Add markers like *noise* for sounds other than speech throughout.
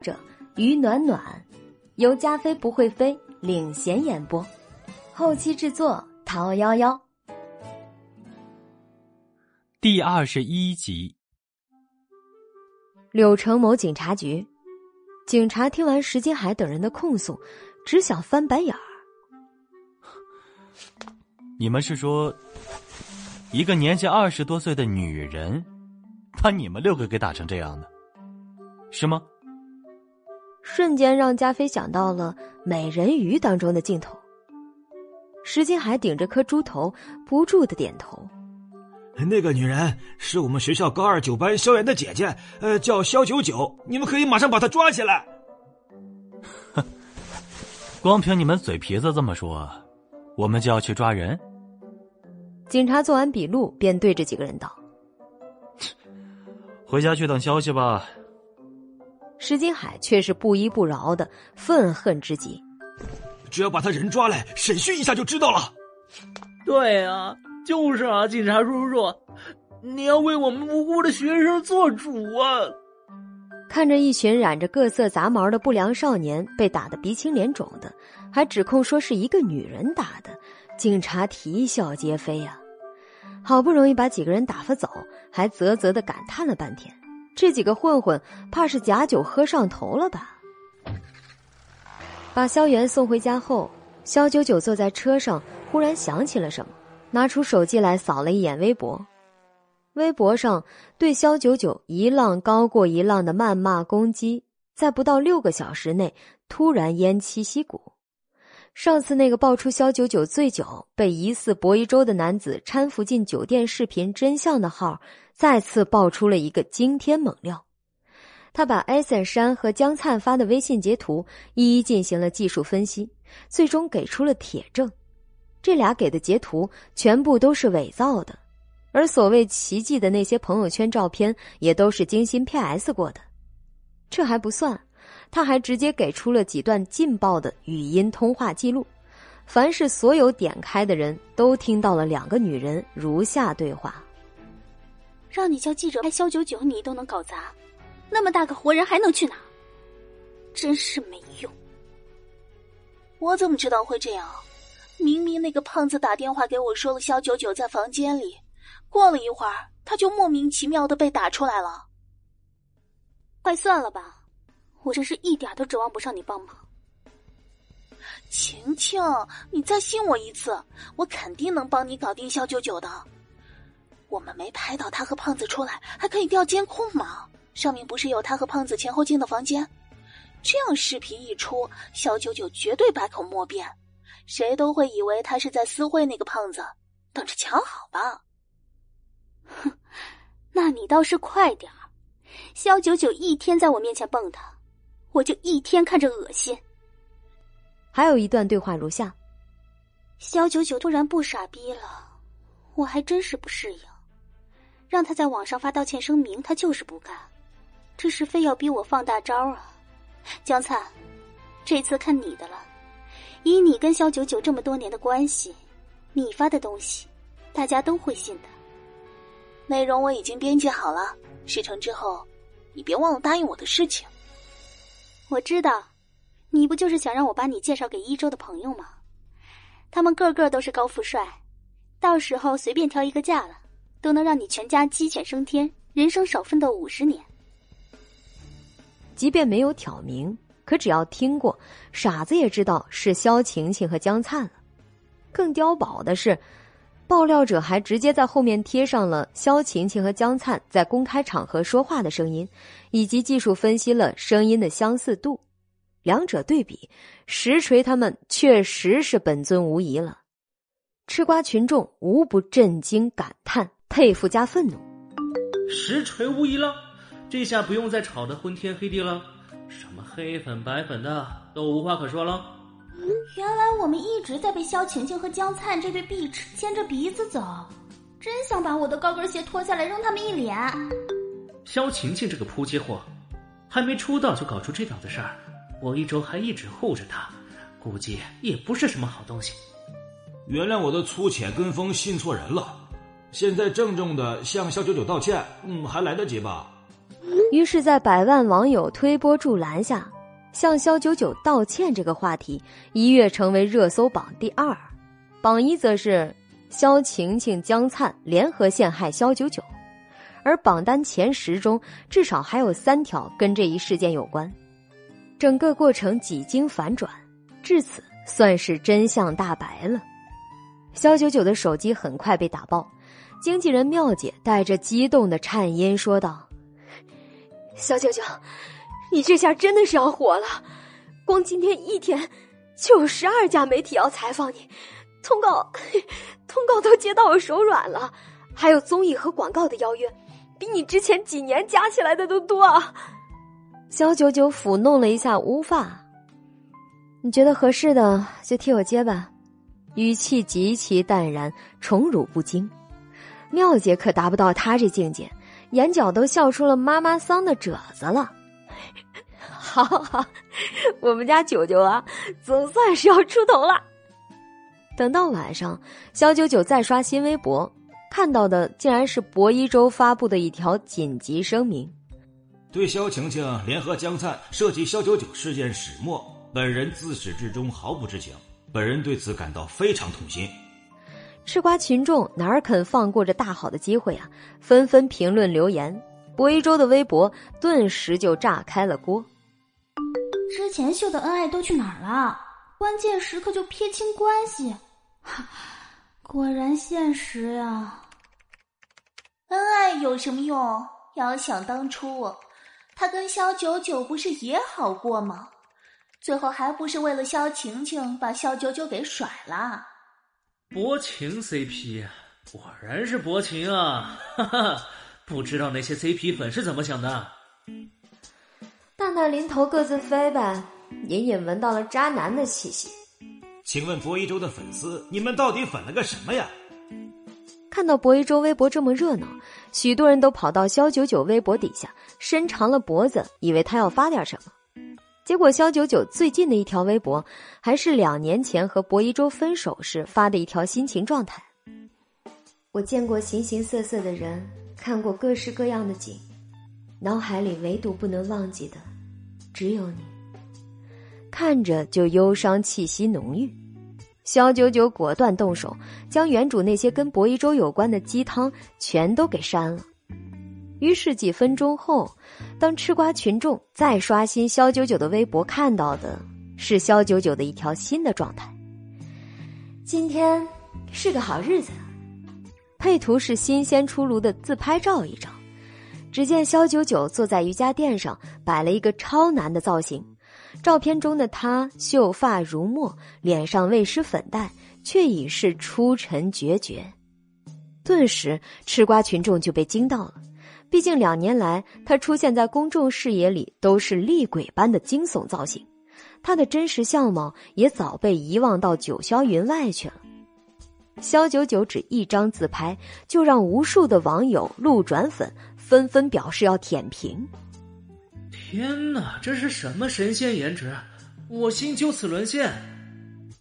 者于暖暖，由加菲不会飞领衔演播，后期制作陶幺幺。第二十一集，柳城某警察局，警察听完石金海等人的控诉，只想翻白眼儿。你们是说，一个年纪二十多岁的女人，把你们六个给打成这样的，是吗？瞬间让加菲想到了《美人鱼》当中的镜头。石金海顶着颗猪头，不住的点头。那个女人是我们学校高二九班萧炎的姐姐，呃，叫萧九九。你们可以马上把她抓起来。哼，光凭你们嘴皮子这么说，我们就要去抓人？警察做完笔录，便对着几个人道：“ *laughs* 回家去等消息吧。”石金海却是不依不饶的，愤恨之极。只要把他人抓来审讯一下就知道了。对啊，就是啊，警察叔叔，你要为我们无辜的学生做主啊！看着一群染着各色杂毛的不良少年被打得鼻青脸肿的，还指控说是一个女人打的，警察啼笑皆非呀。好不容易把几个人打发走，还啧啧的感叹了半天。这几个混混怕是假酒喝上头了吧？把萧元送回家后，萧九九坐在车上，忽然想起了什么，拿出手机来扫了一眼微博。微博上对萧九九一浪高过一浪的谩骂攻击，在不到六个小时内突然偃旗息鼓。上次那个爆出萧九九醉酒被疑似博一舟的男子搀扶进酒店视频真相的号。再次爆出了一个惊天猛料，他把艾森山和江灿发的微信截图一一进行了技术分析，最终给出了铁证。这俩给的截图全部都是伪造的，而所谓奇迹的那些朋友圈照片也都是精心 PS 过的。这还不算，他还直接给出了几段劲爆的语音通话记录，凡是所有点开的人都听到了两个女人如下对话。让你叫记者拍肖九九，你都能搞砸，那么大个活人还能去哪？真是没用！我怎么知道会这样？明明那个胖子打电话给我说了肖九九在房间里，过了一会儿他就莫名其妙的被打出来了。快算了吧，我真是一点都指望不上你帮忙。晴晴，你再信我一次，我肯定能帮你搞定肖九九的。我们没拍到他和胖子出来，还可以调监控吗？上面不是有他和胖子前后进的房间？这样视频一出，小九九绝对百口莫辩，谁都会以为他是在私会那个胖子，等着瞧好吧。哼，那你倒是快点儿！肖九九一天在我面前蹦跶，我就一天看着恶心。还有一段对话如下：肖九九突然不傻逼了，我还真是不适应。让他在网上发道歉声明，他就是不干，这是非要逼我放大招啊！江灿，这次看你的了。以你跟肖九九这么多年的关系，你发的东西，大家都会信的。内容我已经编辑好了，事成之后，你别忘了答应我的事情。我知道，你不就是想让我把你介绍给一周的朋友吗？他们个个都是高富帅，到时候随便挑一个嫁了。都能让你全家鸡犬升天，人生少奋斗五十年。即便没有挑明，可只要听过，傻子也知道是萧晴晴和江灿了。更碉堡的是，爆料者还直接在后面贴上了萧晴晴和江灿在公开场合说话的声音，以及技术分析了声音的相似度。两者对比，实锤他们确实是本尊无疑了。吃瓜群众无不震惊感叹。佩服加愤怒，实锤无疑了，这下不用再吵得昏天黑地了，什么黑粉白粉的都无话可说了。原来我们一直在被萧晴晴和江灿这对碧池牵着鼻子走，真想把我的高跟鞋脱下来扔他们一脸。萧晴晴这个扑街货，还没出道就搞出这档子事儿，我一周还一直护着她，估计也不是什么好东西。原谅我的粗浅跟风，信错人了。现在郑重的向肖九九道歉，嗯，还来得及吧？于是，在百万网友推波助澜下，向肖九九道歉这个话题一跃成为热搜榜第二，榜一则是肖晴晴、江灿联合陷害肖九九，而榜单前十中至少还有三条跟这一事件有关。整个过程几经反转，至此算是真相大白了。肖九九的手机很快被打爆，经纪人妙姐带着激动的颤音说道：“肖九九，你这下真的是要火了！光今天一天，就有十二家媒体要采访你，通告，*laughs* 通告都接到我手软了，还有综艺和广告的邀约，比你之前几年加起来的都多啊。”肖九九抚弄了一下乌发，你觉得合适的就替我接吧，语气极其淡然，宠辱不惊。妙姐可达不到他这境界，眼角都笑出了妈妈桑的褶子了。*laughs* 好好好，我们家九九啊，总算是要出头了。等到晚上，肖九九再刷新微博，看到的竟然是博一周发布的一条紧急声明。对萧晴晴联合江灿涉及萧九九事件始末，本人自始至终毫不知情，本人对此感到非常痛心。吃瓜群众哪肯放过这大好的机会啊？纷纷评论留言，博一周的微博顿时就炸开了锅。之前秀的恩爱都去哪儿了？关键时刻就撇清关系，*laughs* 果然现实呀！恩爱有什么用？要想当初。他跟肖九九不是也好过吗？最后还不是为了肖晴晴把肖九九给甩了？薄情 CP 果然是薄情啊！哈哈，不知道那些 CP 粉是怎么想的？大难临头各自飞呗，隐隐闻到了渣男的气息。请问博一周的粉丝，你们到底粉了个什么呀？看到博一周微博这么热闹，许多人都跑到肖九九微博底下，伸长了脖子，以为他要发点什么。结果肖九九最近的一条微博，还是两年前和薄一周分手时发的一条心情状态。我见过形形色色的人，看过各式各样的景，脑海里唯独不能忘记的，只有你。看着就忧伤气息浓郁。肖九九果断动手，将原主那些跟博一周有关的鸡汤全都给删了。于是几分钟后，当吃瓜群众再刷新肖九九的微博，看到的是肖九九的一条新的状态。今天是个好日子，配图是新鲜出炉的自拍照一张。只见肖九九坐在瑜伽垫上，摆了一个超难的造型。照片中的他秀发如墨，脸上未施粉黛，却已是出尘决绝。顿时，吃瓜群众就被惊到了。毕竟两年来，他出现在公众视野里都是厉鬼般的惊悚造型，他的真实相貌也早被遗忘到九霄云外去了。肖九九只一张自拍，就让无数的网友路转粉，纷纷表示要舔屏。天哪，这是什么神仙颜值？我心就此沦陷。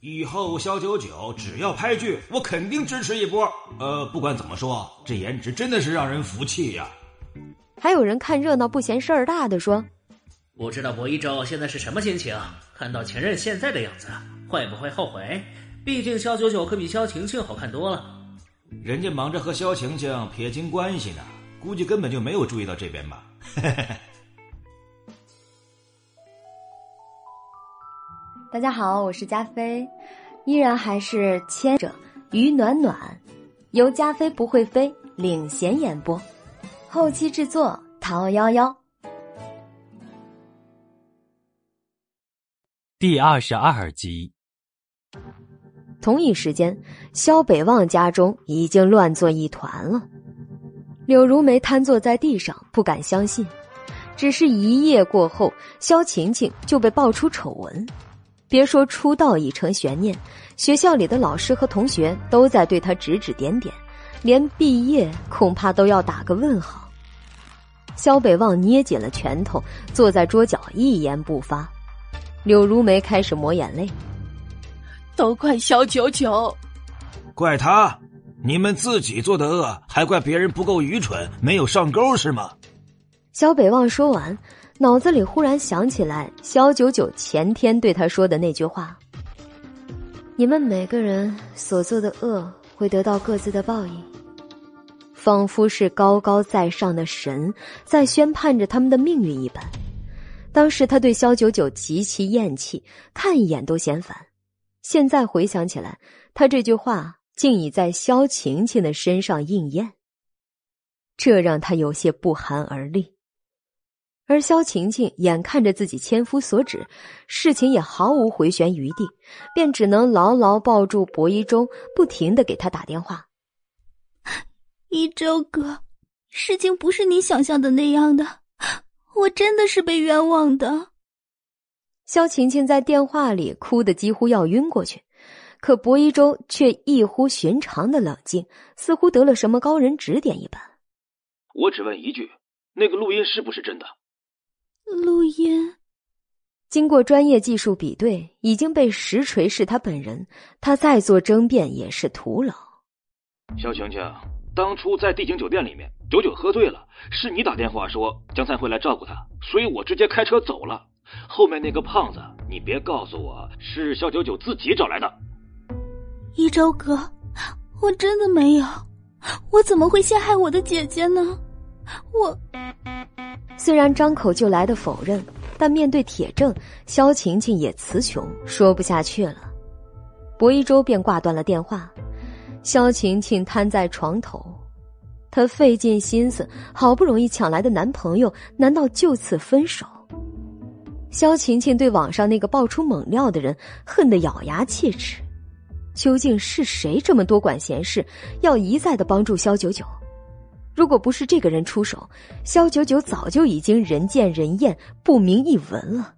以后肖九九只要拍剧，我肯定支持一波。呃，不管怎么说，这颜值真的是让人服气呀。还有人看热闹不嫌事儿大的说：“不知道博一周现在是什么心情？看到前任现在的样子，会不会后悔？毕竟肖九九可比肖晴晴好看多了。人家忙着和肖晴晴撇清关系呢，估计根本就没有注意到这边吧。*laughs* ”大家好，我是加菲，依然还是牵着于暖暖，由加菲不会飞领衔演播，后期制作陶幺幺。第二十二集。同一时间，萧北望家中已经乱作一团了。柳如梅瘫坐在地上，不敢相信，只是一夜过后，萧晴晴就被爆出丑闻。别说出道已成悬念，学校里的老师和同学都在对他指指点点，连毕业恐怕都要打个问号。萧北望捏紧了拳头，坐在桌角一言不发。柳如梅开始抹眼泪，都怪萧九九，怪他？你们自己做的恶，还怪别人不够愚蠢，没有上钩是吗？肖北望说完，脑子里忽然想起来肖九九前天对他说的那句话：“你们每个人所做的恶，会得到各自的报应。”仿佛是高高在上的神在宣判着他们的命运一般。当时他对肖九九极其厌弃，看一眼都嫌烦。现在回想起来，他这句话竟已在肖晴晴的身上应验，这让他有些不寒而栗。而肖晴晴眼看着自己千夫所指，事情也毫无回旋余地，便只能牢牢抱住薄一中，不停的给他打电话。一周哥，事情不是你想象的那样的。我真的是被冤枉的。肖晴晴在电话里哭得几乎要晕过去，可薄一舟却异乎寻常的冷静，似乎得了什么高人指点一般。我只问一句，那个录音是不是真的？录音，经过专业技术比对，已经被实锤是他本人，他再做争辩也是徒劳。肖晴晴。当初在帝景酒店里面，九九喝醉了，是你打电话说江灿会来照顾他，所以我直接开车走了。后面那个胖子，你别告诉我是肖九九自己找来的。一周哥，我真的没有，我怎么会陷害我的姐姐呢？我虽然张口就来的否认，但面对铁证，肖晴晴也词穷，说不下去了。薄一舟便挂断了电话。萧晴晴瘫在床头，她费尽心思，好不容易抢来的男朋友，难道就此分手？萧晴晴对网上那个爆出猛料的人恨得咬牙切齿。究竟是谁这么多管闲事，要一再的帮助萧九九？如果不是这个人出手，萧九九早就已经人见人厌、不明一文了。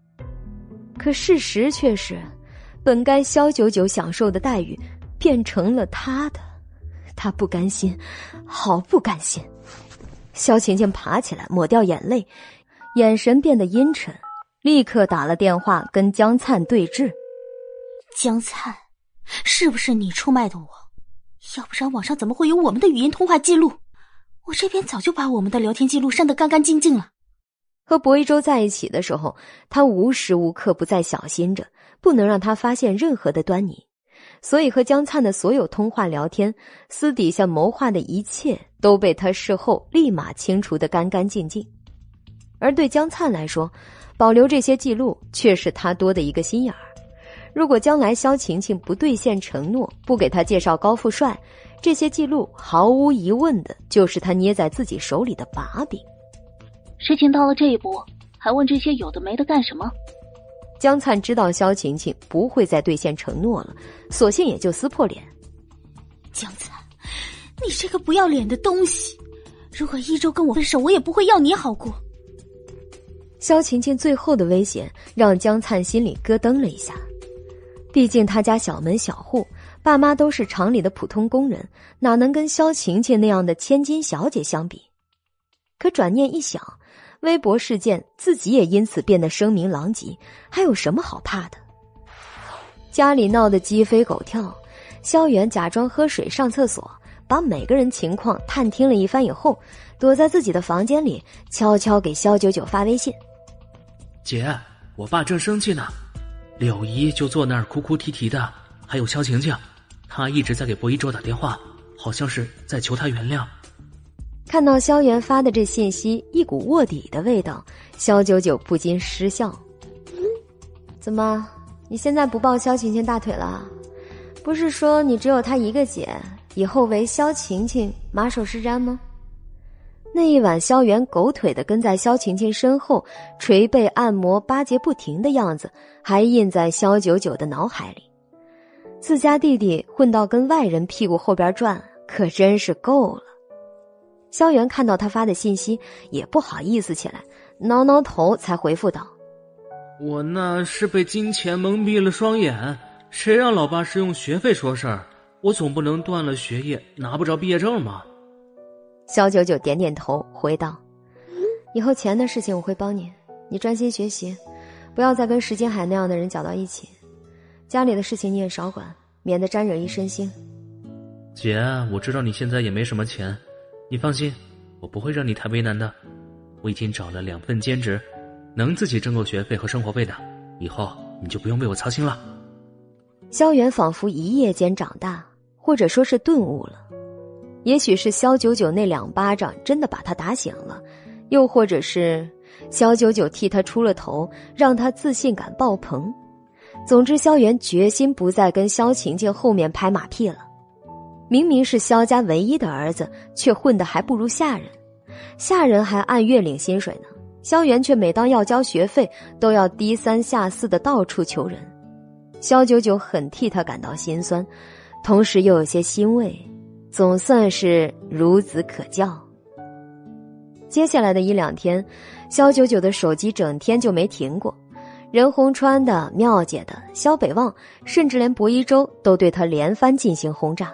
可事实却是，本该萧九九享受的待遇。变成了他的，他不甘心，好不甘心。萧晴晴爬起来，抹掉眼泪，眼神变得阴沉，立刻打了电话跟江灿对峙。江灿，是不是你出卖的我？要不然网上怎么会有我们的语音通话记录？我这边早就把我们的聊天记录删得干干净净了。和薄一舟在一起的时候，他无时无刻不在小心着，不能让他发现任何的端倪。所以，和江灿的所有通话聊天、私底下谋划的一切，都被他事后立马清除的干干净净。而对江灿来说，保留这些记录却是他多的一个心眼儿。如果将来萧晴晴不兑现承诺，不给他介绍高富帅，这些记录毫无疑问的就是他捏在自己手里的把柄。事情到了这一步，还问这些有的没的干什么？江灿知道萧晴晴不会再兑现承诺了，索性也就撕破脸。江灿，你这个不要脸的东西！如果一周跟我分手，我也不会要你好过。萧晴晴最后的危险让江灿心里咯噔了一下，毕竟他家小门小户，爸妈都是厂里的普通工人，哪能跟萧晴晴那样的千金小姐相比？可转念一想。微博事件，自己也因此变得声名狼藉，还有什么好怕的？家里闹得鸡飞狗跳，萧远假装喝水上厕所，把每个人情况探听了一番以后，躲在自己的房间里，悄悄给萧九九发微信：“姐，我爸正生气呢，柳姨就坐那儿哭哭啼啼的，还有萧晴晴，她一直在给薄一舟打电话，好像是在求他原谅。”看到萧元发的这信息，一股卧底的味道，萧九九不禁失笑。怎么，你现在不抱萧晴晴大腿了？不是说你只有她一个姐，以后唯萧晴晴马首是瞻吗？那一晚，萧元狗腿的跟在萧晴晴身后，捶背按摩、巴结不停的样子，还印在萧九九的脑海里。自家弟弟混到跟外人屁股后边转，可真是够了。萧元看到他发的信息，也不好意思起来，挠挠头，才回复道：“我那是被金钱蒙蔽了双眼，谁让老爸是用学费说事儿？我总不能断了学业，拿不着毕业证吧？”萧九九点点头，回道：“以后钱的事情我会帮你，你专心学习，不要再跟石金海那样的人搅到一起。家里的事情你也少管，免得沾惹一身腥。”姐，我知道你现在也没什么钱。你放心，我不会让你太为难的。我已经找了两份兼职，能自己挣够学费和生活费的，以后你就不用为我操心了。萧元仿佛一夜间长大，或者说是顿悟了。也许是萧九九那两巴掌真的把他打醒了，又或者是萧九九替他出了头，让他自信感爆棚。总之，萧元决心不再跟萧晴晴后面拍马屁了。明明是萧家唯一的儿子，却混得还不如下人，下人还按月领薪水呢。萧元却每当要交学费，都要低三下四的到处求人。萧九九很替他感到心酸，同时又有些欣慰，总算是孺子可教。接下来的一两天，萧九九的手机整天就没停过。任洪川的、妙姐的、萧北望，甚至连薄一舟都对他连番进行轰炸。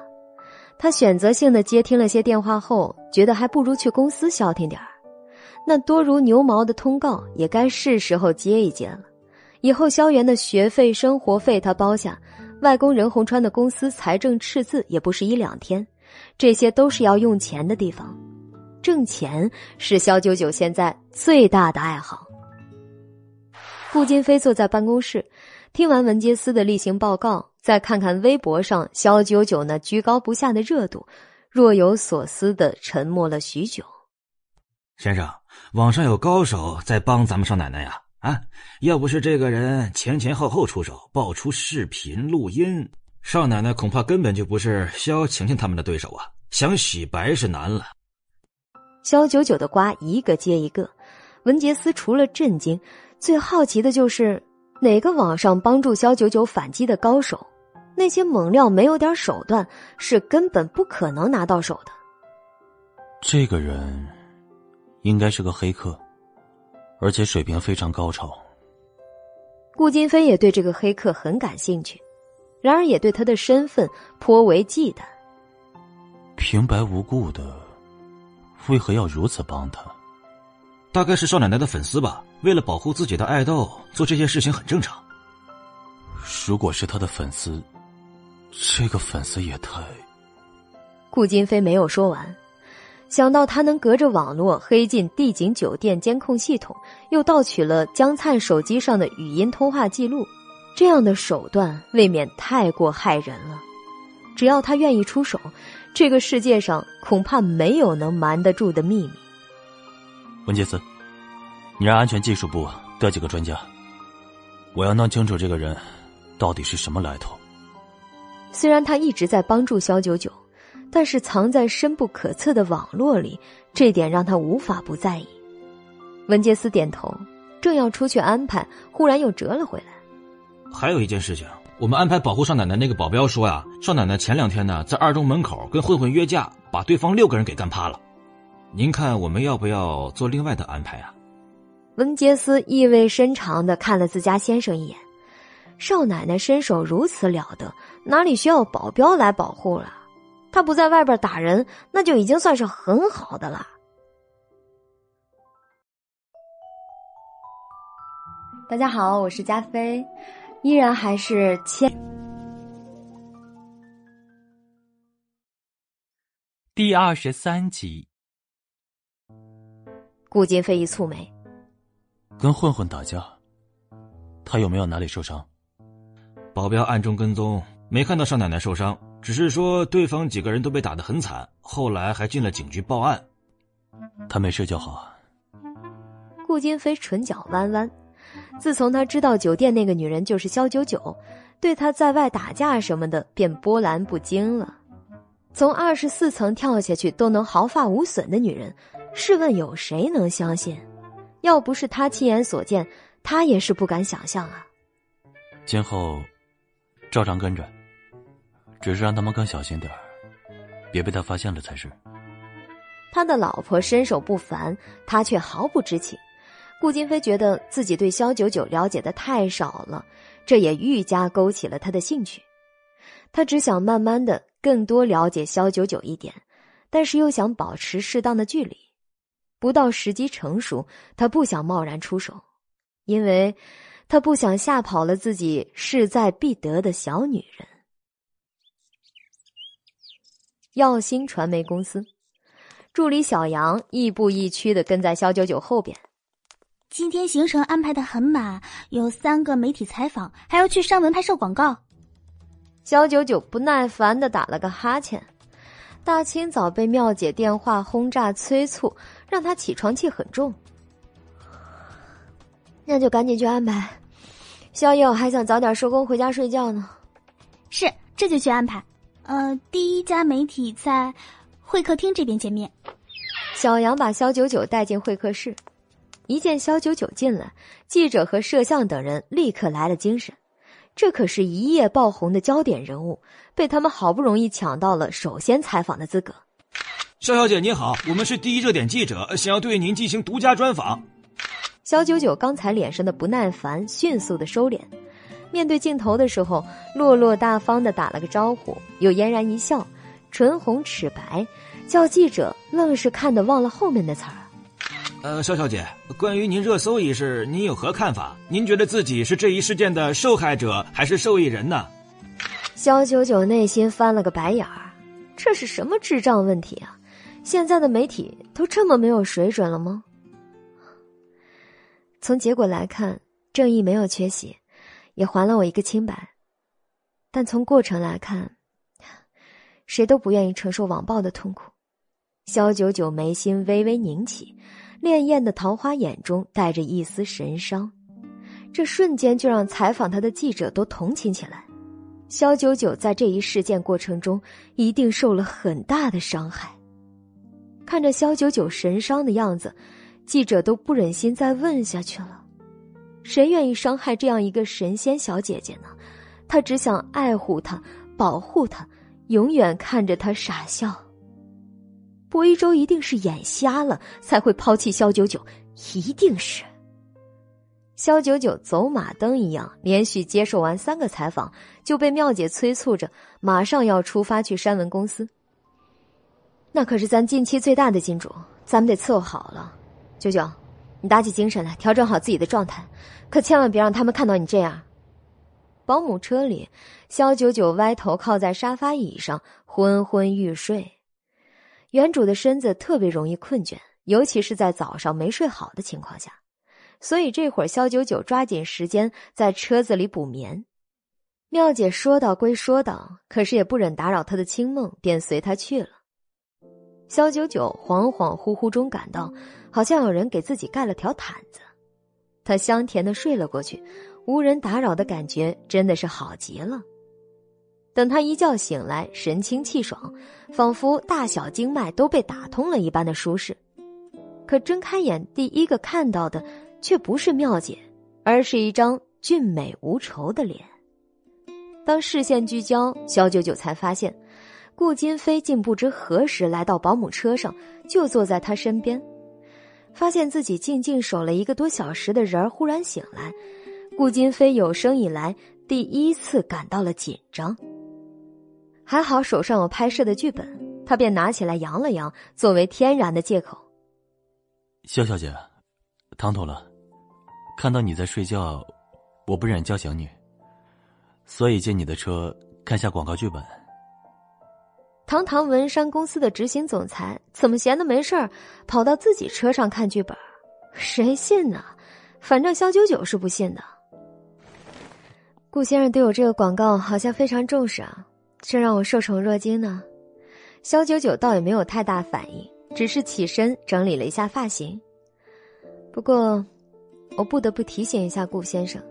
他选择性的接听了些电话后，觉得还不如去公司消停点儿。那多如牛毛的通告也该是时候接一接了。以后萧元的学费、生活费他包下，外公任洪川的公司财政赤字也不是一两天，这些都是要用钱的地方。挣钱是萧九九现在最大的爱好。顾金飞坐在办公室，听完文杰斯的例行报告，再看看微博上肖九九那居高不下的热度，若有所思的沉默了许久。先生，网上有高手在帮咱们少奶奶呀！啊，要不是这个人前前后后出手，爆出视频录音，少奶奶恐怕根本就不是肖晴晴他们的对手啊！想洗白是难了。肖九九的瓜一个接一个，文杰斯除了震惊。最好奇的就是哪个网上帮助肖九九反击的高手，那些猛料没有点手段是根本不可能拿到手的。这个人应该是个黑客，而且水平非常高超。顾金飞也对这个黑客很感兴趣，然而也对他的身份颇为忌惮。平白无故的，为何要如此帮他？大概是少奶奶的粉丝吧，为了保护自己的爱豆，做这些事情很正常。如果是他的粉丝，这个粉丝也太……顾金飞没有说完，想到他能隔着网络黑进帝景酒店监控系统，又盗取了江灿手机上的语音通话记录，这样的手段未免太过害人了。只要他愿意出手，这个世界上恐怕没有能瞒得住的秘密。文杰斯，你让安全技术部调几个专家，我要弄清楚这个人到底是什么来头。虽然他一直在帮助肖九九，但是藏在深不可测的网络里，这点让他无法不在意。文杰斯点头，正要出去安排，忽然又折了回来。还有一件事情，我们安排保护少奶奶那个保镖说呀，少奶奶前两天呢在二中门口跟混混约架，把对方六个人给干趴了。您看，我们要不要做另外的安排啊？文杰斯意味深长的看了自家先生一眼。少奶奶身手如此了得，哪里需要保镖来保护了？她不在外边打人，那就已经算是很好的了。大家好，我是加菲，依然还是千。第二十三集。顾金飞一蹙眉，跟混混打架，他有没有哪里受伤？保镖暗中跟踪，没看到少奶奶受伤，只是说对方几个人都被打得很惨，后来还进了警局报案。他没事就好。顾金飞唇角弯弯，自从他知道酒店那个女人就是肖九九，对他在外打架什么的便波澜不惊了。从二十四层跳下去都能毫发无损的女人。试问有谁能相信？要不是他亲眼所见，他也是不敢想象啊。今后照常跟着，只是让他们更小心点儿，别被他发现了才是。他的老婆身手不凡，他却毫不知情。顾金飞觉得自己对萧九九了解的太少了，这也愈加勾起了他的兴趣。他只想慢慢的更多了解萧九九一点，但是又想保持适当的距离。不到时机成熟，他不想贸然出手，因为他不想吓跑了自己势在必得的小女人。耀星传媒公司助理小杨亦步亦趋的跟在肖九九后边。今天行程安排的很满，有三个媒体采访，还要去上门拍摄广告。肖九九不耐烦的打了个哈欠。大清早被妙姐电话轰炸催促，让他起床气很重。那就赶紧去安排。宵夜我还想早点收工回家睡觉呢。是，这就去安排。呃，第一家媒体在会客厅这边见面。小杨把肖九九带进会客室，一见肖九九进来，记者和摄像等人立刻来了精神。这可是一夜爆红的焦点人物，被他们好不容易抢到了首先采访的资格。肖小姐您好，我们是第一热点记者，想要对您进行独家专访。肖九九刚才脸上的不耐烦迅速的收敛。面对镜头的时候，落落大方的打了个招呼，又嫣然一笑，唇红齿白，叫记者愣是看得忘了后面的词儿。呃，肖小姐，关于您热搜一事，您有何看法？您觉得自己是这一事件的受害者还是受益人呢？肖九九内心翻了个白眼儿，这是什么智障问题啊？现在的媒体都这么没有水准了吗？从结果来看，正义没有缺席。也还了我一个清白，但从过程来看，谁都不愿意承受网暴的痛苦。肖九九眉心微微拧起，潋滟的桃花眼中带着一丝神伤，这瞬间就让采访他的记者都同情起来。肖九九在这一事件过程中一定受了很大的伤害。看着肖九九神伤的样子，记者都不忍心再问下去了。谁愿意伤害这样一个神仙小姐姐呢？他只想爱护她，保护她，永远看着她傻笑。薄一舟一定是眼瞎了，才会抛弃肖九九，一定是。肖九九走马灯一样，连续接受完三个采访，就被妙姐催促着，马上要出发去山文公司。那可是咱近期最大的金主，咱们得伺候好了，九九。你打起精神来，调整好自己的状态，可千万别让他们看到你这样。保姆车里，肖九九歪头靠在沙发椅上，昏昏欲睡。原主的身子特别容易困倦，尤其是在早上没睡好的情况下，所以这会儿肖九九抓紧时间在车子里补眠。妙姐说道归说道，可是也不忍打扰她的清梦，便随她去了。肖九九恍恍惚惚中感到。好像有人给自己盖了条毯子，他香甜的睡了过去，无人打扰的感觉真的是好极了。等他一觉醒来，神清气爽，仿佛大小经脉都被打通了一般的舒适。可睁开眼，第一个看到的却不是妙姐，而是一张俊美无愁的脸。当视线聚焦，肖九九才发现，顾金飞竟不知何时来到保姆车上，就坐在他身边。发现自己静静守了一个多小时的人儿忽然醒来，顾金飞有生以来第一次感到了紧张。还好手上有拍摄的剧本，他便拿起来扬了扬，作为天然的借口。肖小姐，唐突了，看到你在睡觉，我不忍叫醒你，所以借你的车看下广告剧本。堂堂文山公司的执行总裁，怎么闲的没事儿跑到自己车上看剧本？谁信呢？反正肖九九是不信的。顾先生对我这个广告好像非常重视啊，这让我受宠若惊呢。肖九九倒也没有太大反应，只是起身整理了一下发型。不过，我不得不提醒一下顾先生，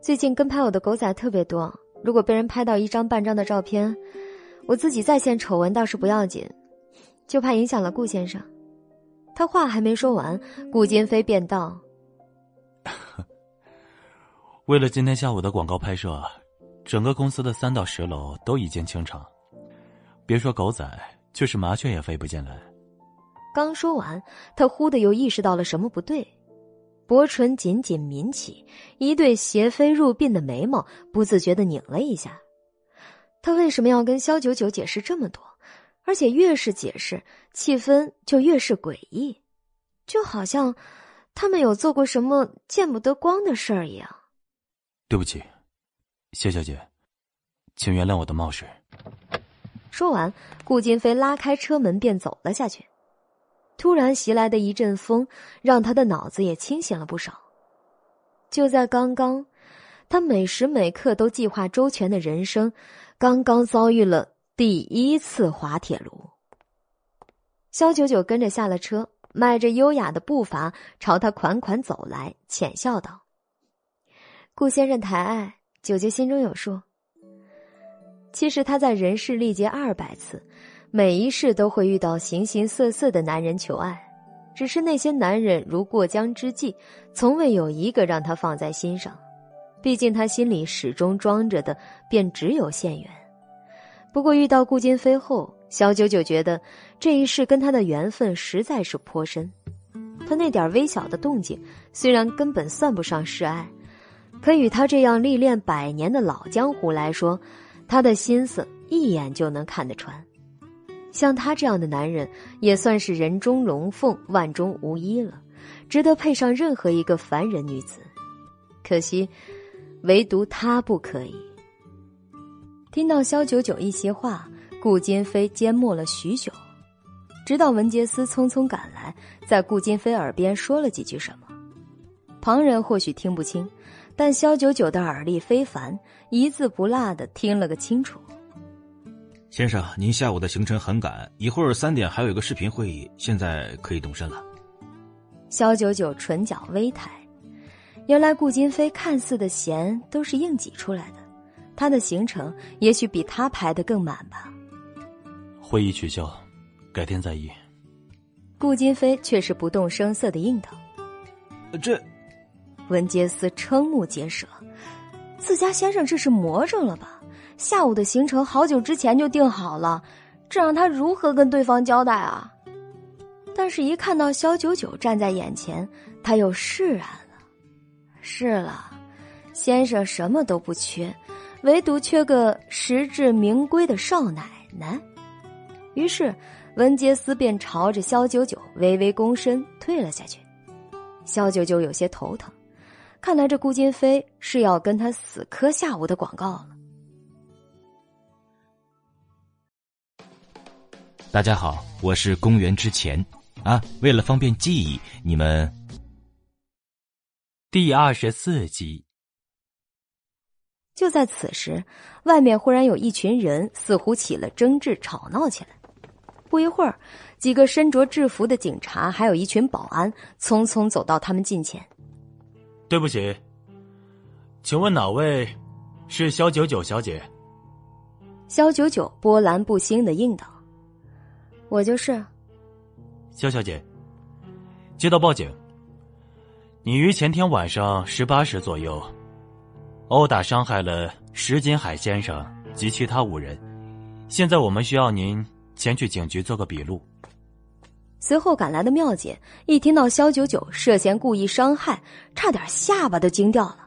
最近跟拍我的狗仔特别多，如果被人拍到一张半张的照片。我自己再现丑闻倒是不要紧，就怕影响了顾先生。他话还没说完，顾金飞便道：*laughs* “为了今天下午的广告拍摄，整个公司的三到十楼都已经清场，别说狗仔，就是麻雀也飞不进来。”刚说完，他忽的又意识到了什么不对，薄唇紧紧抿起，一对斜飞入鬓的眉毛不自觉的拧了一下。他为什么要跟萧九九解释这么多？而且越是解释，气氛就越是诡异，就好像他们有做过什么见不得光的事儿一样。对不起，谢小姐，请原谅我的冒失。说完，顾金飞拉开车门便走了下去。突然袭来的一阵风，让他的脑子也清醒了不少。就在刚刚，他每时每刻都计划周全的人生，刚刚遭遇了第一次滑铁卢。肖九九跟着下了车，迈着优雅的步伐朝他款款走来，浅笑道：“顾先生抬爱，九九心中有数。其实他在人世历劫二百次。”每一世都会遇到形形色色的男人求爱，只是那些男人如过江之鲫，从未有一个让他放在心上。毕竟他心里始终装着的便只有县元。不过遇到顾金飞后，小九九觉得这一世跟他的缘分实在是颇深。他那点微小的动静，虽然根本算不上示爱，可与他这样历练百年的老江湖来说，他的心思一眼就能看得穿。像他这样的男人，也算是人中龙凤，万中无一了，值得配上任何一个凡人女子。可惜，唯独他不可以。听到萧九九一席话，顾金飞缄默了许久，直到文杰斯匆匆赶来，在顾金飞耳边说了几句什么。旁人或许听不清，但萧九九的耳力非凡，一字不落的听了个清楚。先生，您下午的行程很赶，一会儿三点还有一个视频会议，现在可以动身了。萧九九唇角微抬，原来顾金飞看似的闲都是硬挤出来的，他的行程也许比他排的更满吧。会议取消，改天再议。顾金飞却是不动声色的应道：“这。”文杰斯瞠目结舌，自家先生这是魔怔了吧？下午的行程好久之前就定好了，这让他如何跟对方交代啊？但是，一看到肖九九站在眼前，他又释然了。是了，先生什么都不缺，唯独缺个实至名归的少奶奶。于是，文杰斯便朝着肖九九微微躬身，退了下去。肖九九有些头疼，看来这顾金飞是要跟他死磕下午的广告了。大家好，我是公元之前啊。为了方便记忆，你们第二十四集。就在此时，外面忽然有一群人似乎起了争执，吵闹起来。不一会儿，几个身着制服的警察还有一群保安匆匆走到他们近前。对不起，请问哪位是肖九九小姐？肖九九波澜不兴的应道。我就是，肖小姐。接到报警，你于前天晚上十八时左右，殴打伤害了石金海先生及其他五人。现在我们需要您前去警局做个笔录。随后赶来的妙姐一听到肖九九涉嫌故意伤害，差点下巴都惊掉了。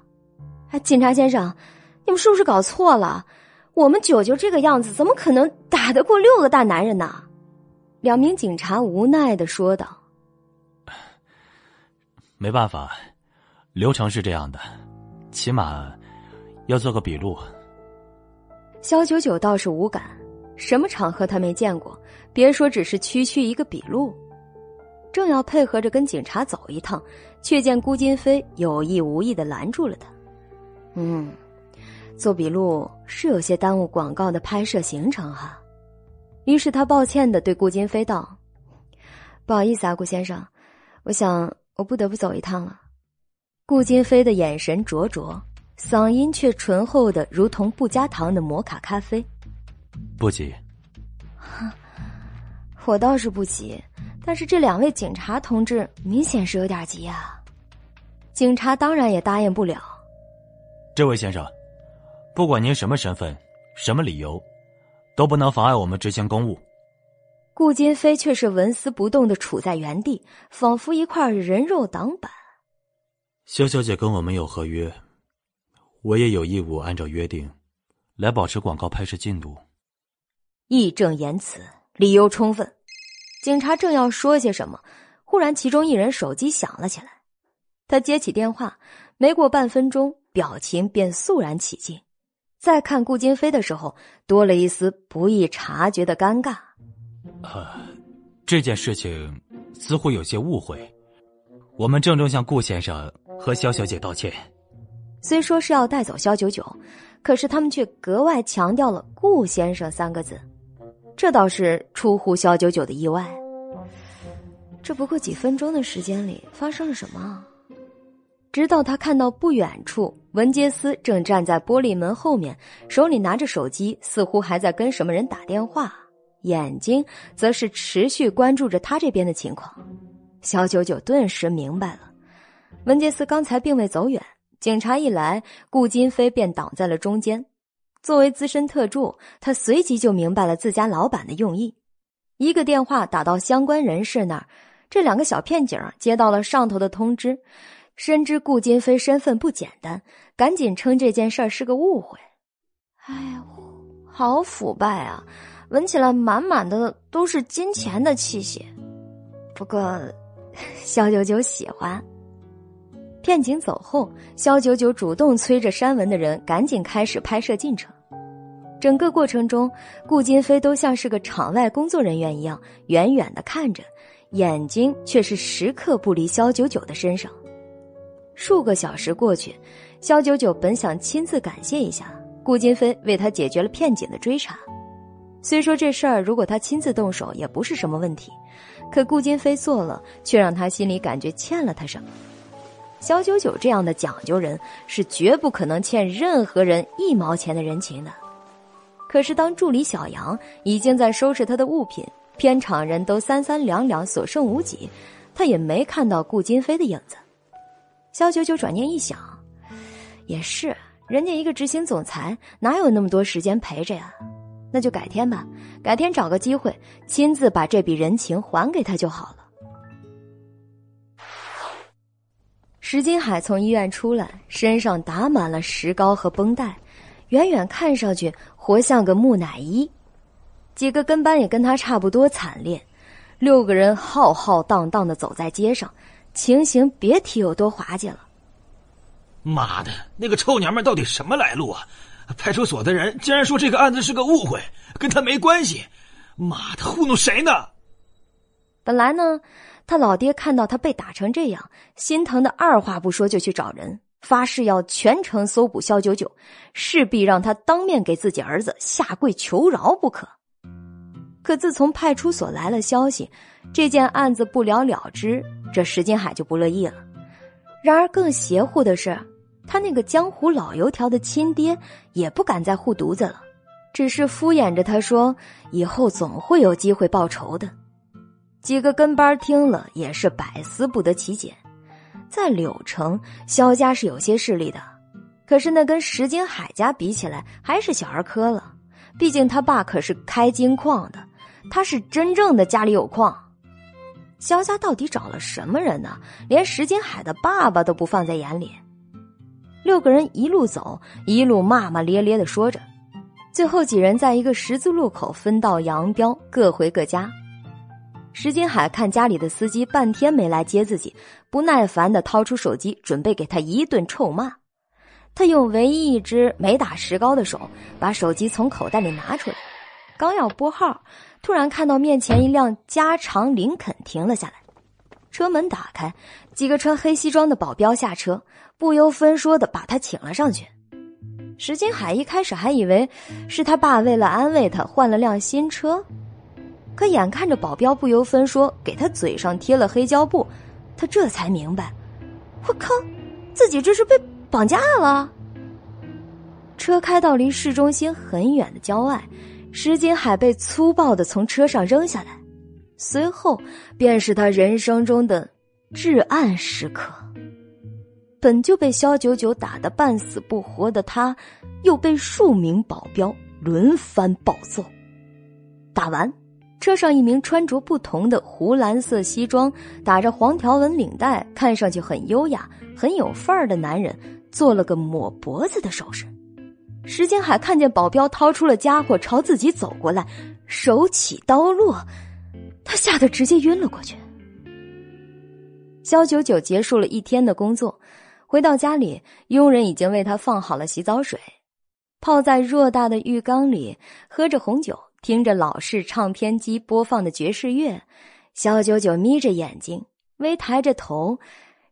哎，警察先生，你们是不是搞错了？我们九九这个样子，怎么可能打得过六个大男人呢？两名警察无奈的说道：“没办法，流程是这样的，起码要做个笔录。”肖九九倒是无感，什么场合他没见过？别说只是区区一个笔录，正要配合着跟警察走一趟，却见顾金飞有意无意的拦住了他。嗯，做笔录是有些耽误广告的拍摄行程哈。于是他抱歉的对顾金飞道：“不好意思啊，顾先生，我想我不得不走一趟了。”顾金飞的眼神灼灼，嗓音却醇厚的如同不加糖的摩卡咖啡。不急，我倒是不急，但是这两位警察同志明显是有点急啊。警察当然也答应不了。这位先生，不管您什么身份，什么理由。都不能妨碍我们执行公务。顾金飞却是纹丝不动的杵在原地，仿佛一块人肉挡板。肖小姐跟我们有合约，我也有义务按照约定，来保持广告拍摄进度。义正言辞，理由充分。警察正要说些什么，忽然其中一人手机响了起来。他接起电话，没过半分钟，表情便肃然起敬。再看顾金飞的时候，多了一丝不易察觉的尴尬。呃，这件事情似乎有些误会。我们郑重向顾先生和肖小姐道歉。虽说是要带走肖九九，可是他们却格外强调了“顾先生”三个字，这倒是出乎肖九九的意外。这不过几分钟的时间里发生了什么？直到他看到不远处文杰斯正站在玻璃门后面，手里拿着手机，似乎还在跟什么人打电话，眼睛则是持续关注着他这边的情况。肖九九顿时明白了，文杰斯刚才并未走远，警察一来，顾金飞便挡在了中间。作为资深特助，他随即就明白了自家老板的用意，一个电话打到相关人士那儿，这两个小片警接到了上头的通知。深知顾金飞身份不简单，赶紧称这件事儿是个误会。哎呀，好腐败啊！闻起来满满的都是金钱的气息。不过，肖九九喜欢。片警走后，肖九九主动催着删文的人赶紧开始拍摄进程。整个过程中，顾金飞都像是个场外工作人员一样，远远的看着，眼睛却是时刻不离肖九九的身上。数个小时过去，肖九九本想亲自感谢一下顾金飞为他解决了片警的追查。虽说这事儿如果他亲自动手也不是什么问题，可顾金飞做了，却让他心里感觉欠了他什么。肖九九这样的讲究人是绝不可能欠任何人一毛钱的人情的。可是当助理小杨已经在收拾他的物品，片场人都三三两两，所剩无几，他也没看到顾金飞的影子。肖九九转念一想，也是，人家一个执行总裁哪有那么多时间陪着呀？那就改天吧，改天找个机会亲自把这笔人情还给他就好了。石金海从医院出来，身上打满了石膏和绷带，远远看上去活像个木乃伊。几个跟班也跟他差不多惨烈，六个人浩浩荡荡的走在街上。情形别提有多滑稽了。妈的，那个臭娘们到底什么来路啊？派出所的人竟然说这个案子是个误会，跟他没关系。妈的，糊弄谁呢？本来呢，他老爹看到他被打成这样，心疼的二话不说就去找人，发誓要全程搜捕肖九九，势必让他当面给自己儿子下跪求饶不可。可自从派出所来了消息，这件案子不了了之，这石金海就不乐意了。然而更邪乎的是，他那个江湖老油条的亲爹也不敢再护犊子了，只是敷衍着他说：“以后总会有机会报仇的。”几个跟班听了也是百思不得其解。在柳城，肖家是有些势力的，可是那跟石金海家比起来还是小儿科了。毕竟他爸可是开金矿的。他是真正的家里有矿，肖家到底找了什么人呢？连石金海的爸爸都不放在眼里。六个人一路走，一路骂骂咧咧的说着，最后几人在一个十字路口分道扬镳，各回各家。石金海看家里的司机半天没来接自己，不耐烦的掏出手机，准备给他一顿臭骂。他用唯一一只没打石膏的手，把手机从口袋里拿出来，刚要拨号。突然看到面前一辆加长林肯停了下来，车门打开，几个穿黑西装的保镖下车，不由分说的把他请了上去。石金海一开始还以为是他爸为了安慰他换了辆新车，可眼看着保镖不由分说给他嘴上贴了黑胶布，他这才明白，我靠，自己这是被绑架了。车开到离市中心很远的郊外。石金海被粗暴的从车上扔下来，随后便是他人生中的至暗时刻。本就被肖九九打得半死不活的他，又被数名保镖轮番暴揍。打完，车上一名穿着不同的湖蓝色西装、打着黄条纹领带、看上去很优雅、很有范儿的男人，做了个抹脖子的手势。石金海看见保镖掏出了家伙朝自己走过来，手起刀落，他吓得直接晕了过去。肖九九结束了一天的工作，回到家里，佣人已经为他放好了洗澡水，泡在偌大的浴缸里，喝着红酒，听着老式唱片机播放的爵士乐，肖九九眯着眼睛，微抬着头，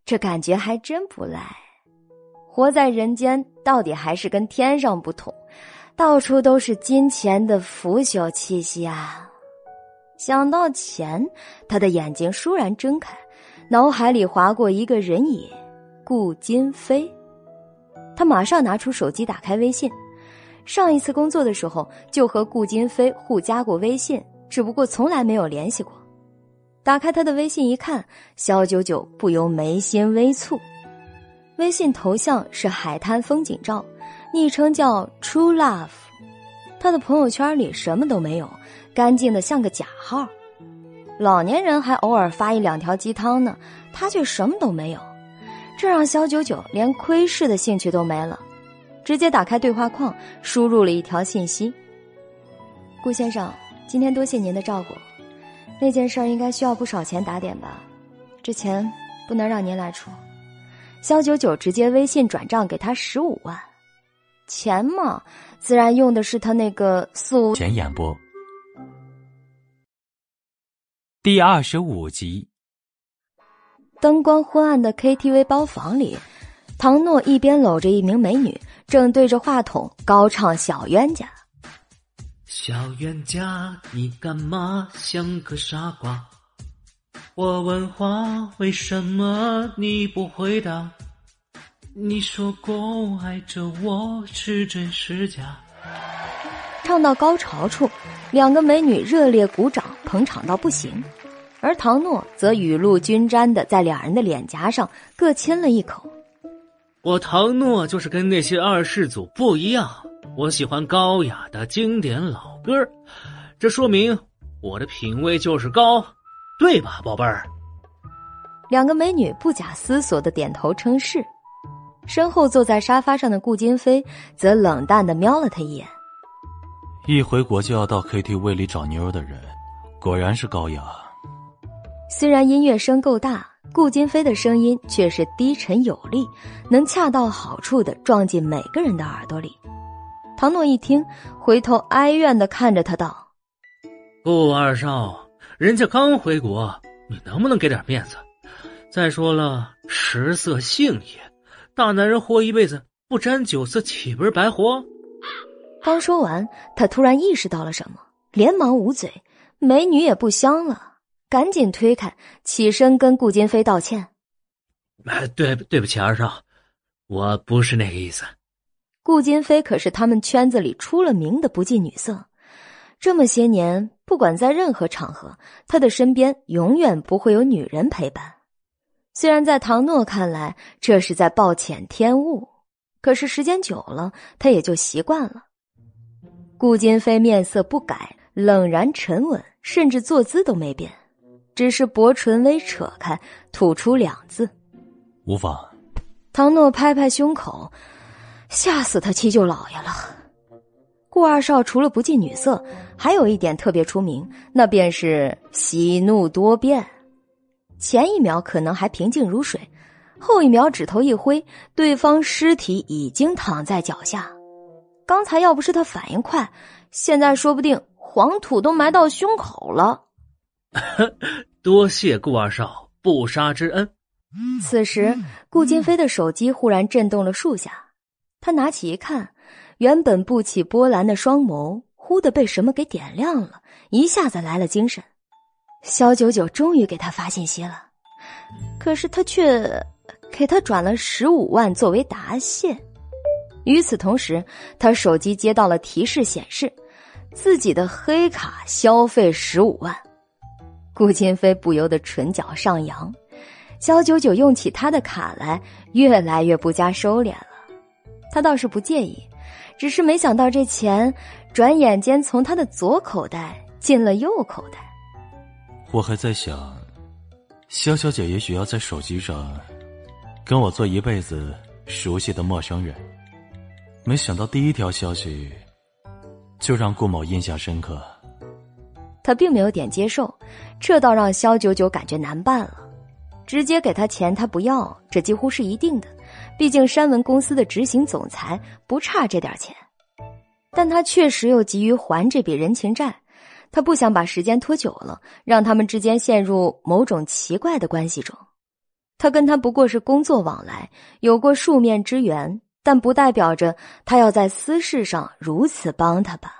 这感觉还真不赖。活在人间，到底还是跟天上不同，到处都是金钱的腐朽气息啊！想到钱，他的眼睛倏然睁开，脑海里划过一个人影——顾金飞。他马上拿出手机，打开微信。上一次工作的时候，就和顾金飞互加过微信，只不过从来没有联系过。打开他的微信一看，肖九九不由眉心微蹙。微信头像是海滩风景照，昵称叫 True Love。他的朋友圈里什么都没有，干净的像个假号。老年人还偶尔发一两条鸡汤呢，他却什么都没有。这让肖九九连窥视的兴趣都没了，直接打开对话框，输入了一条信息：“顾先生，今天多谢您的照顾，那件事应该需要不少钱打点吧？这钱不能让您来出。”肖九九直接微信转账给他十五万，钱嘛，自然用的是他那个素前演播第二十五集。灯光昏暗的 KTV 包房里，唐诺一边搂着一名美女，正对着话筒高唱《小冤家》。小冤家，你干嘛像个傻瓜？我问话，为什么你不回答？你说过爱着我是真是假？唱到高潮处，两个美女热烈鼓掌，捧场到不行。而唐诺则雨露均沾的在两人的脸颊上各亲了一口。我唐诺就是跟那些二世祖不一样，我喜欢高雅的经典老歌这说明我的品味就是高，对吧，宝贝儿？两个美女不假思索的点头称是，身后坐在沙发上的顾金飞则冷淡的瞄了他一眼。一回国就要到 KTV 里找妞的人，果然是高雅。虽然音乐声够大，顾金飞的声音却是低沉有力，能恰到好处的撞进每个人的耳朵里。唐诺一听，回头哀怨的看着他道：“顾二少，人家刚回国，你能不能给点面子？再说了，食色性也，大男人活一辈子不沾酒色，岂不是白活？”刚说完，他突然意识到了什么，连忙捂嘴，美女也不香了。赶紧推开，起身跟顾金飞道歉：“哎，对对不起，二少，我不是那个意思。”顾金飞可是他们圈子里出了名的不近女色，这么些年，不管在任何场合，他的身边永远不会有女人陪伴。虽然在唐诺看来这是在暴殄天物，可是时间久了，他也就习惯了。顾金飞面色不改，冷然沉稳，甚至坐姿都没变。只是薄唇微扯开，吐出两字：“无妨。”唐诺拍拍胸口，吓死他七舅姥爷了。顾二少除了不近女色，还有一点特别出名，那便是喜怒多变。前一秒可能还平静如水，后一秒指头一挥，对方尸体已经躺在脚下。刚才要不是他反应快，现在说不定黄土都埋到胸口了。*laughs* 多谢顾二少不杀之恩。此时，顾金飞的手机忽然震动了数下，他拿起一看，原本不起波澜的双眸忽的被什么给点亮了，一下子来了精神。肖九九终于给他发信息了，可是他却给他转了十五万作为答谢。与此同时，他手机接到了提示，显示自己的黑卡消费十五万。顾金飞不由得唇角上扬，肖九九用起他的卡来越来越不加收敛了。他倒是不介意，只是没想到这钱转眼间从他的左口袋进了右口袋。我还在想，肖小姐也许要在手机上跟我做一辈子熟悉的陌生人，没想到第一条消息就让顾某印象深刻。他并没有点接受，这倒让肖九九感觉难办了。直接给他钱，他不要，这几乎是一定的。毕竟山文公司的执行总裁不差这点钱，但他确实又急于还这笔人情债。他不想把时间拖久了，让他们之间陷入某种奇怪的关系中。他跟他不过是工作往来，有过数面之缘，但不代表着他要在私事上如此帮他吧。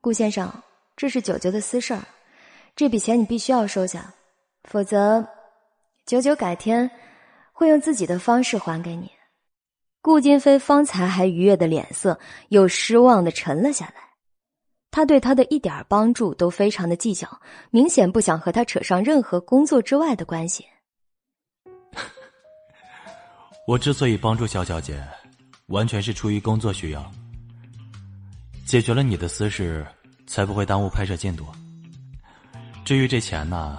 顾先生，这是九九的私事儿，这笔钱你必须要收下，否则九九改天会用自己的方式还给你。顾金飞方才还愉悦的脸色又失望的沉了下来，他对他的一点帮助都非常的计较，明显不想和他扯上任何工作之外的关系。*laughs* 我之所以帮助肖小姐，完全是出于工作需要，解决了你的私事。才不会耽误拍摄进度。至于这钱呢，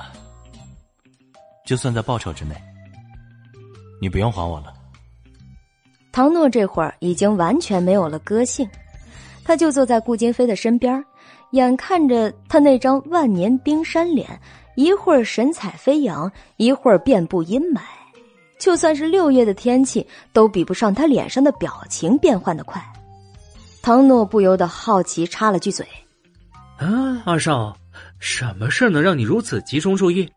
就算在报酬之内，你不用还我了。唐诺这会儿已经完全没有了个性，他就坐在顾金飞的身边，眼看着他那张万年冰山脸，一会儿神采飞扬，一会儿遍布阴霾，就算是六月的天气，都比不上他脸上的表情变换的快。唐诺不由得好奇，插了句嘴。啊，阿少，什么事能让你如此集中注意？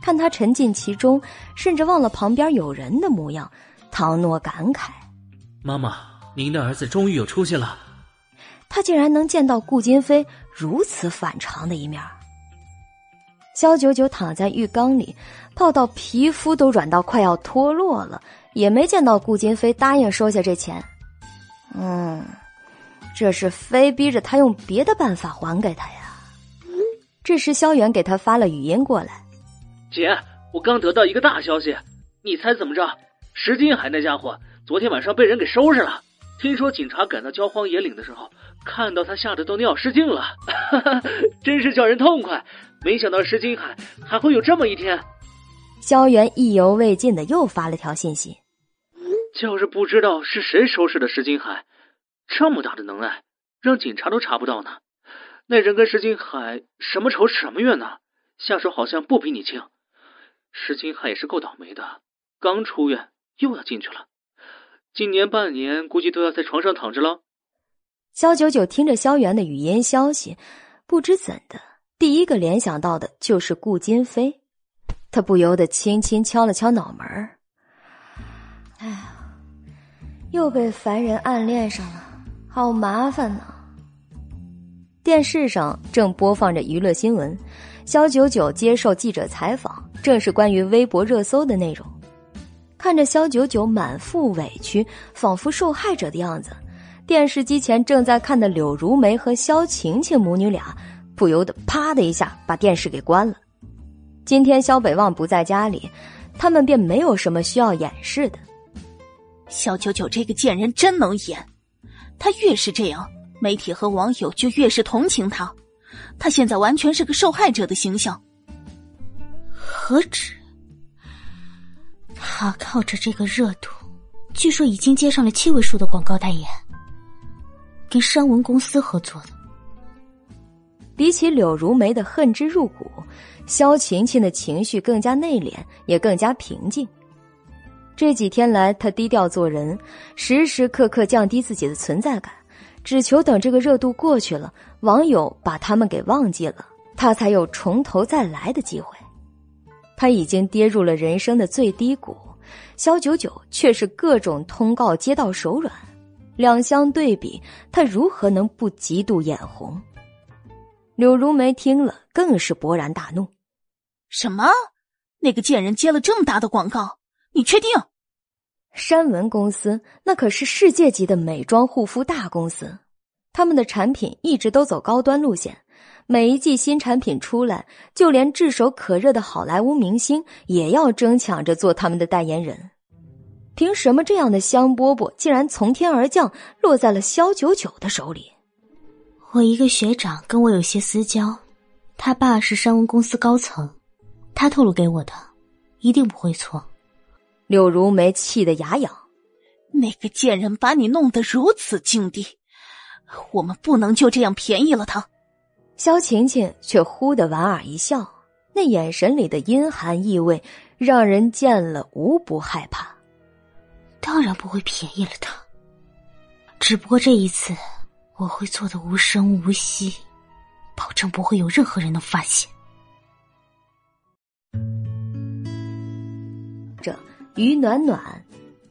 看他沉浸其中，甚至忘了旁边有人的模样，唐诺感慨：“妈妈，您的儿子终于有出息了。”他竟然能见到顾金飞如此反常的一面。肖九九躺在浴缸里，泡到皮肤都软到快要脱落了，也没见到顾金飞答应收下这钱。嗯。这是非逼着他用别的办法还给他呀。这时，萧远给他发了语音过来：“姐，我刚得到一个大消息，你猜怎么着？石金海那家伙昨天晚上被人给收拾了。听说警察赶到郊荒野岭的时候，看到他吓得都尿失禁了，*laughs* 真是叫人痛快。没想到石金海还会有这么一天。”萧元意犹未尽的又发了条信息：“就是不知道是谁收拾的石金海。”这么大的能耐，让警察都查不到呢？那人跟石金海什么仇什么怨呢？下手好像不比你轻。石金海也是够倒霉的，刚出院又要进去了，今年半年估计都要在床上躺着了。肖九九听着萧元的语音消息，不知怎的，第一个联想到的就是顾金飞，他不由得轻轻敲了敲脑门儿。哎呀，又被凡人暗恋上了。好麻烦呢。电视上正播放着娱乐新闻，肖九九接受记者采访，正是关于微博热搜的内容。看着肖九九满腹委屈，仿佛受害者的样子，电视机前正在看的柳如梅和肖晴晴母女俩不由得啪的一下把电视给关了。今天肖北望不在家里，他们便没有什么需要掩饰的。肖九九这个贱人真能演。他越是这样，媒体和网友就越是同情他。他现在完全是个受害者的形象。何止？他靠着这个热度，据说已经接上了七位数的广告代言，跟山文公司合作的。比起柳如梅的恨之入骨，萧晴晴的情绪更加内敛，也更加平静。这几天来，他低调做人，时时刻刻降低自己的存在感，只求等这个热度过去了，网友把他们给忘记了，他才有从头再来的机会。他已经跌入了人生的最低谷，肖九九却是各种通告接到手软，两相对比，他如何能不极度眼红？柳如梅听了更是勃然大怒：“什么？那个贱人接了这么大的广告？”你确定？山文公司那可是世界级的美妆护肤大公司，他们的产品一直都走高端路线。每一季新产品出来，就连炙手可热的好莱坞明星也要争抢着做他们的代言人。凭什么这样的香饽饽竟然从天而降，落在了肖九九的手里？我一个学长跟我有些私交，他爸是山文公司高层，他透露给我的，一定不会错。柳如梅气得牙痒，那个贱人把你弄得如此境地，我们不能就这样便宜了他。萧晴晴却忽的莞尔一笑，那眼神里的阴寒意味让人见了无不害怕。当然不会便宜了他，只不过这一次我会做的无声无息，保证不会有任何人能发现。于暖暖，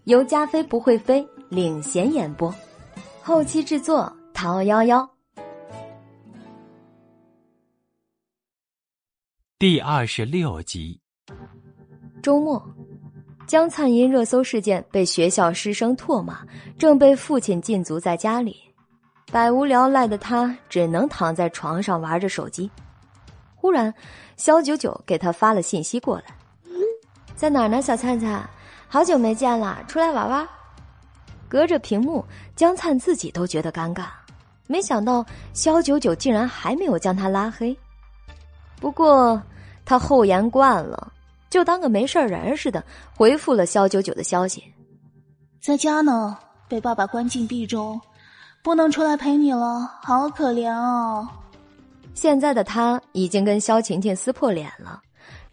由加菲不会飞领衔演播，后期制作陶幺幺。第二十六集。周末，江灿因热搜事件被学校师生唾骂，正被父亲禁足在家里。百无聊赖的他只能躺在床上玩着手机。忽然，肖九九给他发了信息过来：“在哪儿呢，小灿灿？好久没见了，出来玩玩。”隔着屏幕，江灿自己都觉得尴尬，没想到肖九九竟然还没有将他拉黑。不过他厚颜惯了，就当个没事人似的回复了肖九九的消息：“在家呢，被爸爸关禁闭中。”不能出来陪你了，好可怜哦。现在的他已经跟肖晴晴撕破脸了，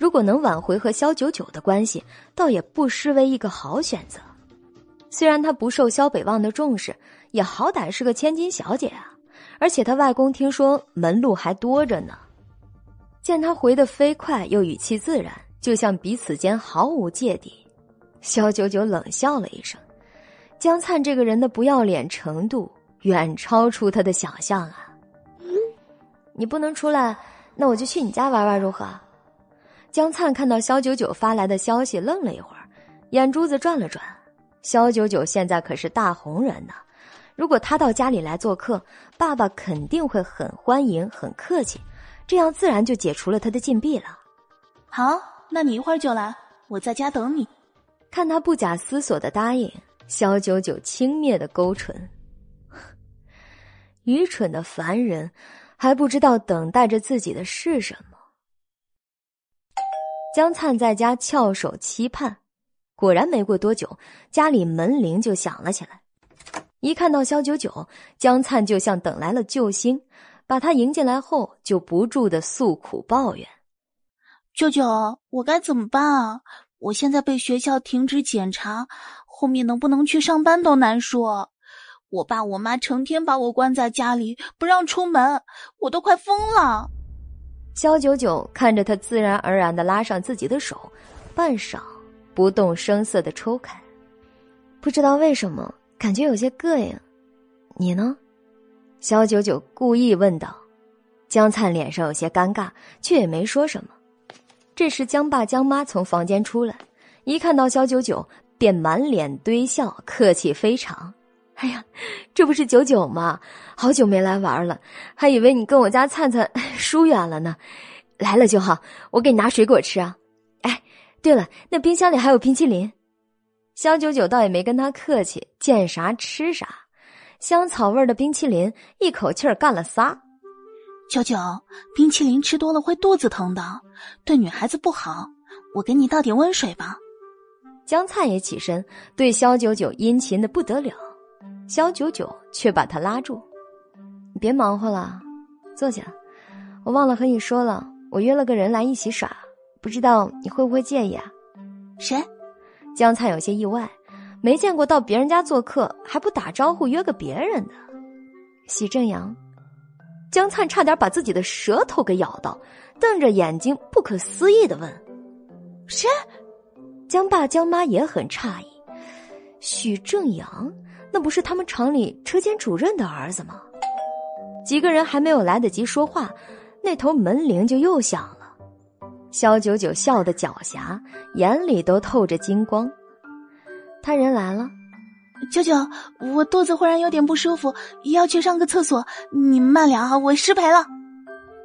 如果能挽回和萧九九的关系，倒也不失为一个好选择。虽然她不受萧北望的重视，也好歹是个千金小姐啊。而且他外公听说门路还多着呢。见他回的飞快又语气自然，就像彼此间毫无芥蒂。萧九九冷笑了一声，江灿这个人的不要脸程度。远超出他的想象啊！你不能出来，那我就去你家玩玩，如何？江灿看到肖九九发来的消息，愣了一会儿，眼珠子转了转。肖九九现在可是大红人呢，如果他到家里来做客，爸爸肯定会很欢迎、很客气，这样自然就解除了他的禁闭了。好，那你一会儿就来，我在家等你。看他不假思索的答应，肖九九轻蔑的勾唇。*laughs* 愚蠢的凡人，还不知道等待着自己的是什么。江灿在家翘首期盼，果然没过多久，家里门铃就响了起来。一看到肖九九，江灿就像等来了救星，把他迎进来后，就不住的诉苦抱怨：“舅舅，我该怎么办啊？我现在被学校停止检查，后面能不能去上班都难说。”我爸我妈成天把我关在家里，不让出门，我都快疯了。肖九九看着他自然而然的拉上自己的手，半晌不动声色的抽开，不知道为什么感觉有些膈应。你呢？肖九九故意问道。江灿脸上有些尴尬，却也没说什么。这时江爸江妈从房间出来，一看到肖九九，便满脸堆笑，客气非常。哎呀，这不是九九吗？好久没来玩了，还以为你跟我家灿灿 *laughs* 疏远了呢。来了就好，我给你拿水果吃啊。哎，对了，那冰箱里还有冰淇淋。肖九九倒也没跟他客气，见啥吃啥，香草味的冰淇淋，一口气儿干了仨。九九，冰淇淋吃多了会肚子疼的，对女孩子不好。我给你倒点温水吧。江灿也起身，对肖九九殷勤的不得了。肖九九却把他拉住：“你别忙活了，坐下。我忘了和你说了，我约了个人来一起耍，不知道你会不会介意啊？”“谁？”江灿有些意外，没见过到别人家做客还不打招呼约个别人的。许正阳，江灿差点把自己的舌头给咬到，瞪着眼睛不可思议的问：“谁？”江爸江妈也很诧异：“许正阳。”那不是他们厂里车间主任的儿子吗？几个人还没有来得及说话，那头门铃就又响了。肖九九笑得狡黠，眼里都透着金光。他人来了，九九，我肚子忽然有点不舒服，要去上个厕所，你慢点啊，我失陪了。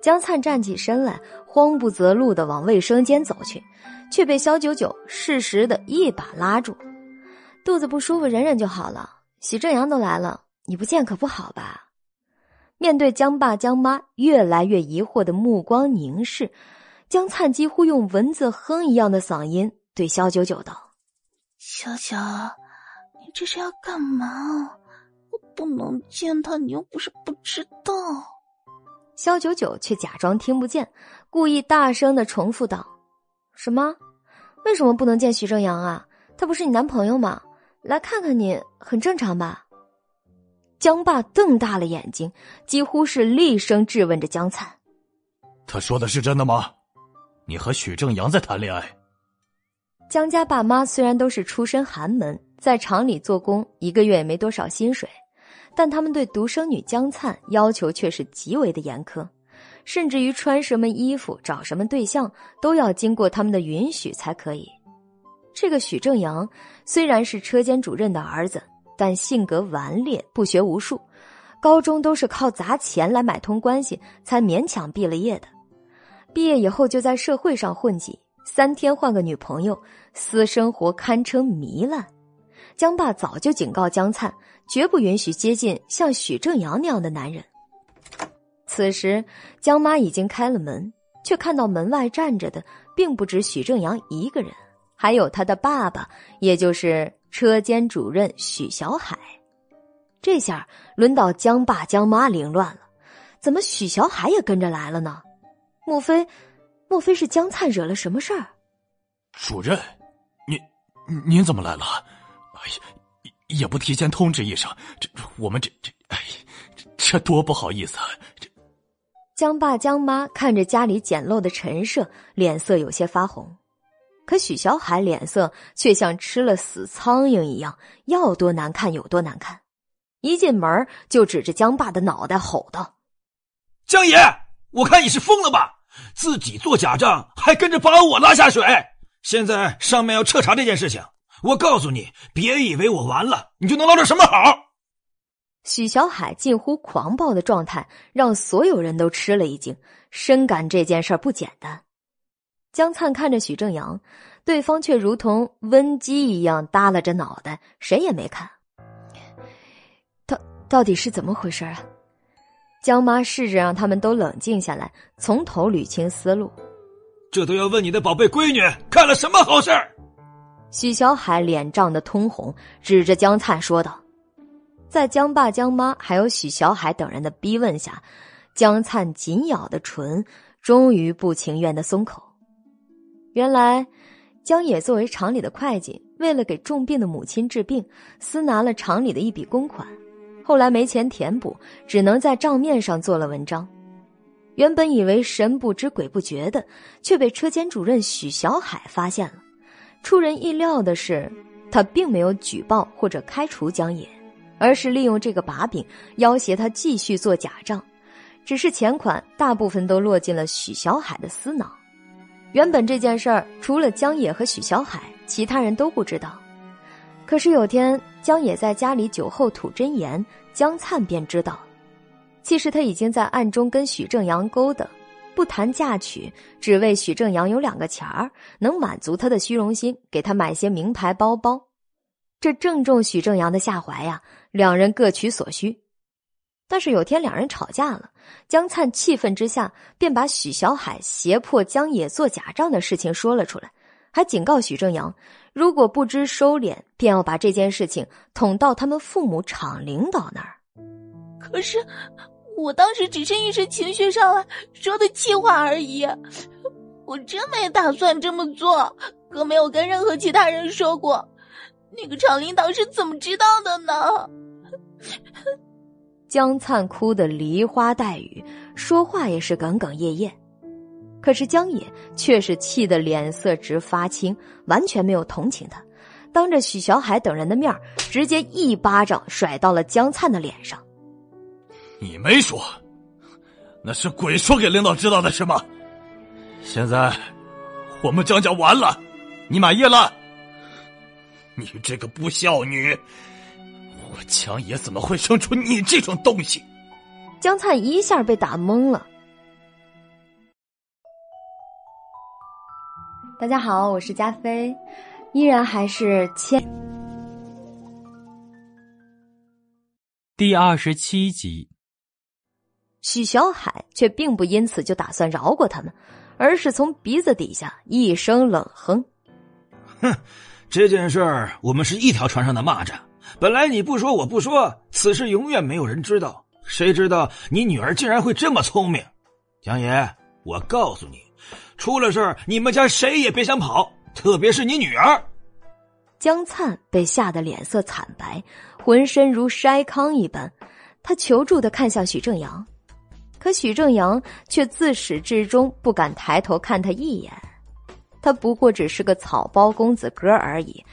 江灿站起身来，慌不择路的往卫生间走去，却被肖九九适时的一把拉住。肚子不舒服，忍忍就好了。许正阳都来了，你不见可不好吧？面对江爸江妈越来越疑惑的目光凝视，江灿几乎用蚊子哼一样的嗓音对肖九九道：“小九，你这是要干嘛？我不能见他，你又不是不知道。”肖九九却假装听不见，故意大声的重复道：“什么？为什么不能见许正阳啊？他不是你男朋友吗？”来看看你，很正常吧？江爸瞪大了眼睛，几乎是厉声质问着江灿：“他说的是真的吗？你和许正阳在谈恋爱？江家爸妈虽然都是出身寒门，在厂里做工，一个月也没多少薪水，但他们对独生女江灿要求却是极为的严苛，甚至于穿什么衣服、找什么对象，都要经过他们的允许才可以。这个许正阳虽然是车间主任的儿子，但性格顽劣，不学无术，高中都是靠砸钱来买通关系才勉强毕了业的。毕业以后就在社会上混迹。三天换个女朋友，私生活堪称糜烂。江爸早就警告江灿，绝不允许接近像许正阳那样的男人。此时，江妈已经开了门，却看到门外站着的并不止许正阳一个人，还有他的爸爸，也就是车间主任许小海。这下轮到江爸江妈凌乱了，怎么许小海也跟着来了呢？莫非？莫非是江灿惹了什么事儿？主任，您您怎么来了？哎呀，也不提前通知一声，这我们这这哎，这多不好意思啊！这江爸江妈看着家里简陋的陈设，脸色有些发红。可许小海脸色却像吃了死苍蝇一样，要多难看有多难看。一进门就指着江爸的脑袋吼道：“江爷，我看你是疯了吧！”自己做假账，还跟着把我拉下水。现在上面要彻查这件事情，我告诉你，别以为我完了，你就能捞着什么好。许小海近乎狂暴的状态，让所有人都吃了一惊，深感这件事不简单。江灿看着许正阳，对方却如同温鸡一样耷拉着脑袋，谁也没看。到到底是怎么回事啊？江妈试着让他们都冷静下来，从头捋清思路。这都要问你的宝贝闺女干了什么好事儿？许小海脸涨得通红，指着江灿说道。在江爸、江妈还有许小海等人的逼问下，江灿紧咬的唇终于不情愿的松口。原来，江野作为厂里的会计，为了给重病的母亲治病，私拿了厂里的一笔公款。后来没钱填补，只能在账面上做了文章。原本以为神不知鬼不觉的，却被车间主任许小海发现了。出人意料的是，他并没有举报或者开除江野，而是利用这个把柄要挟他继续做假账。只是钱款大部分都落进了许小海的私囊。原本这件事儿除了江野和许小海，其他人都不知道。可是有天，江野在家里酒后吐真言，江灿便知道其实他已经在暗中跟许正阳勾搭，不谈嫁娶，只为许正阳有两个钱儿，能满足他的虚荣心，给他买些名牌包包。这正中许正阳的下怀呀，两人各取所需。但是有天两人吵架了，江灿气愤之下，便把许小海胁迫江野做假账的事情说了出来。还警告许正阳，如果不知收敛，便要把这件事情捅到他们父母厂领导那儿。可是，我当时只是一时情绪上来说的气话而已，我真没打算这么做，更没有跟任何其他人说过。那个厂领导是怎么知道的呢？江灿哭得梨花带雨，说话也是哽哽咽咽。可是江野却是气得脸色直发青，完全没有同情他，当着许小海等人的面直接一巴掌甩到了江灿的脸上。你没说，那是鬼说给领导知道的，是吗？现在我们江家完了，你满意了？你这个不孝女，我强爷怎么会生出你这种东西？江灿一下被打懵了。大家好，我是加菲，依然还是千。第二十七集，许小海却并不因此就打算饶过他们，而是从鼻子底下一声冷哼：“哼，这件事儿我们是一条船上的蚂蚱，本来你不说我不说，此事永远没有人知道。谁知道你女儿竟然会这么聪明？江爷，我告诉你。”出了事儿，你们家谁也别想跑，特别是你女儿。江灿被吓得脸色惨白，浑身如筛糠一般，他求助的看向许正阳：“可许正阳却自始至终不敢抬头看他一眼。他不过只是个草包公子哥而已，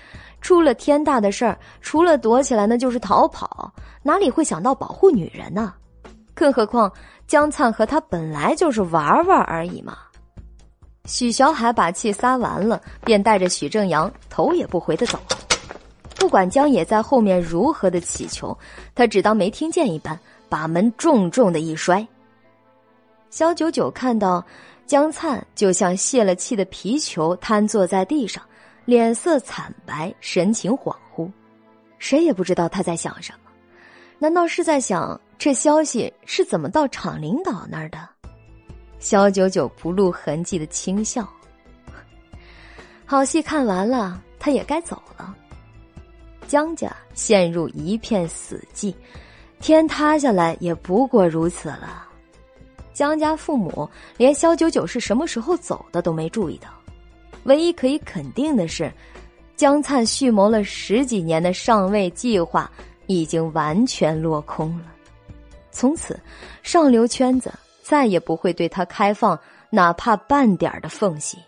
出了天大的事儿，除了躲起来，那就是逃跑，哪里会想到保护女人呢？更何况江灿和他本来就是玩玩而已嘛。许小海把气撒完了，便带着许正阳头也不回的走了。不管江野在后面如何的乞求，他只当没听见一般，把门重重的一摔。肖九九看到江灿就像泄了气的皮球，瘫坐在地上，脸色惨白，神情恍惚，谁也不知道他在想什么。难道是在想这消息是怎么到厂领导那儿的？肖九九不露痕迹的轻笑。好戏看完了，他也该走了。江家陷入一片死寂，天塌下来也不过如此了。江家父母连肖九九是什么时候走的都没注意到。唯一可以肯定的是，江灿蓄谋了十几年的上位计划已经完全落空了。从此，上流圈子再也不会对他开放哪怕半点的缝隙。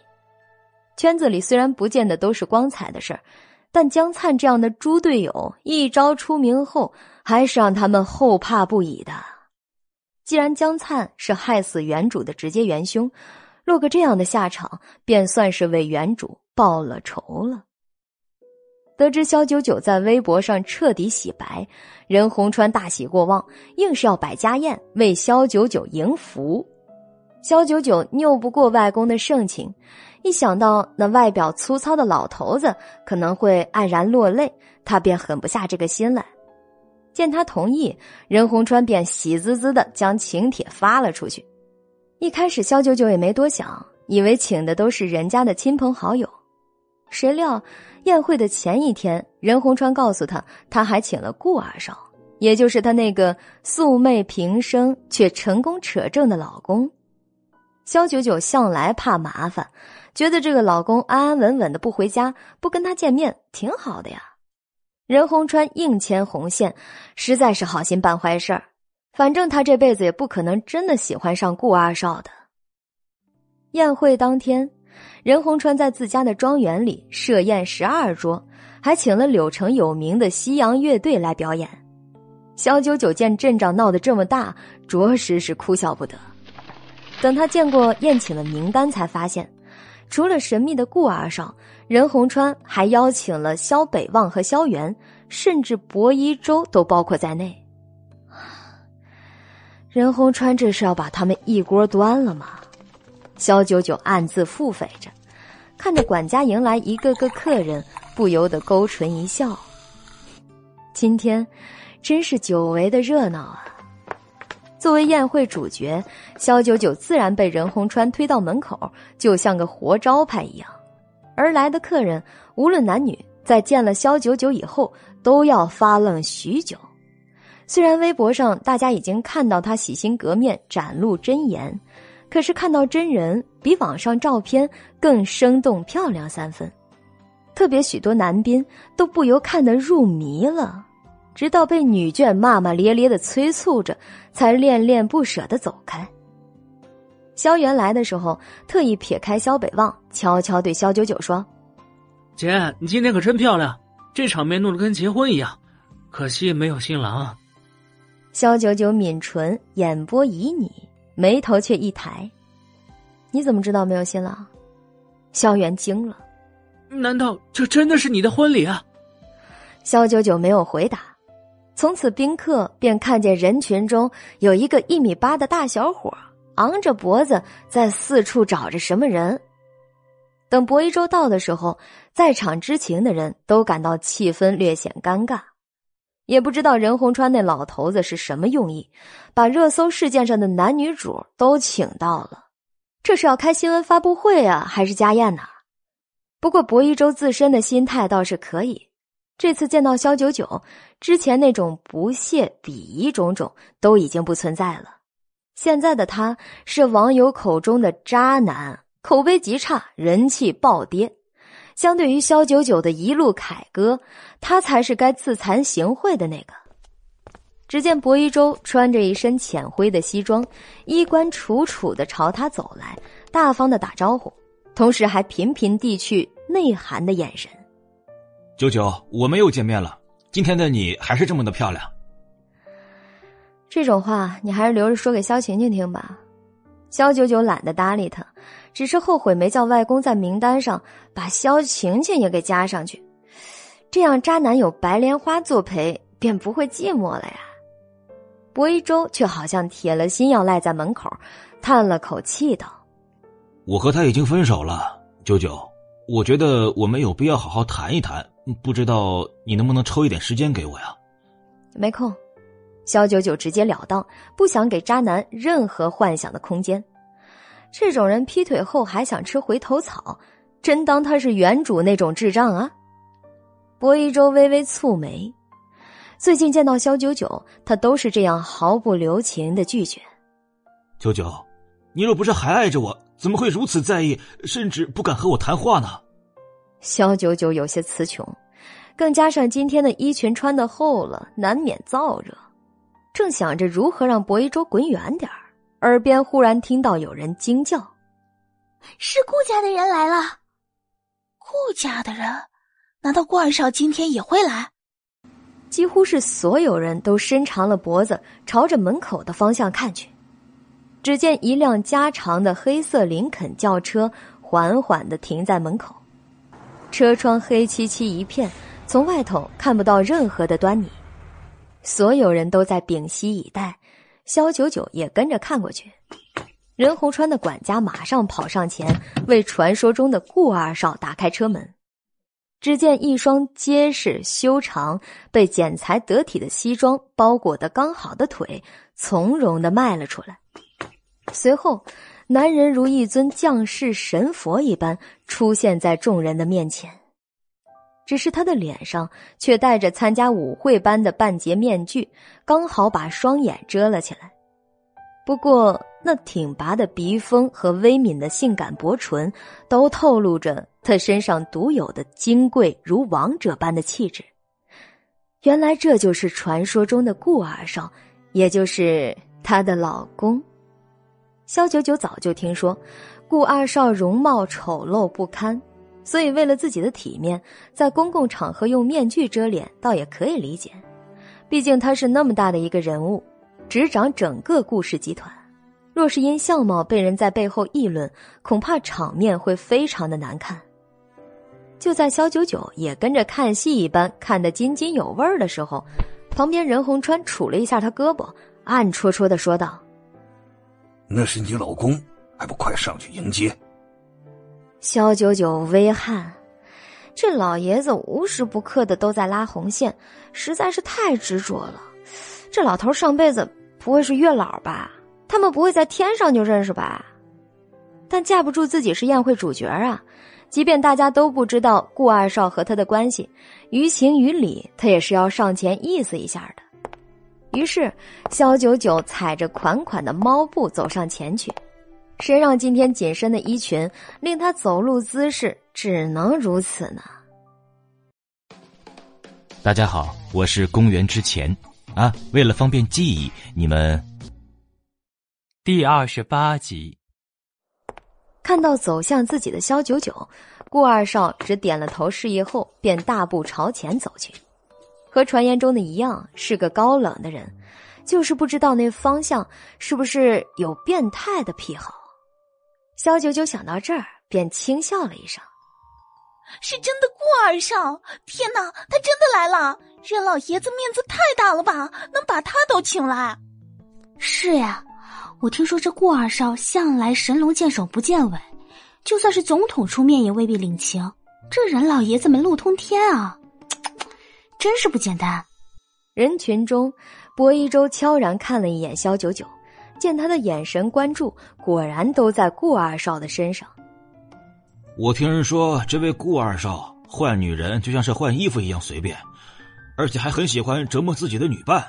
圈子里虽然不见得都是光彩的事儿。但江灿这样的猪队友一朝出名后，还是让他们后怕不已的。既然江灿是害死原主的直接元凶，落个这样的下场，便算是为原主报了仇了。得知肖九九在微博上彻底洗白，任洪川大喜过望，硬是要摆家宴为肖九九迎福。肖九九拗不过外公的盛情。一想到那外表粗糙的老头子可能会黯然落泪，他便狠不下这个心来。见他同意，任洪川便喜滋滋的将请帖发了出去。一开始，肖九九也没多想，以为请的都是人家的亲朋好友。谁料宴会的前一天，任洪川告诉他，他还请了顾二少，也就是他那个素昧平生却成功扯证的老公。肖九九向来怕麻烦。觉得这个老公安安稳稳的不回家，不跟他见面挺好的呀。任洪川硬牵红线，实在是好心办坏事儿。反正他这辈子也不可能真的喜欢上顾二少的。宴会当天，任洪川在自家的庄园里设宴十二桌，还请了柳城有名的西洋乐队来表演。小九九见阵仗闹得这么大，着实是哭笑不得。等他见过宴请的名单，才发现。除了神秘的顾二少，任洪川还邀请了萧北望和萧元，甚至薄一舟都包括在内。任洪川这是要把他们一锅端了吗？萧九九暗自腹诽着，看着管家迎来一个个客人，不由得勾唇一笑。今天真是久违的热闹啊！作为宴会主角，肖九九自然被任洪川推到门口，就像个活招牌一样。而来的客人无论男女，在见了肖九九以后，都要发愣许久。虽然微博上大家已经看到他洗心革面、展露真颜，可是看到真人比网上照片更生动漂亮三分。特别许多男宾都不由看得入迷了。直到被女眷骂骂咧咧的催促着，才恋恋不舍的走开。萧元来的时候，特意撇开萧北望，悄悄对萧九九说：“姐，你今天可真漂亮，这场面弄得跟结婚一样，可惜没有新郎。”萧九九抿唇，眼波旖旎，眉头却一抬：“你怎么知道没有新郎？”萧元惊了：“难道这真的是你的婚礼啊？”萧九九没有回答。从此，宾客便看见人群中有一个一米八的大小伙，昂着脖子在四处找着什么人。等薄一舟到的时候，在场知情的人都感到气氛略显尴尬，也不知道任洪川那老头子是什么用意，把热搜事件上的男女主都请到了，这是要开新闻发布会啊，还是家宴呢？不过薄一舟自身的心态倒是可以。这次见到肖九九，之前那种不屑、鄙夷种种都已经不存在了。现在的他是网友口中的渣男，口碑极差，人气暴跌。相对于萧九九的一路凯歌，他才是该自惭形秽的那个。只见薄一舟穿着一身浅灰的西装，衣冠楚楚的朝他走来，大方的打招呼，同时还频频递去内涵的眼神。九九，我们又见面了。今天的你还是这么的漂亮。这种话你还是留着说给萧晴晴听吧。萧九九懒得搭理他，只是后悔没叫外公在名单上把萧晴晴也给加上去，这样渣男有白莲花作陪，便不会寂寞了呀。薄一舟却好像铁了心要赖在门口，叹了口气道：“我和他已经分手了，九九，我觉得我们有必要好好谈一谈。不知道你能不能抽一点时间给我呀？”没空。萧九九直截了当，不想给渣男任何幻想的空间。这种人劈腿后还想吃回头草，真当他是原主那种智障啊？薄一舟微微蹙眉。最近见到萧九九，他都是这样毫不留情的拒绝。九九，你若不是还爱着我，怎么会如此在意，甚至不敢和我谈话呢？萧九九有些词穷，更加上今天的衣裙穿的厚了，难免燥热。正想着如何让薄一舟滚远点儿，耳边忽然听到有人惊叫：“是顾家的人来了！”顾家的人，难道顾二少今天也会来？几乎是所有人都伸长了脖子，朝着门口的方向看去。只见一辆加长的黑色林肯轿车缓缓的停在门口，车窗黑漆漆一片，从外头看不到任何的端倪。所有人都在屏息以待，肖九九也跟着看过去。任洪川的管家马上跑上前，为传说中的顾二少打开车门。只见一双结实修长、被剪裁得体的西装包裹的刚好的腿，从容的迈了出来。随后，男人如一尊降世神佛一般出现在众人的面前，只是他的脸上却戴着参加舞会般的半截面具，刚好把双眼遮了起来。不过，那挺拔的鼻峰和微抿的性感薄唇，都透露着他身上独有的金贵如王者般的气质。原来这就是传说中的顾二少，也就是她的老公。萧九九早就听说，顾二少容貌丑陋不堪，所以为了自己的体面，在公共场合用面具遮脸，倒也可以理解。毕竟他是那么大的一个人物。执掌整个顾氏集团，若是因相貌被人在背后议论，恐怕场面会非常的难看。就在肖九九也跟着看戏一般看得津津有味的时候，旁边任洪川杵了一下他胳膊，暗戳戳的说道：“那是你老公，还不快上去迎接？”萧九九微汗，这老爷子无时不刻的都在拉红线，实在是太执着了。这老头上辈子不会是月老吧？他们不会在天上就认识吧？但架不住自己是宴会主角啊！即便大家都不知道顾二少和他的关系，于情于理，他也是要上前意思一下的。于是，萧九九踩着款款的猫步走上前去，谁让今天紧身的衣裙令他走路姿势只能如此呢？大家好，我是公元之前。啊，为了方便记忆，你们第二十八集看到走向自己的萧九九，顾二少只点了头示意后，便大步朝前走去。和传言中的一样，是个高冷的人，就是不知道那方向是不是有变态的癖好。萧九九想到这儿，便轻笑了一声。是真的顾二少！天哪，他真的来了！任老爷子面子太大了吧，能把他都请来？是呀，我听说这顾二少向来神龙见首不见尾，就算是总统出面也未必领情。这任老爷子门路通天啊，真是不简单。人群中，薄一舟悄然看了一眼萧九九，见他的眼神关注，果然都在顾二少的身上。我听人说，这位顾二少换女人就像是换衣服一样随便，而且还很喜欢折磨自己的女伴。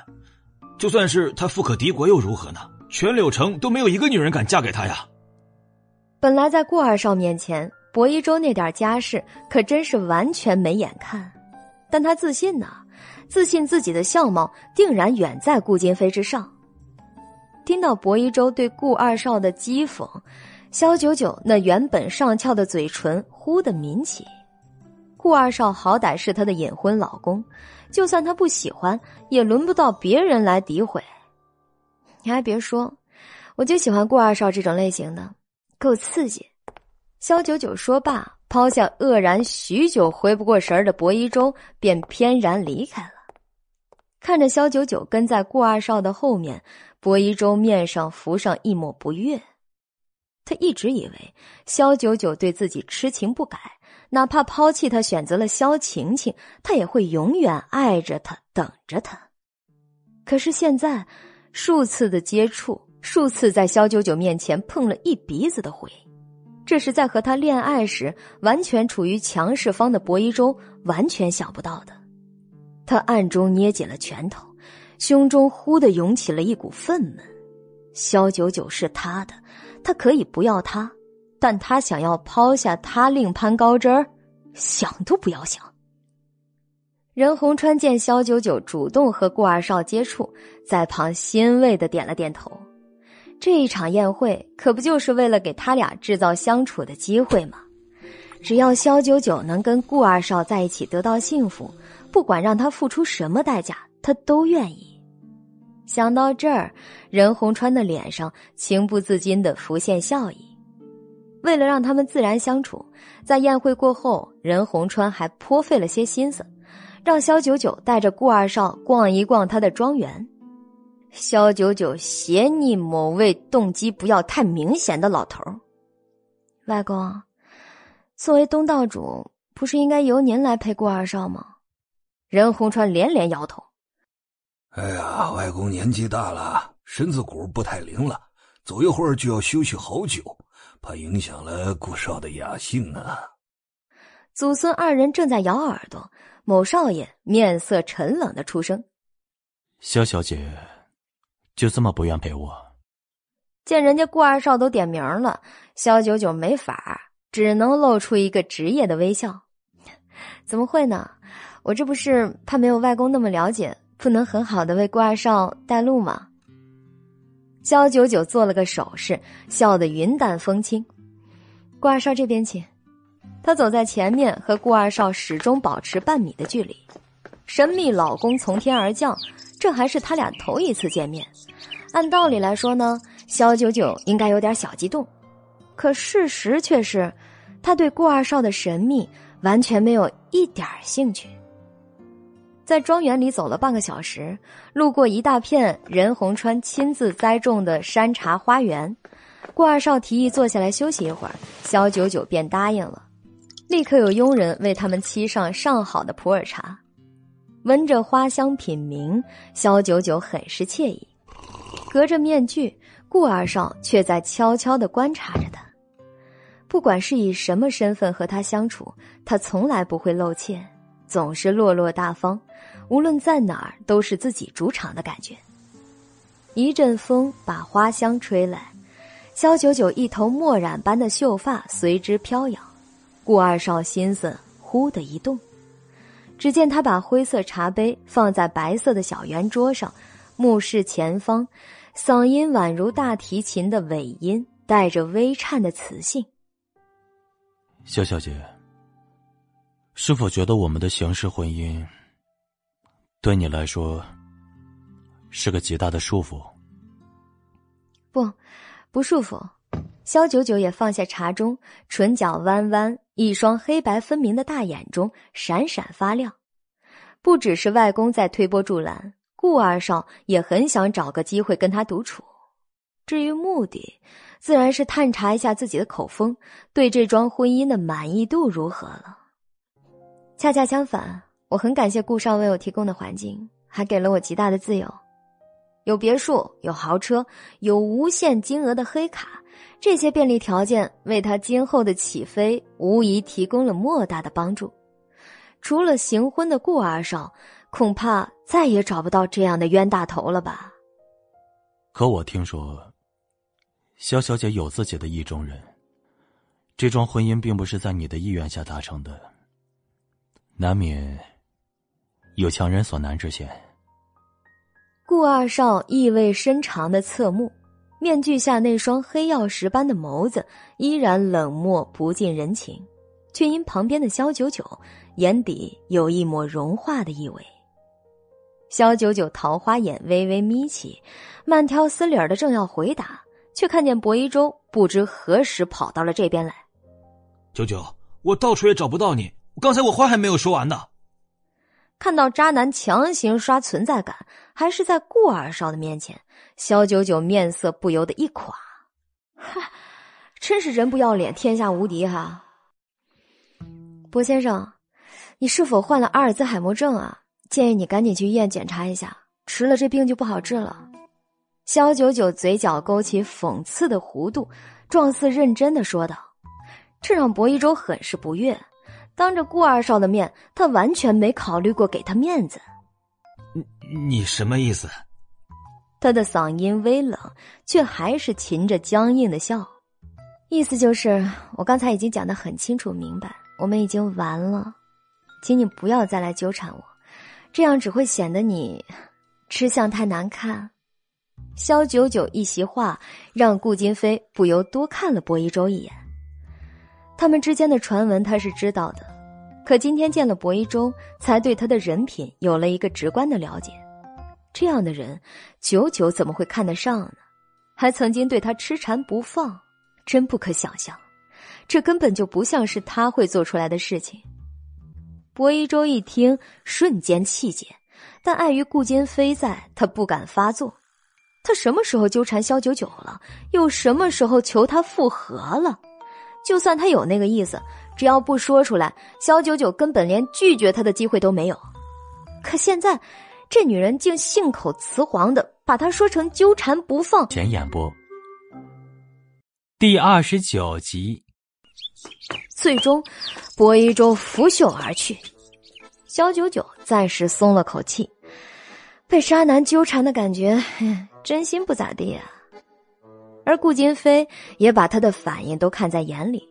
就算是他富可敌国又如何呢？全柳城都没有一个女人敢嫁给他呀！本来在顾二少面前，薄一舟那点家世可真是完全没眼看，但他自信呢，自信自己的相貌定然远在顾金飞之上。听到薄一舟对顾二少的讥讽，萧九九那原本上翘的嘴唇忽的抿起。顾二少好歹是他的隐婚老公，就算他不喜欢，也轮不到别人来诋毁。你还别说，我就喜欢顾二少这种类型的，够刺激。萧九九说罢，抛下愕然许久回不过神儿的薄一舟，便翩然离开了。看着萧九九跟在顾二少的后面，薄一舟面上浮上一抹不悦。他一直以为萧九九对自己痴情不改。哪怕抛弃他，选择了萧晴晴，他也会永远爱着她，等着她。可是现在，数次的接触，数次在萧九九面前碰了一鼻子的灰，这是在和他恋爱时完全处于强势方的薄一舟完全想不到的。他暗中捏紧了拳头，胸中忽的涌起了一股愤懑。萧九九是他的，他可以不要他。但他想要抛下他另攀高枝儿，想都不要想。任洪川见萧九九主动和顾二少接触，在旁欣慰的点了点头。这一场宴会可不就是为了给他俩制造相处的机会吗？只要萧九九能跟顾二少在一起得到幸福，不管让他付出什么代价，他都愿意。想到这儿，任鸿川的脸上情不自禁的浮现笑意。为了让他们自然相处，在宴会过后，任鸿川还颇费了些心思，让萧九九带着顾二少逛一逛他的庄园。萧九九斜睨某位动机不要太明显的老头外公，作为东道主，不是应该由您来陪顾二少吗？任鸿川连连摇头。哎呀，外公年纪大了，身子骨不太灵了，走一会儿就要休息好久。怕影响了顾少的雅兴啊！祖孙二人正在咬耳朵，某少爷面色沉冷的出声：“萧小姐，就这么不愿陪我？”见人家顾二少都点名了，萧九九没法，只能露出一个职业的微笑：“怎么会呢？我这不是怕没有外公那么了解，不能很好的为顾二少带路吗？”萧九九做了个手势，笑得云淡风轻。顾二少这边请。他走在前面，和顾二少始终保持半米的距离。神秘老公从天而降，这还是他俩头一次见面。按道理来说呢，萧九九应该有点小激动，可事实却是，他对顾二少的神秘完全没有一点兴趣。在庄园里走了半个小时，路过一大片任鸿川亲自栽种的山茶花园，顾二少提议坐下来休息一会儿，萧九九便答应了。立刻有佣人为他们沏上上好的普洱茶，闻着花香品茗，萧九九很是惬意。隔着面具，顾二少却在悄悄的观察着他。不管是以什么身份和他相处，他从来不会露怯。总是落落大方，无论在哪儿都是自己主场的感觉。一阵风把花香吹来，萧九九一头墨染般的秀发随之飘扬。顾二少心思忽的一动，只见他把灰色茶杯放在白色的小圆桌上，目视前方，嗓音宛如大提琴的尾音，带着微颤的磁性。萧小姐。是否觉得我们的形式婚姻对你来说是个极大的束缚？不，不束缚。萧九九也放下茶盅，唇角弯弯，一双黑白分明的大眼中闪闪发亮。不只是外公在推波助澜，顾二少也很想找个机会跟他独处。至于目的，自然是探查一下自己的口风，对这桩婚姻的满意度如何了。恰恰相反，我很感谢顾少为我提供的环境，还给了我极大的自由。有别墅，有豪车，有无限金额的黑卡，这些便利条件为他今后的起飞无疑提供了莫大的帮助。除了行婚的顾二少，恐怕再也找不到这样的冤大头了吧？可我听说，萧小姐有自己的意中人，这桩婚姻并不是在你的意愿下达成的。难免有强人所难之嫌。顾二少意味深长的侧目，面具下那双黑曜石般的眸子依然冷漠不近人情，却因旁边的萧九九眼底有一抹融化的意味。萧九九桃花眼微微眯起，慢条斯理的正要回答，却看见薄一舟不知何时跑到了这边来。九九，我到处也找不到你，刚才我话还没有说完呢。看到渣男强行刷存在感，还是在顾二少的面前，肖九九面色不由得一垮。哈，真是人不要脸，天下无敌哈！薄先生，你是否患了阿尔兹海默症啊？建议你赶紧去医院检查一下，迟了这病就不好治了。肖九九嘴角勾起讽刺的弧度，状似认真的说道：“这让薄一舟很是不悦。”当着顾二少的面，他完全没考虑过给他面子。你你什么意思？他的嗓音微冷，却还是噙着僵硬的笑。意思就是，我刚才已经讲的很清楚明白，我们已经完了，请你不要再来纠缠我，这样只会显得你吃相太难看。萧九九一席话，让顾金飞不由多看了薄一舟一眼。他们之间的传闻他是知道的，可今天见了薄一舟，才对他的人品有了一个直观的了解。这样的人，九九怎么会看得上呢？还曾经对他痴缠不放，真不可想象。这根本就不像是他会做出来的事情。薄一舟一听，瞬间气结，但碍于顾金飞在，他不敢发作。他什么时候纠缠萧九九了？又什么时候求他复合了？就算他有那个意思，只要不说出来，萧九九根本连拒绝他的机会都没有。可现在，这女人竟信口雌黄的把他说成纠缠不放。全演播第二十九集，最终，薄一舟拂袖而去。萧九九暂时松了口气，被渣男纠缠的感觉，真心不咋地啊。而顾金飞也把他的反应都看在眼里，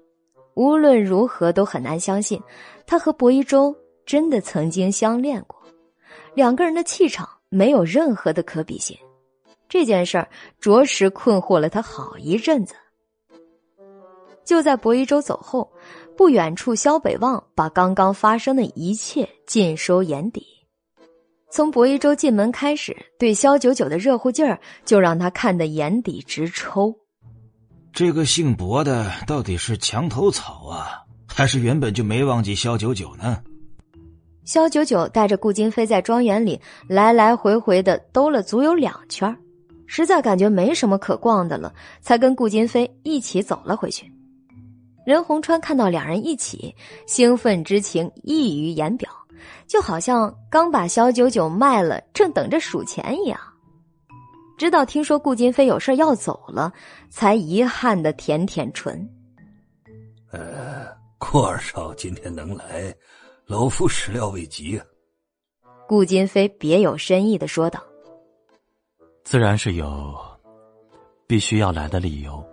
无论如何都很难相信，他和薄一舟真的曾经相恋过，两个人的气场没有任何的可比性。这件事儿着实困惑了他好一阵子。就在薄一舟走后，不远处肖北望把刚刚发生的一切尽收眼底。从薄一舟进门开始，对萧九九的热乎劲儿就让他看得眼底直抽。这个姓薄的到底是墙头草啊，还是原本就没忘记萧九九呢？萧九九带着顾金飞在庄园里来来回回的兜了足有两圈，实在感觉没什么可逛的了，才跟顾金飞一起走了回去。任洪川看到两人一起，兴奋之情溢于言表。就好像刚把萧九九卖了，正等着数钱一样。直到听说顾金飞有事要走了，才遗憾的舔舔唇。呃，顾二少今天能来，老夫始料未及啊。顾金飞别有深意的说道：“自然是有必须要来的理由。”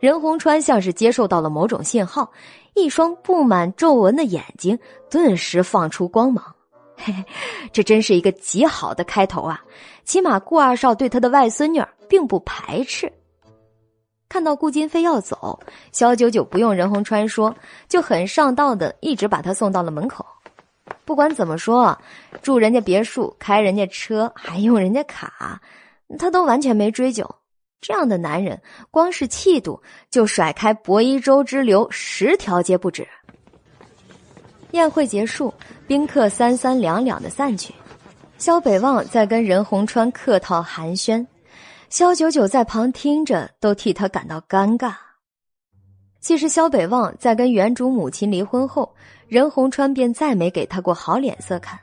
任洪川像是接受到了某种信号。一双布满皱纹的眼睛顿时放出光芒，嘿嘿，这真是一个极好的开头啊！起码顾二少对他的外孙女并不排斥。看到顾金飞要走，萧九九不用任洪川说，就很上道的一直把他送到了门口。不管怎么说，住人家别墅、开人家车、还用人家卡，他都完全没追究。这样的男人，光是气度就甩开薄一舟之流十条街不止。宴会结束，宾客三三两两的散去，萧北望在跟任洪川客套寒暄，萧九九在旁听着都替他感到尴尬。其实萧北望在跟原主母亲离婚后，任洪川便再没给他过好脸色看，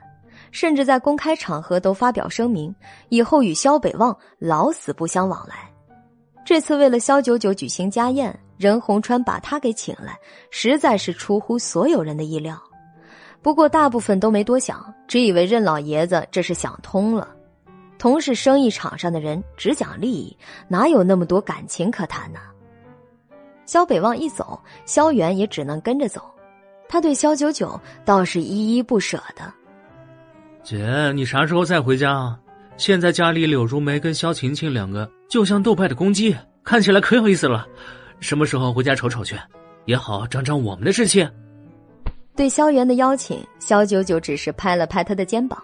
甚至在公开场合都发表声明，以后与萧北望老死不相往来。这次为了萧九九举行家宴，任洪川把他给请来，实在是出乎所有人的意料。不过大部分都没多想，只以为任老爷子这是想通了。同是生意场上的人，只讲利益，哪有那么多感情可谈呢？萧北望一走，萧元也只能跟着走。他对萧九九倒是依依不舍的。姐，你啥时候再回家啊？现在家里柳如梅跟萧晴晴两个就像斗派的公鸡，看起来可有意思了。什么时候回家瞅瞅去，也好长长我们的志气。对萧元的邀请，萧九九只是拍了拍他的肩膀：“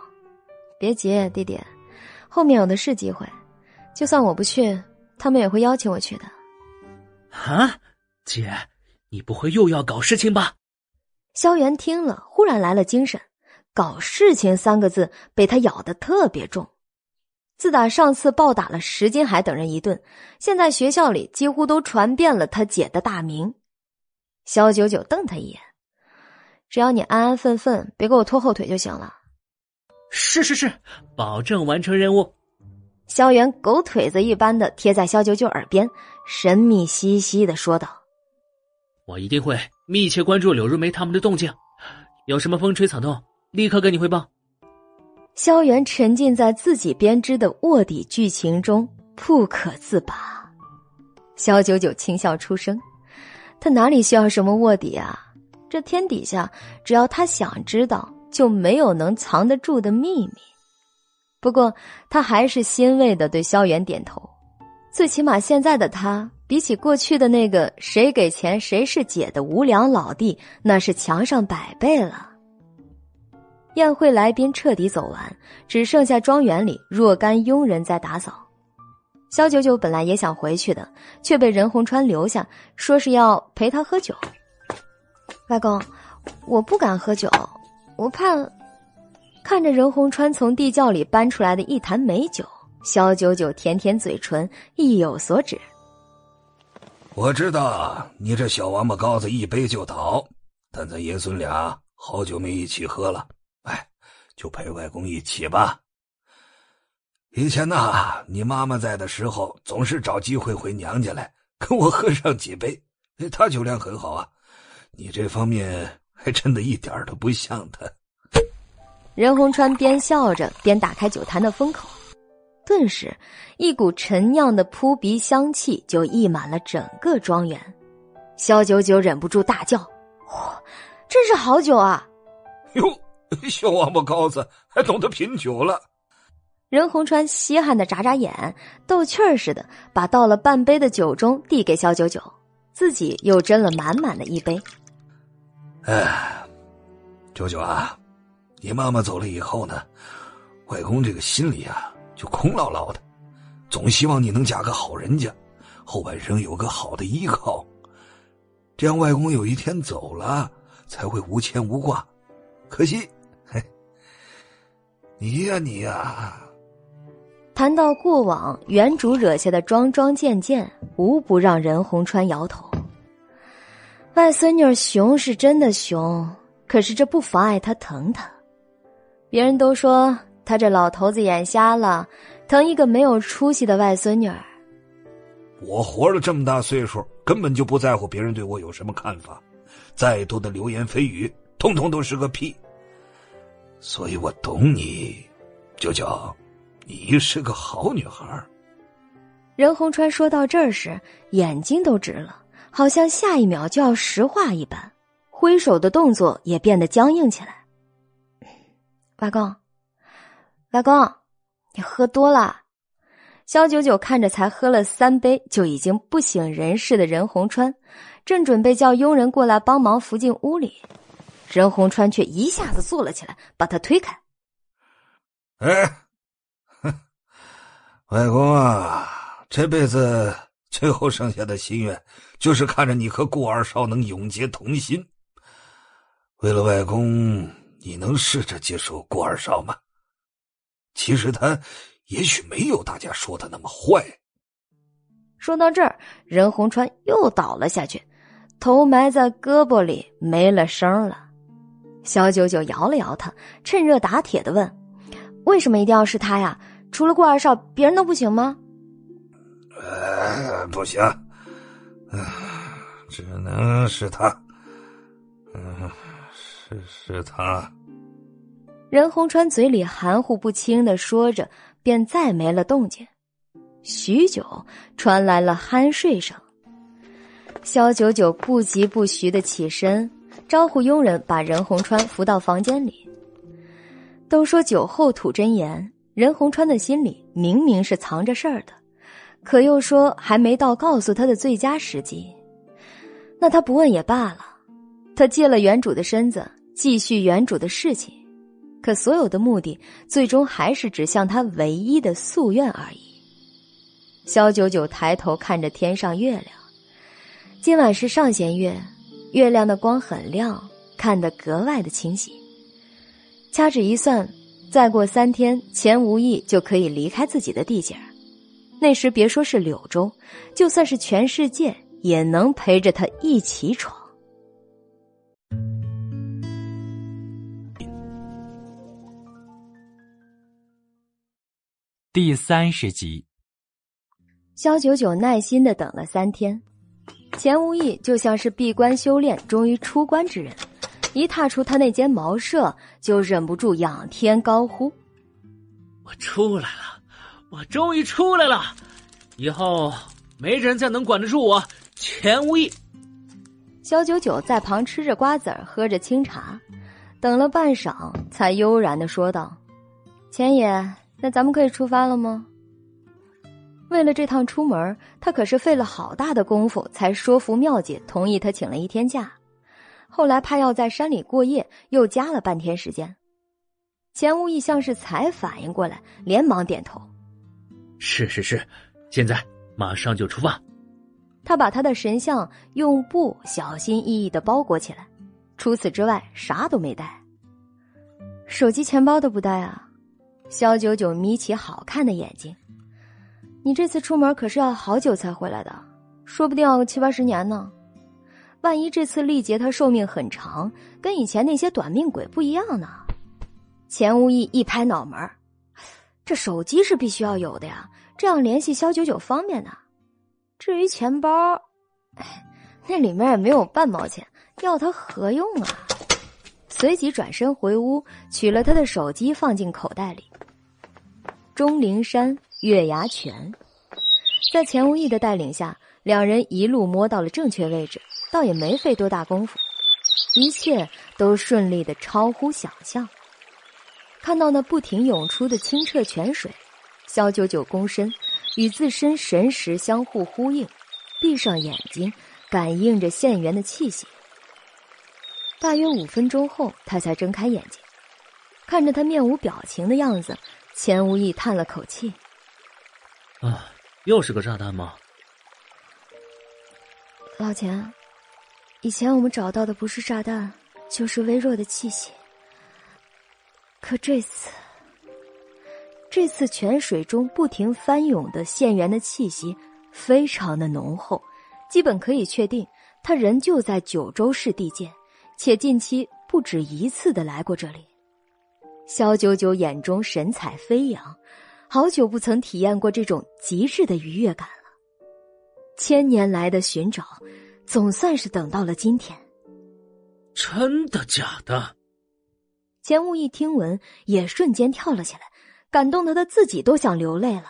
别急，弟弟，后面有的是机会。就算我不去，他们也会邀请我去的。”啊，姐，你不会又要搞事情吧？萧元听了，忽然来了精神，“搞事情”三个字被他咬得特别重。自打上次暴打了石金海等人一顿，现在学校里几乎都传遍了他姐的大名。肖九九瞪他一眼。只要你安安分分，别给我拖后腿就行了。是是是，保证完成任务。萧元狗腿子一般的贴在肖九九耳边，神秘兮兮的说道：“我一定会密切关注柳如梅他们的动静，有什么风吹草动，立刻跟你汇报。”萧元沉浸在自己编织的卧底剧情中，不可自拔。萧九九轻笑出声：“他哪里需要什么卧底啊？”这天底下，只要他想知道，就没有能藏得住的秘密。不过，他还是欣慰的对萧元点头。最起码，现在的他比起过去的那个谁给钱谁是姐的无良老弟，那是强上百倍了。宴会来宾彻底走完，只剩下庄园里若干佣人在打扫。肖九九本来也想回去的，却被任洪川留下，说是要陪他喝酒。外公，我不敢喝酒，我怕。看着任洪川从地窖里搬出来的一坛美酒，肖九九舔舔嘴唇，意有所指。我知道你这小王八羔子一杯就倒，但咱爷孙俩好久没一起喝了，就陪外公一起吧。以前呐，你妈妈在的时候，总是找机会回娘家来跟我喝上几杯，她酒量很好啊。你这方面还真的一点都不像她。任洪川边笑着边打开酒坛的封口，顿时一股陈酿的扑鼻香气就溢满了整个庄园。萧九九忍不住大叫：“哇，真是好酒啊！”哟，*laughs* 小王八羔子还懂得品酒了。任洪川稀罕的眨眨眼，逗趣儿似的把倒了半杯的酒盅递给肖九九，自己又斟了满满的一杯。哎，九九啊，你妈妈走了以后呢，外公这个心里啊就空落落的，总希望你能嫁个好人家，后半生有个好的依靠，这样外公有一天走了才会无牵无挂。可惜，嘿，你呀你呀，谈到过往原主惹下的桩桩件件，无不让任洪川摇头。外孙女熊是真的熊，可是这不妨碍他疼他。别人都说他这老头子眼瞎了，疼一个没有出息的外孙女儿。我活了这么大岁数，根本就不在乎别人对我有什么看法，再多的流言蜚语，通通都是个屁。所以我懂你，舅舅，你是个好女孩。任洪川说到这儿时，眼睛都直了。好像下一秒就要石化一般，挥手的动作也变得僵硬起来。外公，外公，你喝多了。肖九九看着才喝了三杯就已经不省人事的任洪川，正准备叫佣人过来帮忙扶进屋里，任洪川却一下子坐了起来，把他推开。哎，*laughs* 外公啊，这辈子。最后剩下的心愿，就是看着你和顾二少能永结同心。为了外公，你能试着接受顾二少吗？其实他也许没有大家说的那么坏。说到这儿，任洪川又倒了下去，头埋在胳膊里没了声了。小九九摇了摇他，趁热打铁的问：“为什么一定要是他呀？除了顾二少，别人都不行吗？”呃，不行，只能是他，嗯，是是他。任洪川嘴里含糊不清的说着，便再没了动静。许久，传来了酣睡声。肖九九不疾不徐的起身，招呼佣人把任洪川扶到房间里。都说酒后吐真言，任洪川的心里明明是藏着事儿的，可又说还没到告诉他的最佳时机。那他不问也罢了，他借了原主的身子，继续原主的事情。可所有的目的，最终还是指向他唯一的夙愿而已。萧九九抬头看着天上月亮，今晚是上弦月，月亮的光很亮，看得格外的清晰。掐指一算，再过三天，钱无意就可以离开自己的地界儿。那时别说是柳州，就算是全世界，也能陪着他一起闯。第三十集，肖九九耐心的等了三天，钱无义就像是闭关修炼终于出关之人，一踏出他那间茅舍，就忍不住仰天高呼：“我出来了，我终于出来了！以后没人再能管得住我，钱无义。”萧九九在旁吃着瓜子儿，喝着清茶，等了半晌，才悠然的说道：“钱爷。”那咱们可以出发了吗？为了这趟出门，他可是费了好大的功夫，才说服妙姐同意他请了一天假。后来怕要在山里过夜，又加了半天时间。钱无义像是才反应过来，连忙点头：“是是是，现在马上就出发。”他把他的神像用布小心翼翼的包裹起来，除此之外啥都没带，手机、钱包都不带啊。肖九九眯起好看的眼睛，你这次出门可是要好久才回来的，说不定要七八十年呢。万一这次历劫他寿命很长，跟以前那些短命鬼不一样呢？钱无义一拍脑门这手机是必须要有的呀，这样联系肖九九方便的。至于钱包，那里面也没有半毛钱，要它何用啊？随即转身回屋，取了他的手机放进口袋里。钟灵山月牙泉，在钱无义的带领下，两人一路摸到了正确位置，倒也没费多大功夫，一切都顺利的超乎想象。看到那不停涌出的清澈泉水，萧九九躬身，与自身神识相互呼应，闭上眼睛，感应着县园的气息。大约五分钟后，他才睁开眼睛，看着他面无表情的样子。钱无义叹了口气：“啊，又是个炸弹吗？”老钱，以前我们找到的不是炸弹，就是微弱的气息。可这次，这次泉水中不停翻涌的县源的气息非常的浓厚，基本可以确定他仍旧在九州市地界，且近期不止一次的来过这里。萧九九眼中神采飞扬，好久不曾体验过这种极致的愉悦感了。千年来的寻找，总算是等到了今天。真的假的？钱物一听闻，也瞬间跳了起来，感动的他自己都想流泪了。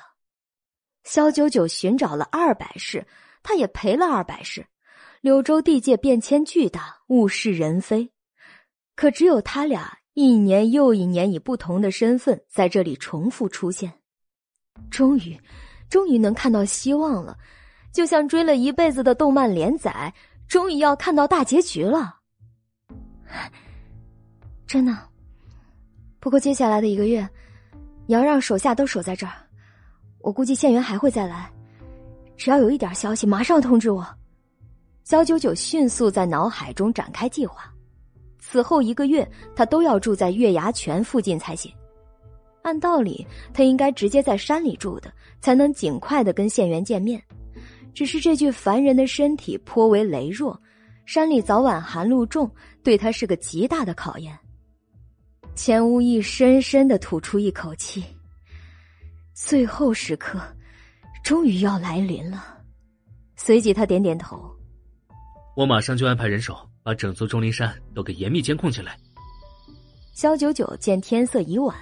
萧九九寻找了二百世，他也赔了二百世。柳州地界变迁巨大，物是人非，可只有他俩。一年又一年，以不同的身份在这里重复出现，终于，终于能看到希望了，就像追了一辈子的动漫连载，终于要看到大结局了。*sighs* 真的，不过接下来的一个月，你要让手下都守在这儿，我估计县员还会再来，只要有一点消息，马上通知我。肖九九迅速在脑海中展开计划。此后一个月，他都要住在月牙泉附近才行。按道理，他应该直接在山里住的，才能尽快的跟县员见面。只是这具凡人的身体颇为羸弱，山里早晚寒露重，对他是个极大的考验。钱无义深深的吐出一口气，最后时刻，终于要来临了。随即，他点点头：“我马上就安排人手。”把整座钟灵山都给严密监控起来。萧九九见天色已晚，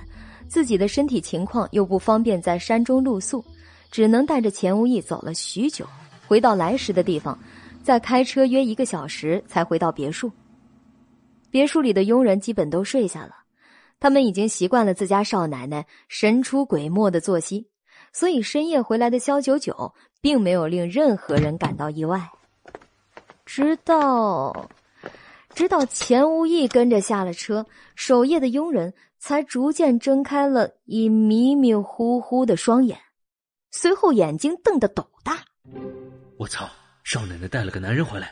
自己的身体情况又不方便在山中露宿，只能带着钱无义走了许久，回到来时的地方，再开车约一个小时才回到别墅。别墅里的佣人基本都睡下了，他们已经习惯了自家少奶奶神出鬼没的作息，所以深夜回来的肖九九并没有令任何人感到意外。直到，直到钱无义跟着下了车，守夜的佣人才逐渐睁开了已迷迷糊糊的双眼，随后眼睛瞪得斗大。我操！少奶奶带了个男人回来。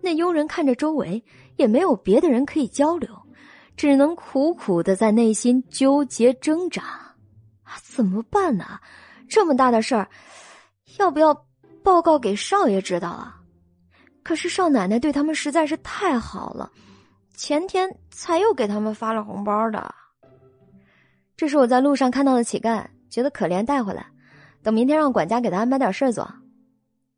那佣人看着周围，也没有别的人可以交流。只能苦苦的在内心纠结挣扎，啊怎么办呢？这么大的事儿，要不要报告给少爷知道啊？可是少奶奶对他们实在是太好了，前天才又给他们发了红包的。这是我在路上看到的乞丐，觉得可怜带回来，等明天让管家给他安排点事儿做。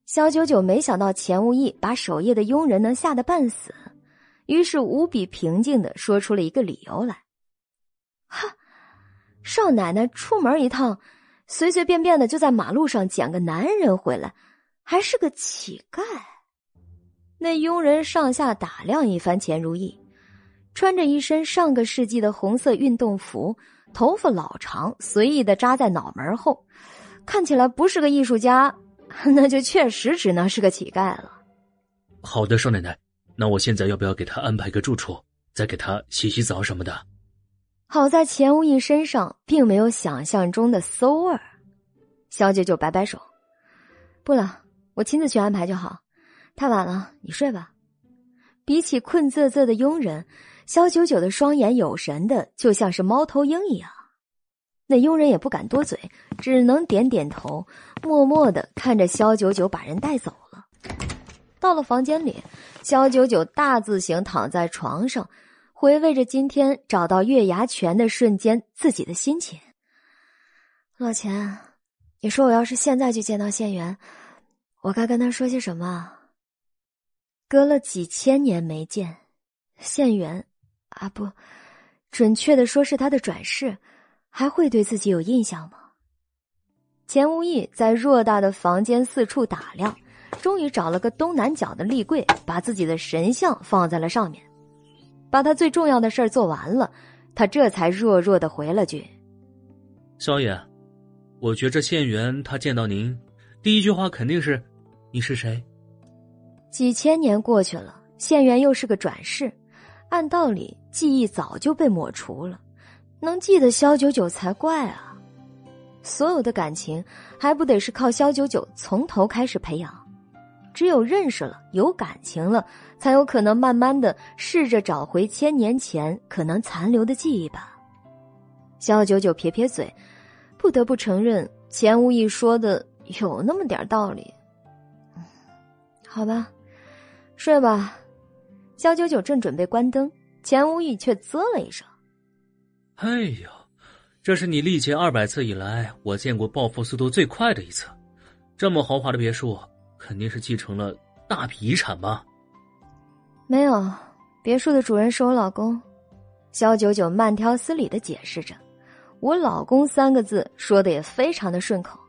肖九九没想到钱无意把守夜的佣人能吓得半死。于是无比平静的说出了一个理由来。哈，少奶奶出门一趟，随随便便的就在马路上捡个男人回来，还是个乞丐。那佣人上下打量一番钱如意，穿着一身上个世纪的红色运动服，头发老长，随意的扎在脑门后，看起来不是个艺术家，*laughs* 那就确实只能是个乞丐了。好的，少奶奶。那我现在要不要给他安排个住处，再给他洗洗澡什么的？好在钱无义身上并没有想象中的馊味儿。小姐就摆摆手，不了，我亲自去安排就好。太晚了，你睡吧。比起困涩涩的佣人，肖九九的双眼有神的，就像是猫头鹰一样。那佣人也不敢多嘴，只能点点头，默默的看着肖九九把人带走了。到了房间里。肖九九大字形躺在床上，回味着今天找到月牙泉的瞬间自己的心情。老钱，你说我要是现在就见到县元，我该跟他说些什么？隔了几千年没见，县元，啊不，准确的说是他的转世，还会对自己有印象吗？钱无意在偌大的房间四处打量。终于找了个东南角的立柜，把自己的神像放在了上面。把他最重要的事儿做完了，他这才弱弱的回了句：“少爷，我觉着县元他见到您，第一句话肯定是‘你是谁’。几千年过去了，县元又是个转世，按道理记忆早就被抹除了，能记得萧九九才怪啊！所有的感情还不得是靠萧九九从头开始培养？”只有认识了，有感情了，才有可能慢慢的试着找回千年前可能残留的记忆吧。肖九九撇撇嘴，不得不承认钱无义说的有那么点道理。好吧，睡吧。肖九九正准备关灯，钱无义却啧了一声：“哎呦，这是你历劫二百次以来我见过暴富速度最快的一次，这么豪华的别墅。”肯定是继承了大笔遗产吧？没有，别墅的主人是我老公。肖九九慢条斯理的解释着，“我老公”三个字说的也非常的顺口。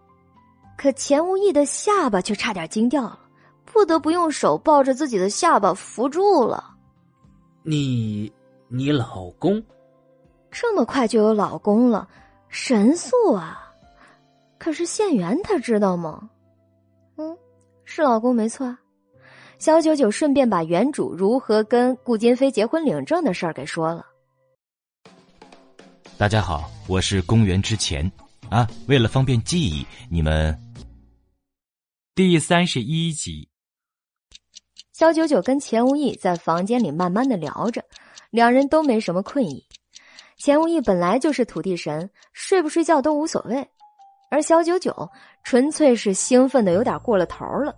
可钱无意的下巴却差点惊掉了，不得不用手抱着自己的下巴扶住了。你，你老公？这么快就有老公了，神速啊！可是县元他知道吗？嗯。是老公没错，肖九九顺便把原主如何跟顾金飞结婚领证的事儿给说了。大家好，我是公元之前啊，为了方便记忆，你们第三十一集。肖九九跟钱无义在房间里慢慢的聊着，两人都没什么困意。钱无义本来就是土地神，睡不睡觉都无所谓。而肖九九纯粹是兴奋的有点过了头了，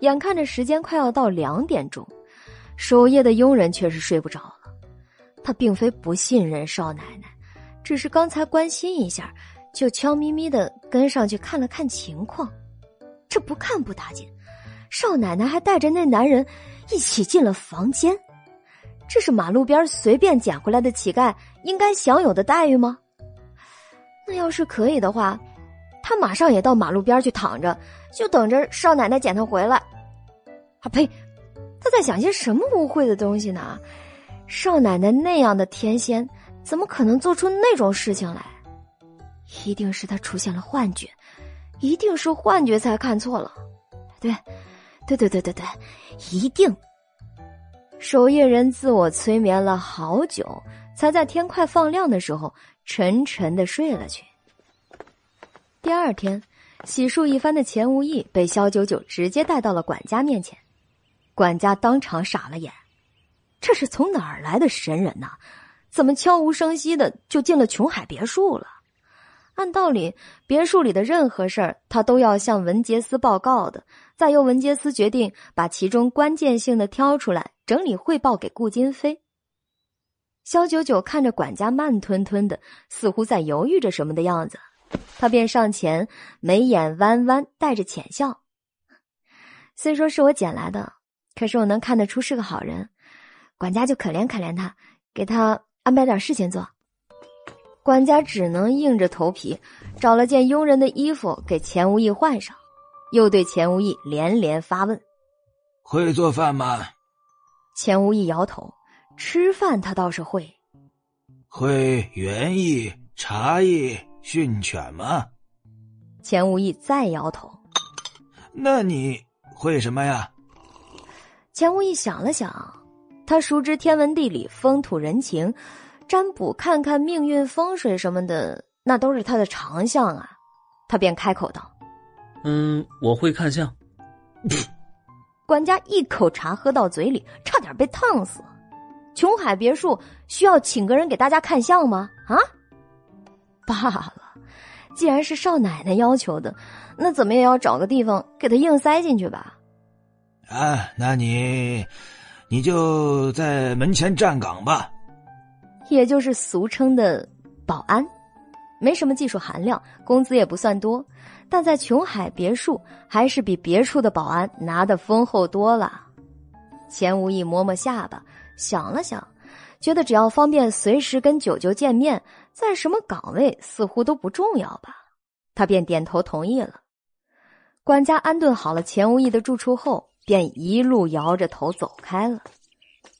眼看着时间快要到两点钟，守夜的佣人却是睡不着了。他并非不信任少奶奶，只是刚才关心一下，就悄咪咪的跟上去看了看情况。这不看不打紧，少奶奶还带着那男人一起进了房间，这是马路边随便捡回来的乞丐应该享有的待遇吗？那要是可以的话。他马上也到马路边去躺着，就等着少奶奶捡他回来。啊呸！他在想些什么污秽的东西呢？少奶奶那样的天仙，怎么可能做出那种事情来？一定是他出现了幻觉，一定是幻觉才看错了。对，对对对对对，一定。守夜人自我催眠了好久，才在天快放亮的时候沉沉的睡了去。第二天，洗漱一番的钱无义被肖九九直接带到了管家面前，管家当场傻了眼，这是从哪儿来的神人呢？怎么悄无声息的就进了琼海别墅了？按道理，别墅里的任何事儿他都要向文杰斯报告的，再由文杰斯决定把其中关键性的挑出来。整理汇报给顾金飞。肖九九看着管家慢吞吞的，似乎在犹豫着什么的样子，他便上前，眉眼弯弯，带着浅笑。虽说是我捡来的，可是我能看得出是个好人，管家就可怜可怜他，给他安排点事情做。管家只能硬着头皮找了件佣人的衣服给钱无义换上，又对钱无义连连发问：“会做饭吗？”钱无义摇头，吃饭他倒是会，会园艺、茶艺、训犬吗？钱无义再摇头，那你会什么呀？钱无义想了想，他熟知天文地理、风土人情、占卜、看看命运、风水什么的，那都是他的长项啊。他便开口道：“嗯，我会看相。*laughs* ”管家一口茶喝到嘴里，差点被烫死。琼海别墅需要请个人给大家看相吗？啊，罢了，既然是少奶奶要求的，那怎么也要找个地方给她硬塞进去吧。啊，那你，你就在门前站岗吧，也就是俗称的保安，没什么技术含量，工资也不算多。但在琼海别墅，还是比别处的保安拿的丰厚多了。钱无义摸摸下巴，想了想，觉得只要方便随时跟九九见面，在什么岗位似乎都不重要吧。他便点头同意了。管家安顿好了钱无义的住处后，便一路摇着头走开了。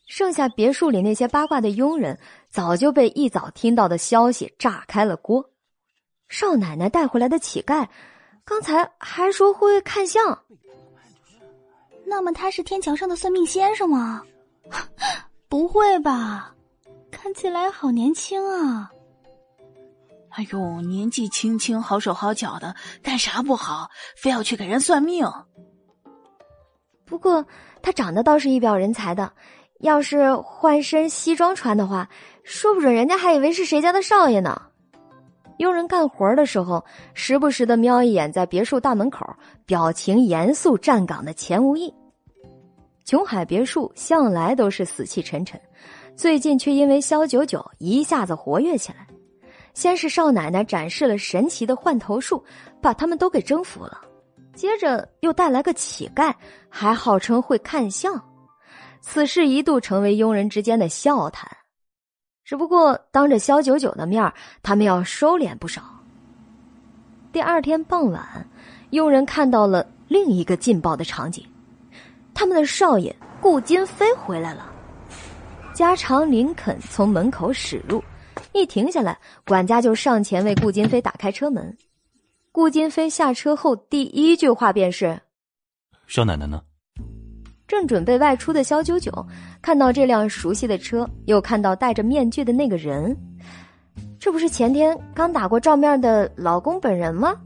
剩下别墅里那些八卦的佣人，早就被一早听到的消息炸开了锅。少奶奶带回来的乞丐。刚才还说会看相，那么他是天桥上的算命先生吗？*laughs* 不会吧，看起来好年轻啊！哎呦，年纪轻轻，好手好脚的，干啥不好，非要去给人算命？不过他长得倒是一表人才的，要是换身西装穿的话，说不准人家还以为是谁家的少爷呢。佣人干活的时候，时不时的瞄一眼在别墅大门口表情严肃站岗的钱无义。琼海别墅向来都是死气沉沉，最近却因为肖九九一下子活跃起来。先是少奶奶展示了神奇的换头术，把他们都给征服了；接着又带来个乞丐，还号称会看相。此事一度成为佣人之间的笑谈。只不过当着肖九九的面他们要收敛不少。第二天傍晚，佣人看到了另一个劲爆的场景：他们的少爷顾金飞回来了。加长林肯从门口驶入，一停下来，管家就上前为顾金飞打开车门。顾金飞下车后，第一句话便是：“少奶奶呢？”正准备外出的肖九九看到这辆熟悉的车，又看到戴着面具的那个人，这不是前天刚打过照面的老公本人吗？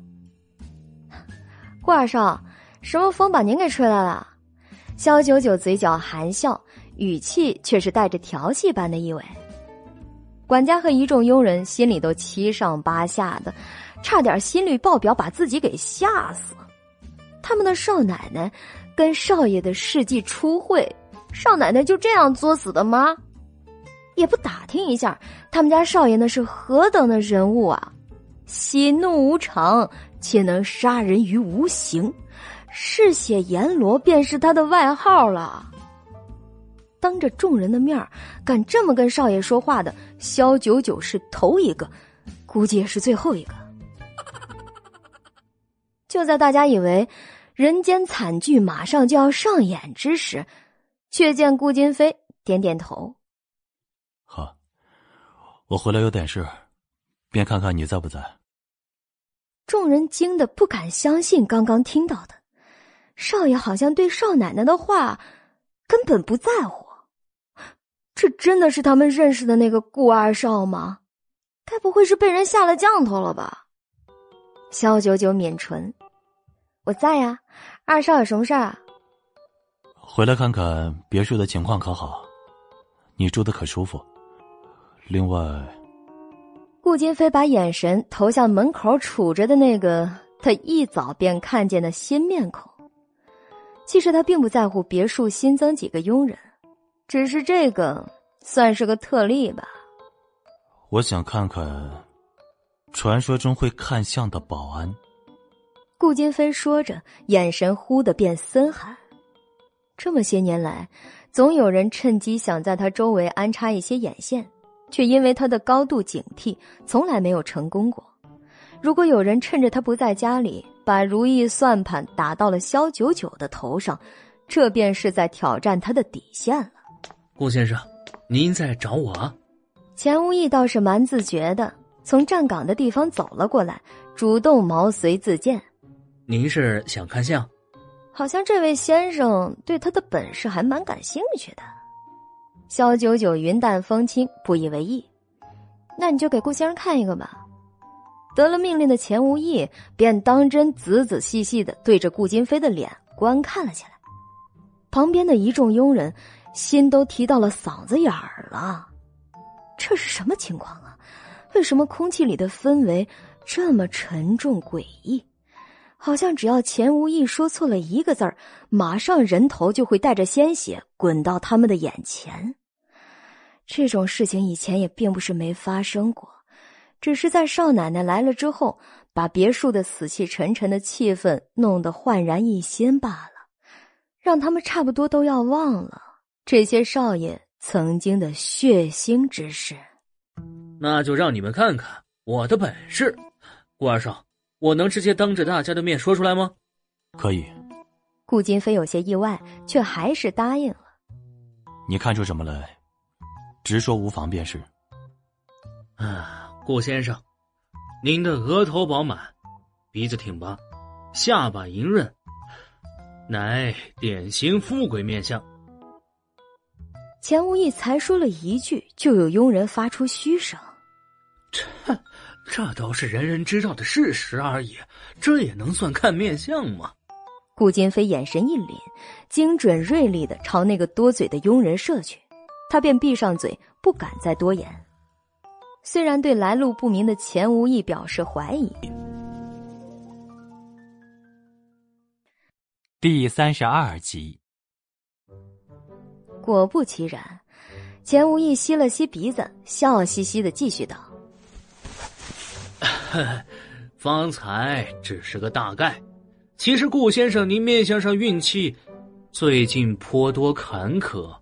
顾二少，什么风把您给吹来了？肖九九嘴角含笑，语气却是带着调戏般的意味。管家和一众佣人心里都七上八下的，差点心率爆表，把自己给吓死。他们的少奶奶。跟少爷的事迹初会，少奶奶就这样作死的吗？也不打听一下，他们家少爷那是何等的人物啊！喜怒无常，且能杀人于无形，嗜血阎罗便是他的外号了。当着众人的面敢这么跟少爷说话的，萧九九是头一个，估计也是最后一个。*laughs* 就在大家以为。人间惨剧马上就要上演之时，却见顾金飞点点头：“好我回来有点事，便看看你在不在。众人惊得不敢相信刚刚听到的，少爷好像对少奶奶的话根本不在乎。这真的是他们认识的那个顾二少吗？该不会是被人下了降头了吧？萧九九抿唇：“我在呀，二少有什么事儿啊？”回来看看别墅的情况可好？你住的可舒服？另外，顾金飞把眼神投向门口杵着的那个他一早便看见的新面孔。其实他并不在乎别墅新增几个佣人。只是这个算是个特例吧。我想看看，传说中会看相的保安。顾金飞说着，眼神忽的变森寒。这么些年来，总有人趁机想在他周围安插一些眼线，却因为他的高度警惕，从来没有成功过。如果有人趁着他不在家里，把如意算盘打到了萧九九的头上，这便是在挑战他的底线了。顾先生，您在找我啊？钱无意倒是蛮自觉的，从站岗的地方走了过来，主动毛遂自荐。您是想看相？好像这位先生对他的本事还蛮感兴趣的。萧九九云淡风轻，不以为意。那你就给顾先生看一个吧。得了命令的钱无义便当真仔仔细细的对着顾金飞的脸观看了起来。旁边的一众佣人。心都提到了嗓子眼儿了，这是什么情况啊？为什么空气里的氛围这么沉重诡异？好像只要钱无意说错了一个字儿，马上人头就会带着鲜血滚到他们的眼前。这种事情以前也并不是没发生过，只是在少奶奶来了之后，把别墅的死气沉沉的气氛弄得焕然一新罢了，让他们差不多都要忘了。这些少爷曾经的血腥之事，那就让你们看看我的本事。顾二少，我能直接当着大家的面说出来吗？可以。顾金飞有些意外，却还是答应了。你看出什么来？直说无妨便是。啊，顾先生，您的额头饱满，鼻子挺拔，下巴莹润，乃典型富贵面相。钱无义才说了一句，就有佣人发出嘘声：“这，*laughs* 这都是人人知道的事实而已，这也能算看面相吗？”顾金飞眼神一凛，精准锐利的朝那个多嘴的佣人射去，他便闭上嘴，不敢再多言。虽然对来路不明的钱无意表示怀疑。第三十二集。果不其然，钱无意吸了吸鼻子，笑嘻嘻的继续道：“ *laughs* 方才只是个大概，其实顾先生您面相上运气最近颇多坎坷，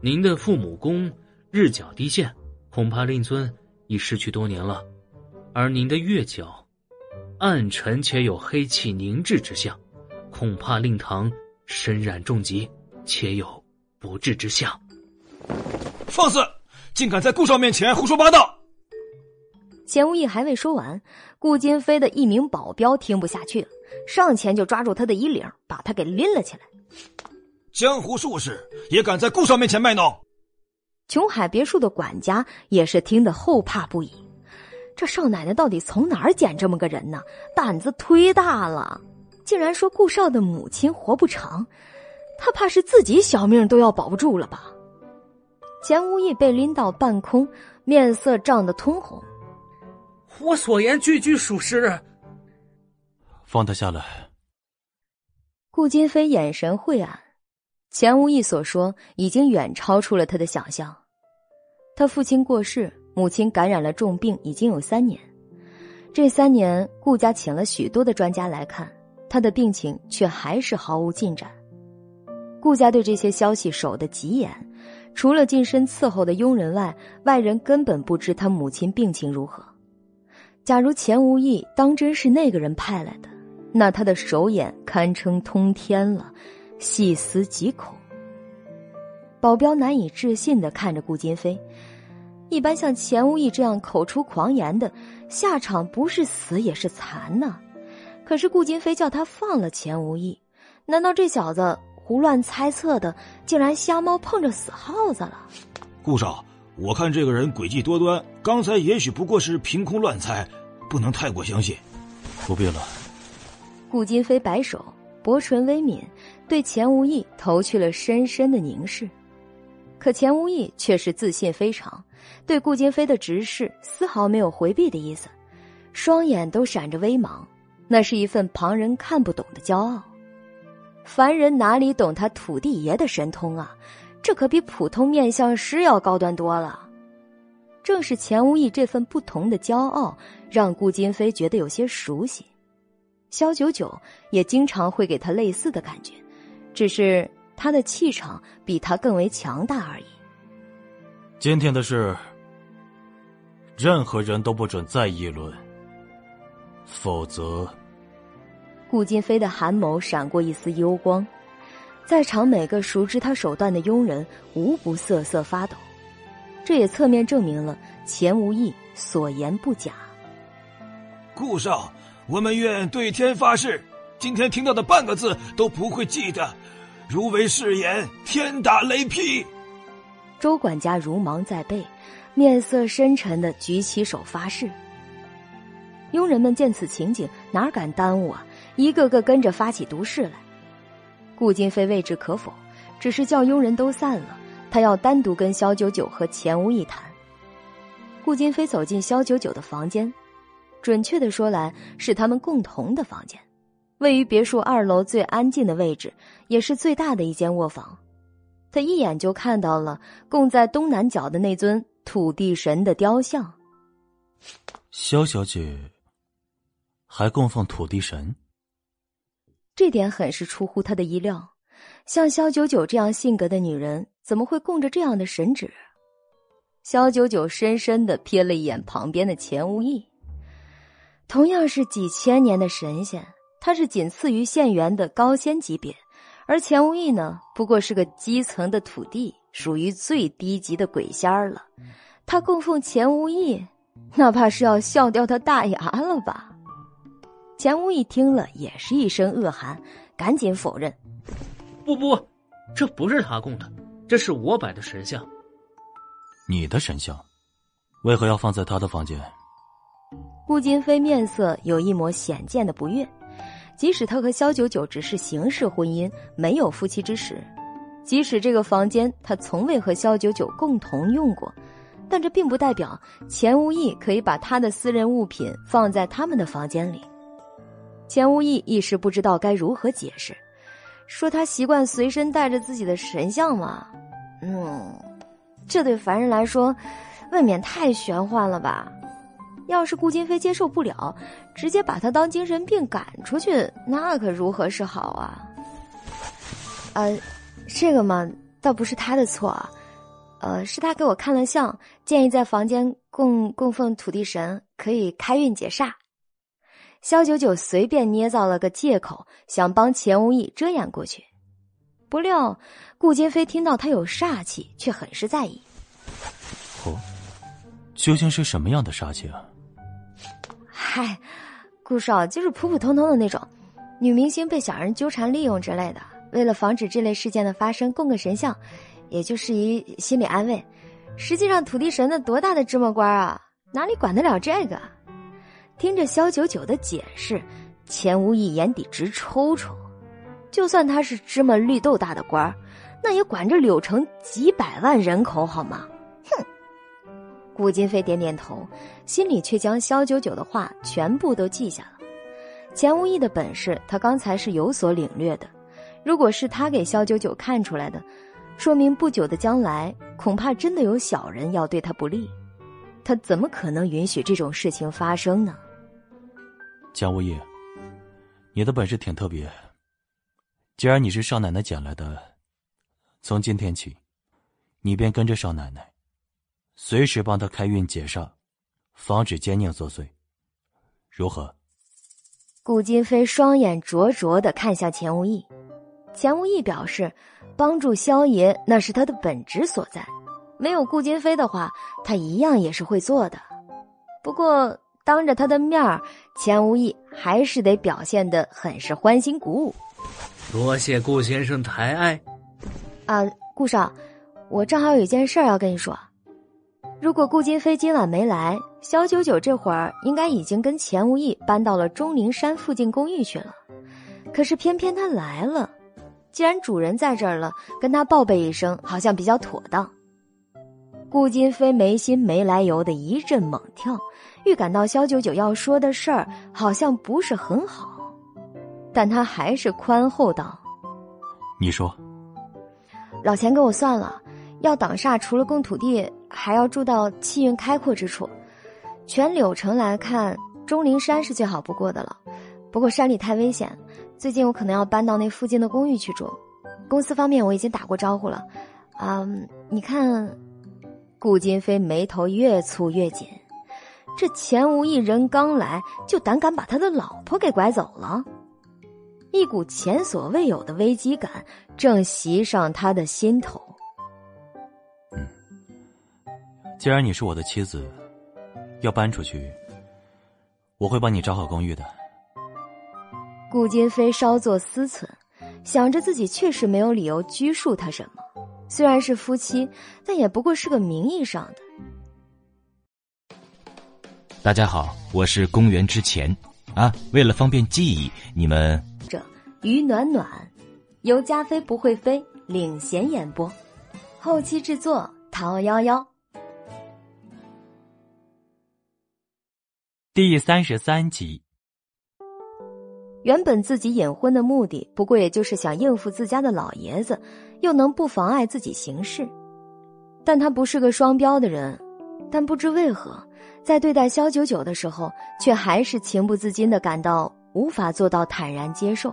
您的父母宫日角低陷，恐怕令尊已失去多年了；而您的月角暗沉且有黑气凝滞之象，恐怕令堂身染重疾，且有。”不治之相，放肆！竟敢在顾少面前胡说八道！钱无义还未说完，顾金飞的一名保镖听不下去了，上前就抓住他的衣领，把他给拎了起来。江湖术士也敢在顾少面前卖弄？琼海别墅的管家也是听得后怕不已。这少奶奶到底从哪儿捡这么个人呢？胆子忒大了，竟然说顾少的母亲活不长。他怕是自己小命都要保不住了吧？钱无义被拎到半空，面色涨得通红。我所言句句属实。放他下来。顾金飞眼神晦暗，钱无义所说已经远超出了他的想象。他父亲过世，母亲感染了重病，已经有三年。这三年，顾家请了许多的专家来看，他的病情却还是毫无进展。顾家对这些消息守得极严，除了近身伺候的佣人外，外人根本不知他母亲病情如何。假如钱无义当真是那个人派来的，那他的手眼堪称通天了，细思极恐。保镖难以置信的看着顾金飞，一般像钱无义这样口出狂言的，下场不是死也是残呢。可是顾金飞叫他放了钱无义，难道这小子胡乱猜测的，竟然瞎猫碰着死耗子了？顾少，我看这个人诡计多端，刚才也许不过是凭空乱猜，不能太过相信。不必了。顾金飞摆手，薄唇微抿，对钱无义投去了深深的凝视。可钱无义却是自信非常，对顾金飞的直视丝毫没有回避的意思，双眼都闪着微芒，那是一份旁人看不懂的骄傲。凡人哪里懂他土地爷的神通啊？这可比普通面相师要高端多了。正是钱无义这份不同的骄傲，让顾金飞觉得有些熟悉。萧九九也经常会给他类似的感觉，只是。他的气场比他更为强大而已。今天的事，任何人都不准再议论，否则。顾金飞的寒眸闪过一丝幽光，在场每个熟知他手段的佣人无不瑟瑟发抖，这也侧面证明了钱无义所言不假。顾少，我们愿对天发誓，今天听到的半个字都不会记得。如违誓言，天打雷劈！周管家如芒在背，面色深沉的举起手发誓。佣人们见此情景，哪敢耽误啊？一个个跟着发起毒誓来。顾金飞未置可否，只是叫佣人都散了，他要单独跟萧九九和钱无义谈。顾金飞走进萧九九的房间，准确的说来，是他们共同的房间。位于别墅二楼最安静的位置，也是最大的一间卧房。他一眼就看到了供在东南角的那尊土地神的雕像。萧小姐还供奉土地神，这点很是出乎他的意料。像萧九九这样性格的女人，怎么会供着这样的神旨？萧九九深深的瞥了一眼旁边的钱无义，同样是几千年的神仙。他是仅次于县元的高仙级别，而钱无义呢，不过是个基层的土地，属于最低级的鬼仙儿了。他供奉钱无义，哪怕是要笑掉他大牙了吧？钱无义听了也是一身恶寒，赶紧否认：“不不，这不是他供的，这是我摆的神像。你的神像，为何要放在他的房间？”顾金飞面色有一抹显见的不悦。即使他和萧九九只是形式婚姻，没有夫妻之实，即使这个房间他从未和萧九九共同用过，但这并不代表钱无义可以把他的私人物品放在他们的房间里。钱无义一时不知道该如何解释，说他习惯随身带着自己的神像嘛，嗯，这对凡人来说，未免太玄幻了吧。要是顾金飞接受不了，直接把他当精神病赶出去，那可如何是好啊？呃，这个嘛，倒不是他的错，呃，是他给我看了相，建议在房间供供奉土地神，可以开运解煞。萧九九随便捏造了个借口，想帮钱无义遮掩过去，不料顾金飞听到他有煞气，却很是在意。哦，究竟是什么样的煞气啊？嗨，顾少就是普普通通的那种，女明星被小人纠缠利用之类的。为了防止这类事件的发生，供个神像，也就是一心理安慰。实际上，土地神的多大的芝麻官啊，哪里管得了这个？听着萧九九的解释，钱无义眼底直抽抽。就算他是芝麻绿豆大的官那也管着柳城几百万人口好吗？哼顾金飞点点头，心里却将萧九九的话全部都记下了。钱无意的本事，他刚才是有所领略的。如果是他给萧九九看出来的，说明不久的将来，恐怕真的有小人要对他不利。他怎么可能允许这种事情发生呢？钱无义，你的本事挺特别。既然你是少奶奶捡来的，从今天起，你便跟着少奶奶。随时帮她开运解煞，防止奸佞作祟，如何？顾金飞双眼灼灼的看向钱无义，钱无义表示，帮助萧爷那是他的本职所在，没有顾金飞的话，他一样也是会做的。不过当着他的面儿，钱无义还是得表现的很是欢欣鼓舞。多谢顾先生抬爱。啊，顾少，我正好有一件事要跟你说。如果顾金飞今晚没来，肖九九这会儿应该已经跟钱无义搬到了钟灵山附近公寓去了。可是偏偏他来了，既然主人在这儿了，跟他报备一声，好像比较妥当。顾金飞没心没来由的一阵猛跳，预感到肖九九要说的事儿好像不是很好，但他还是宽厚道：“你说，老钱给我算了，要挡煞，除了供土地。”还要住到气运开阔之处，全柳城来看，钟灵山是最好不过的了。不过山里太危险，最近我可能要搬到那附近的公寓去住。公司方面我已经打过招呼了。啊，你看，顾金飞眉头越蹙越紧。这钱无一人刚来就胆敢把他的老婆给拐走了，一股前所未有的危机感正袭上他的心头。既然你是我的妻子，要搬出去，我会帮你找好公寓的。顾金飞稍作思忖，想着自己确实没有理由拘束他什么。虽然是夫妻，但也不过是个名义上的。大家好，我是公元之前啊。为了方便记忆，你们这于暖暖由加菲不会飞领衔演播，后期制作陶幺幺。第三十三集。原本自己隐婚的目的，不过也就是想应付自家的老爷子，又能不妨碍自己行事。但他不是个双标的人，但不知为何，在对待萧九九的时候，却还是情不自禁的感到无法做到坦然接受。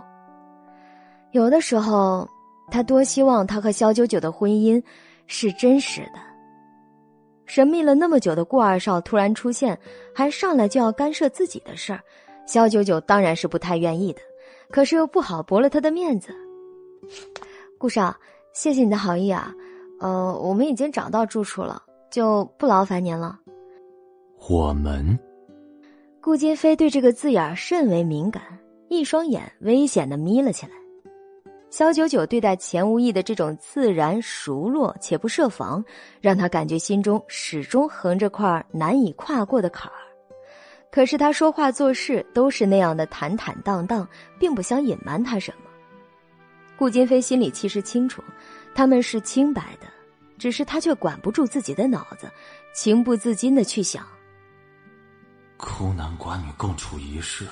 有的时候，他多希望他和萧九九的婚姻是真实的。神秘了那么久的顾二少突然出现，还上来就要干涉自己的事儿，肖九九当然是不太愿意的，可是又不好驳了他的面子。顾少，谢谢你的好意啊，呃，我们已经找到住处了，就不劳烦您了。我们，顾金飞对这个字眼甚为敏感，一双眼危险的眯了起来。肖九九对待钱无义的这种自然熟络且不设防，让他感觉心中始终横着块难以跨过的坎儿。可是他说话做事都是那样的坦坦荡荡，并不想隐瞒他什么。顾金飞心里其实清楚，他们是清白的，只是他却管不住自己的脑子，情不自禁的去想：孤男寡女共处一室，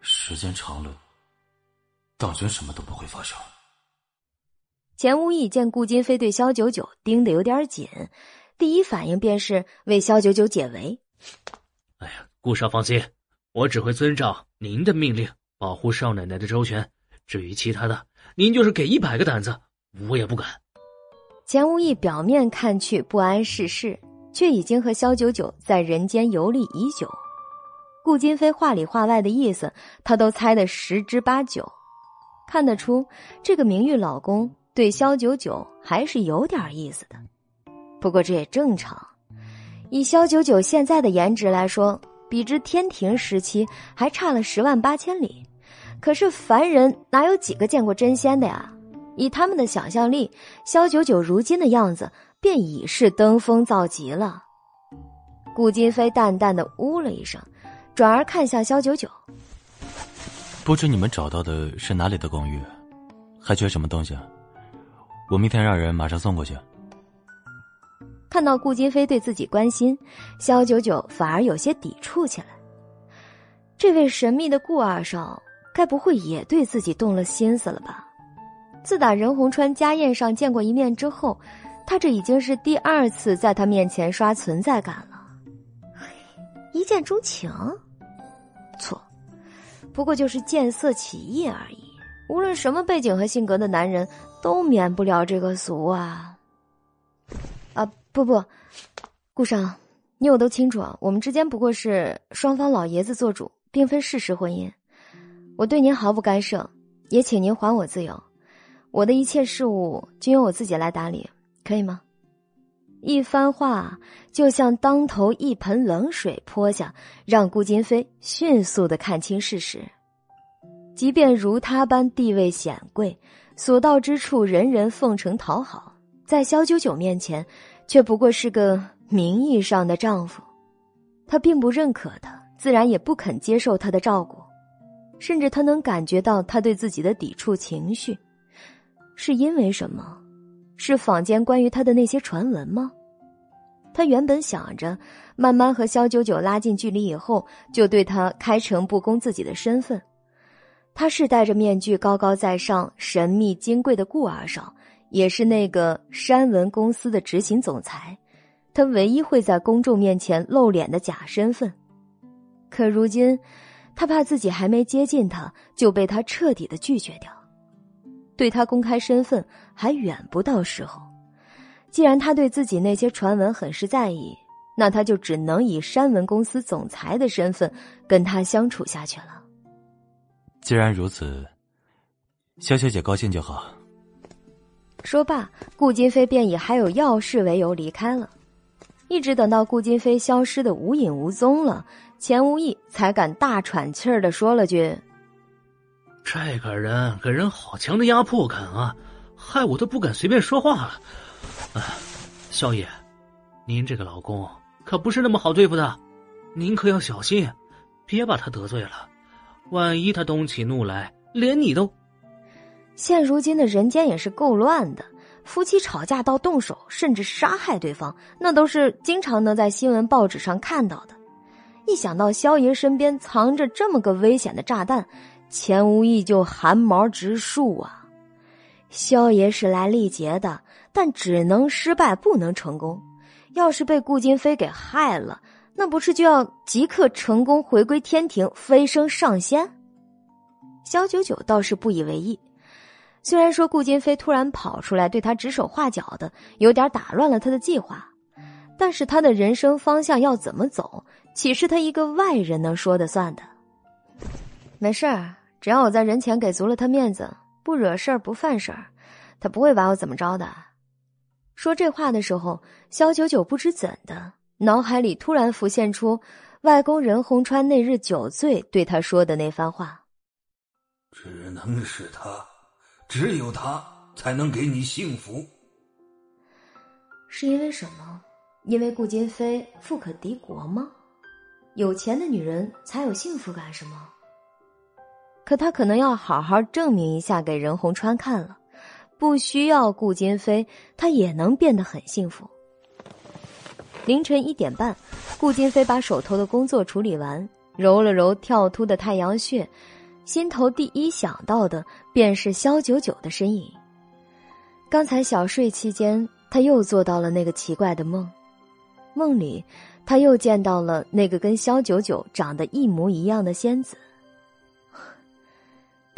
时间长了。当真什么都不会发生。钱无义见顾金飞对萧九九盯得有点紧，第一反应便是为萧九九解围。哎呀，顾少放心，我只会遵照您的命令，保护少奶奶的周全。至于其他的，您就是给一百个胆子，我也不敢。钱无义表面看去不谙世事，却已经和萧九九在人间游历已久。顾金飞话里话外的意思，他都猜得十之八九。看得出，这个名誉老公对萧九九还是有点意思的。不过这也正常，以萧九九现在的颜值来说，比之天庭时期还差了十万八千里。可是凡人哪有几个见过真仙的呀？以他们的想象力，萧九九如今的样子便已是登峰造极了。顾金飞淡淡的呜了一声，转而看向萧九九。不知你们找到的是哪里的公寓？还缺什么东西？我明天让人马上送过去。看到顾金飞对自己关心，萧九九反而有些抵触起来。这位神秘的顾二少，该不会也对自己动了心思了吧？自打任洪川家宴上见过一面之后，他这已经是第二次在他面前刷存在感了。一见钟情？错。不过就是见色起意而已。无论什么背景和性格的男人，都免不了这个俗啊！啊，不不，顾少，你我都清楚，我们之间不过是双方老爷子做主，并非事实婚姻。我对您毫不干涉，也请您还我自由。我的一切事务均由我自己来打理，可以吗？一番话就像当头一盆冷水泼下，让顾金飞迅速的看清事实。即便如他般地位显贵，所到之处人人奉承讨好，在萧九九面前，却不过是个名义上的丈夫。他并不认可他，自然也不肯接受他的照顾，甚至他能感觉到他对自己的抵触情绪，是因为什么？是坊间关于他的那些传闻吗？他原本想着慢慢和萧九九拉近距离以后，就对他开诚布公自己的身份。他是戴着面具高高在上、神秘金贵的顾二少，也是那个山文公司的执行总裁。他唯一会在公众面前露脸的假身份。可如今，他怕自己还没接近他，就被他彻底的拒绝掉。对他公开身份还远不到时候。既然他对自己那些传闻很是在意，那他就只能以山文公司总裁的身份跟他相处下去了。既然如此，萧小姐高兴就好。说罢，顾金飞便以还有要事为由离开了。一直等到顾金飞消失的无影无踪了，钱无义才敢大喘气儿的说了句。这个人给人好强的压迫感啊，害我都不敢随便说话了。啊，萧爷，您这个老公可不是那么好对付的，您可要小心，别把他得罪了。万一他动起怒来，连你都……现如今的人间也是够乱的，夫妻吵架到动手，甚至杀害对方，那都是经常能在新闻报纸上看到的。一想到萧爷身边藏着这么个危险的炸弹，钱无义就汗毛直竖啊！萧爷是来历劫的，但只能失败，不能成功。要是被顾金飞给害了，那不是就要即刻成功回归天庭，飞升上仙？萧九九倒是不以为意。虽然说顾金飞突然跑出来对他指手画脚的，有点打乱了他的计划，但是他的人生方向要怎么走，岂是他一个外人能说的算的？没事儿。只要我在人前给足了他面子，不惹事儿不犯事儿，他不会把我怎么着的。说这话的时候，萧九九不知怎的，脑海里突然浮现出外公任洪川那日酒醉对他说的那番话：“只能是他，只有他才能给你幸福。”是因为什么？因为顾金飞富可敌国吗？有钱的女人才有幸福感是吗？可他可能要好好证明一下给任洪川看了，不需要顾金飞，他也能变得很幸福。凌晨一点半，顾金飞把手头的工作处理完，揉了揉跳突的太阳穴，心头第一想到的便是萧九九的身影。刚才小睡期间，他又做到了那个奇怪的梦，梦里他又见到了那个跟萧九九长得一模一样的仙子。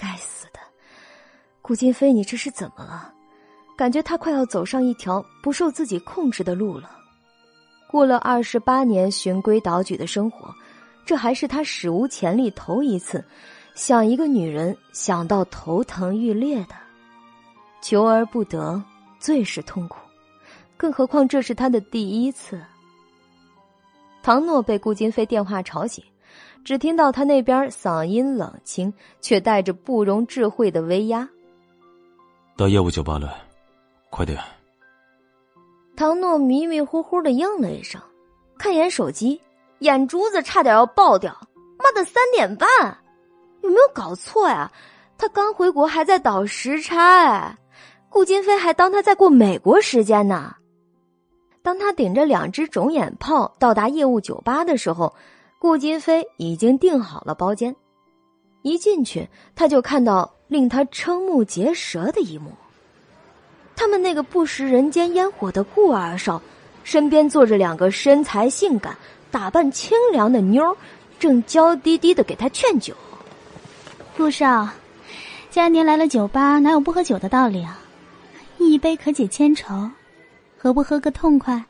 该死的，顾金飞，你这是怎么了？感觉他快要走上一条不受自己控制的路了。过了二十八年循规蹈矩的生活，这还是他史无前例头一次想一个女人想到头疼欲裂的，求而不得，最是痛苦。更何况这是他的第一次。唐诺被顾金飞电话吵醒。只听到他那边嗓音冷清，却带着不容置喙的威压。到业务酒吧了，快点。唐诺迷迷糊糊的应了一声，看眼手机，眼珠子差点要爆掉。妈的，三点半，有没有搞错呀？他刚回国，还在倒时差。哎，顾金飞还当他在过美国时间呢。当他顶着两只肿眼泡到达业务酒吧的时候。顾金飞已经订好了包间，一进去他就看到令他瞠目结舌的一幕。他们那个不食人间烟火的顾二少，身边坐着两个身材性感、打扮清凉的妞，正娇滴滴的给他劝酒。顾少，既然您来了酒吧，哪有不喝酒的道理啊？一杯可解千愁，何不喝个痛快？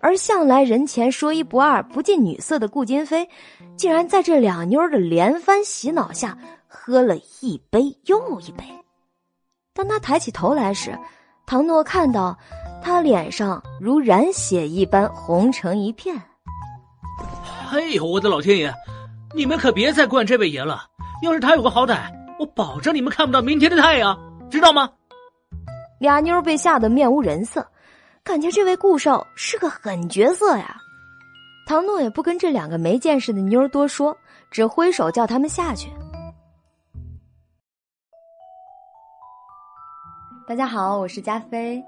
而向来人前说一不二、不近女色的顾金飞，竟然在这两妞的连番洗脑下，喝了一杯又一杯。当他抬起头来时，唐诺看到他脸上如染血一般红成一片。哎呦，我的老天爷！你们可别再惯这位爷了。要是他有个好歹，我保证你们看不到明天的太阳，知道吗？俩妞被吓得面无人色，感觉这位顾少是个狠角色呀。唐诺也不跟这两个没见识的妞多说，只挥手叫他们下去。大家好，我是加菲，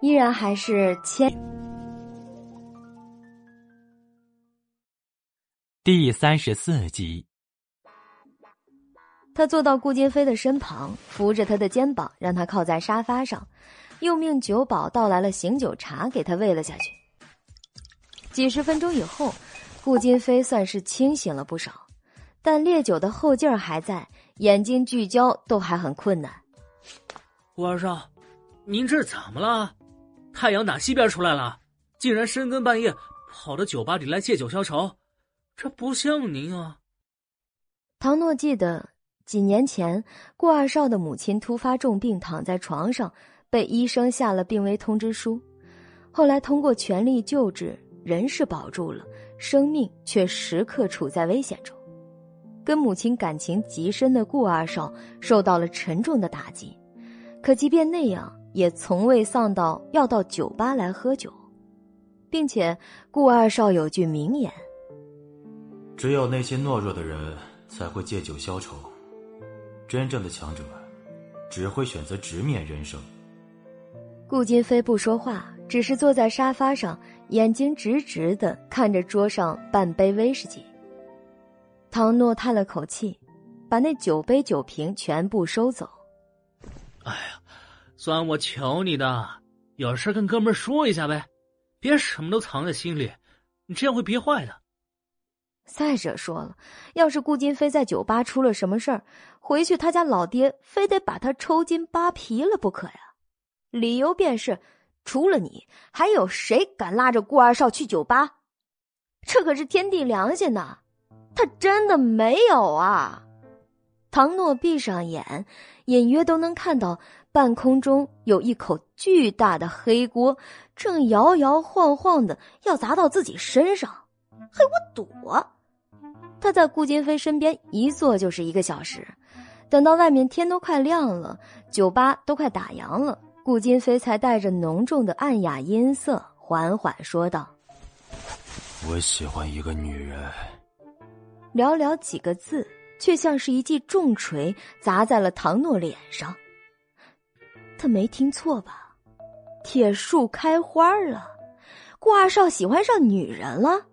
依然还是千。第三十四集，他坐到顾金飞的身旁，扶着他的肩膀，让他靠在沙发上，又命酒保倒来了醒酒茶给他喂了下去。几十分钟以后，顾金飞算是清醒了不少，但烈酒的后劲儿还在，眼睛聚焦都还很困难。顾二少，您这怎么了？太阳打西边出来了，竟然深更半夜跑到酒吧里来借酒消愁，这不像您啊！唐诺记得几年前顾二少的母亲突发重病，躺在床上，被医生下了病危通知书。后来通过全力救治，人是保住了，生命却时刻处在危险中。跟母亲感情极深的顾二少受到了沉重的打击。可即便那样，也从未丧到要到酒吧来喝酒，并且顾二少有句名言：“只有那些懦弱的人才会借酒消愁，真正的强者只会选择直面人生。”顾金飞不说话，只是坐在沙发上，眼睛直直的看着桌上半杯威士忌。唐诺叹了口气，把那酒杯酒瓶全部收走。哎呀，算我求你的，有事跟哥们说一下呗，别什么都藏在心里，你这样会憋坏的。再者说了，要是顾金飞在酒吧出了什么事儿，回去他家老爹非得把他抽筋扒皮了不可呀。理由便是，除了你，还有谁敢拉着顾二少去酒吧？这可是天地良心呐！他真的没有啊。唐诺闭上眼。隐约都能看到半空中有一口巨大的黑锅，正摇摇晃晃的要砸到自己身上。嘿，我躲！他在顾金飞身边一坐就是一个小时，等到外面天都快亮了，酒吧都快打烊了，顾金飞才带着浓重的暗哑音色缓缓说道：“我喜欢一个女人。”寥寥几个字。却像是一记重锤砸在了唐诺脸上。他没听错吧？铁树开花了，顾二少喜欢上女人了。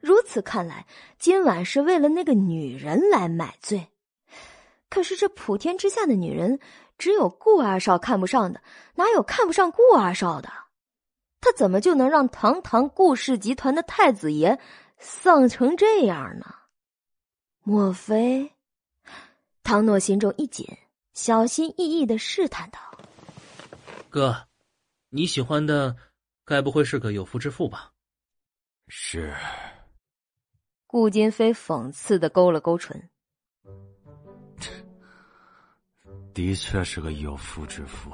如此看来，今晚是为了那个女人来买醉。可是这普天之下的女人，只有顾二少看不上的，哪有看不上顾二少的？他怎么就能让堂堂顾氏集团的太子爷丧成这样呢？莫非？唐诺心中一紧，小心翼翼的试探道：“哥，你喜欢的该不会是个有夫之妇吧？”是。顾金飞讽刺的勾了勾唇：“的确是个有夫之妇。”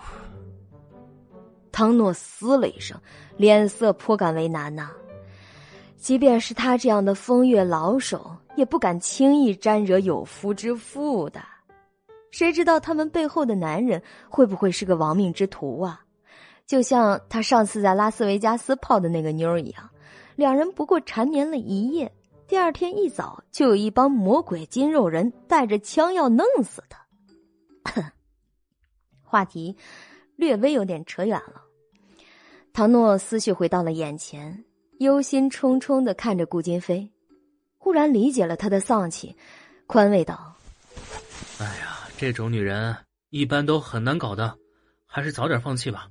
唐诺嘶了一声，脸色颇感为难呐。即便是他这样的风月老手。也不敢轻易沾惹有夫之妇的，谁知道他们背后的男人会不会是个亡命之徒啊？就像他上次在拉斯维加斯泡的那个妞儿一样，两人不过缠绵了一夜，第二天一早就有一帮魔鬼筋肉人带着枪要弄死他。*coughs* 话题略微有点扯远了，唐诺思绪回到了眼前，忧心忡忡的看着顾金飞。忽然理解了他的丧气，宽慰道：“哎呀，这种女人一般都很难搞的，还是早点放弃吧。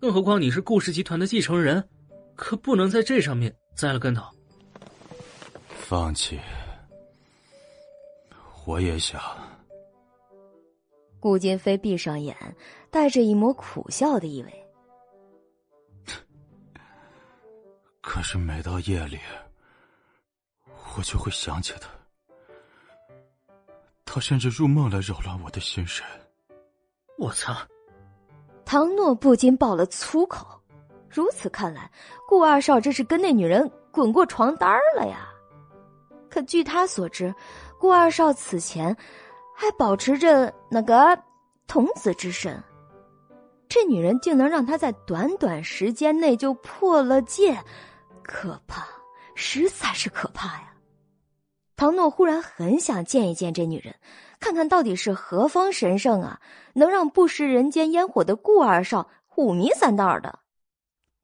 更何况你是顾氏集团的继承人，可不能在这上面栽了跟头。”放弃，我也想。顾金飞闭上眼，带着一抹苦笑的意味。可是每到夜里。我就会想起他，他甚至入梦来扰乱我的心神。我操！唐诺不禁爆了粗口。如此看来，顾二少这是跟那女人滚过床单了呀。可据他所知，顾二少此前还保持着那个童子之身。这女人竟能让他在短短时间内就破了戒，可怕，实在是可怕呀！唐诺忽然很想见一见这女人，看看到底是何方神圣啊，能让不食人间烟火的顾二少五迷三道的。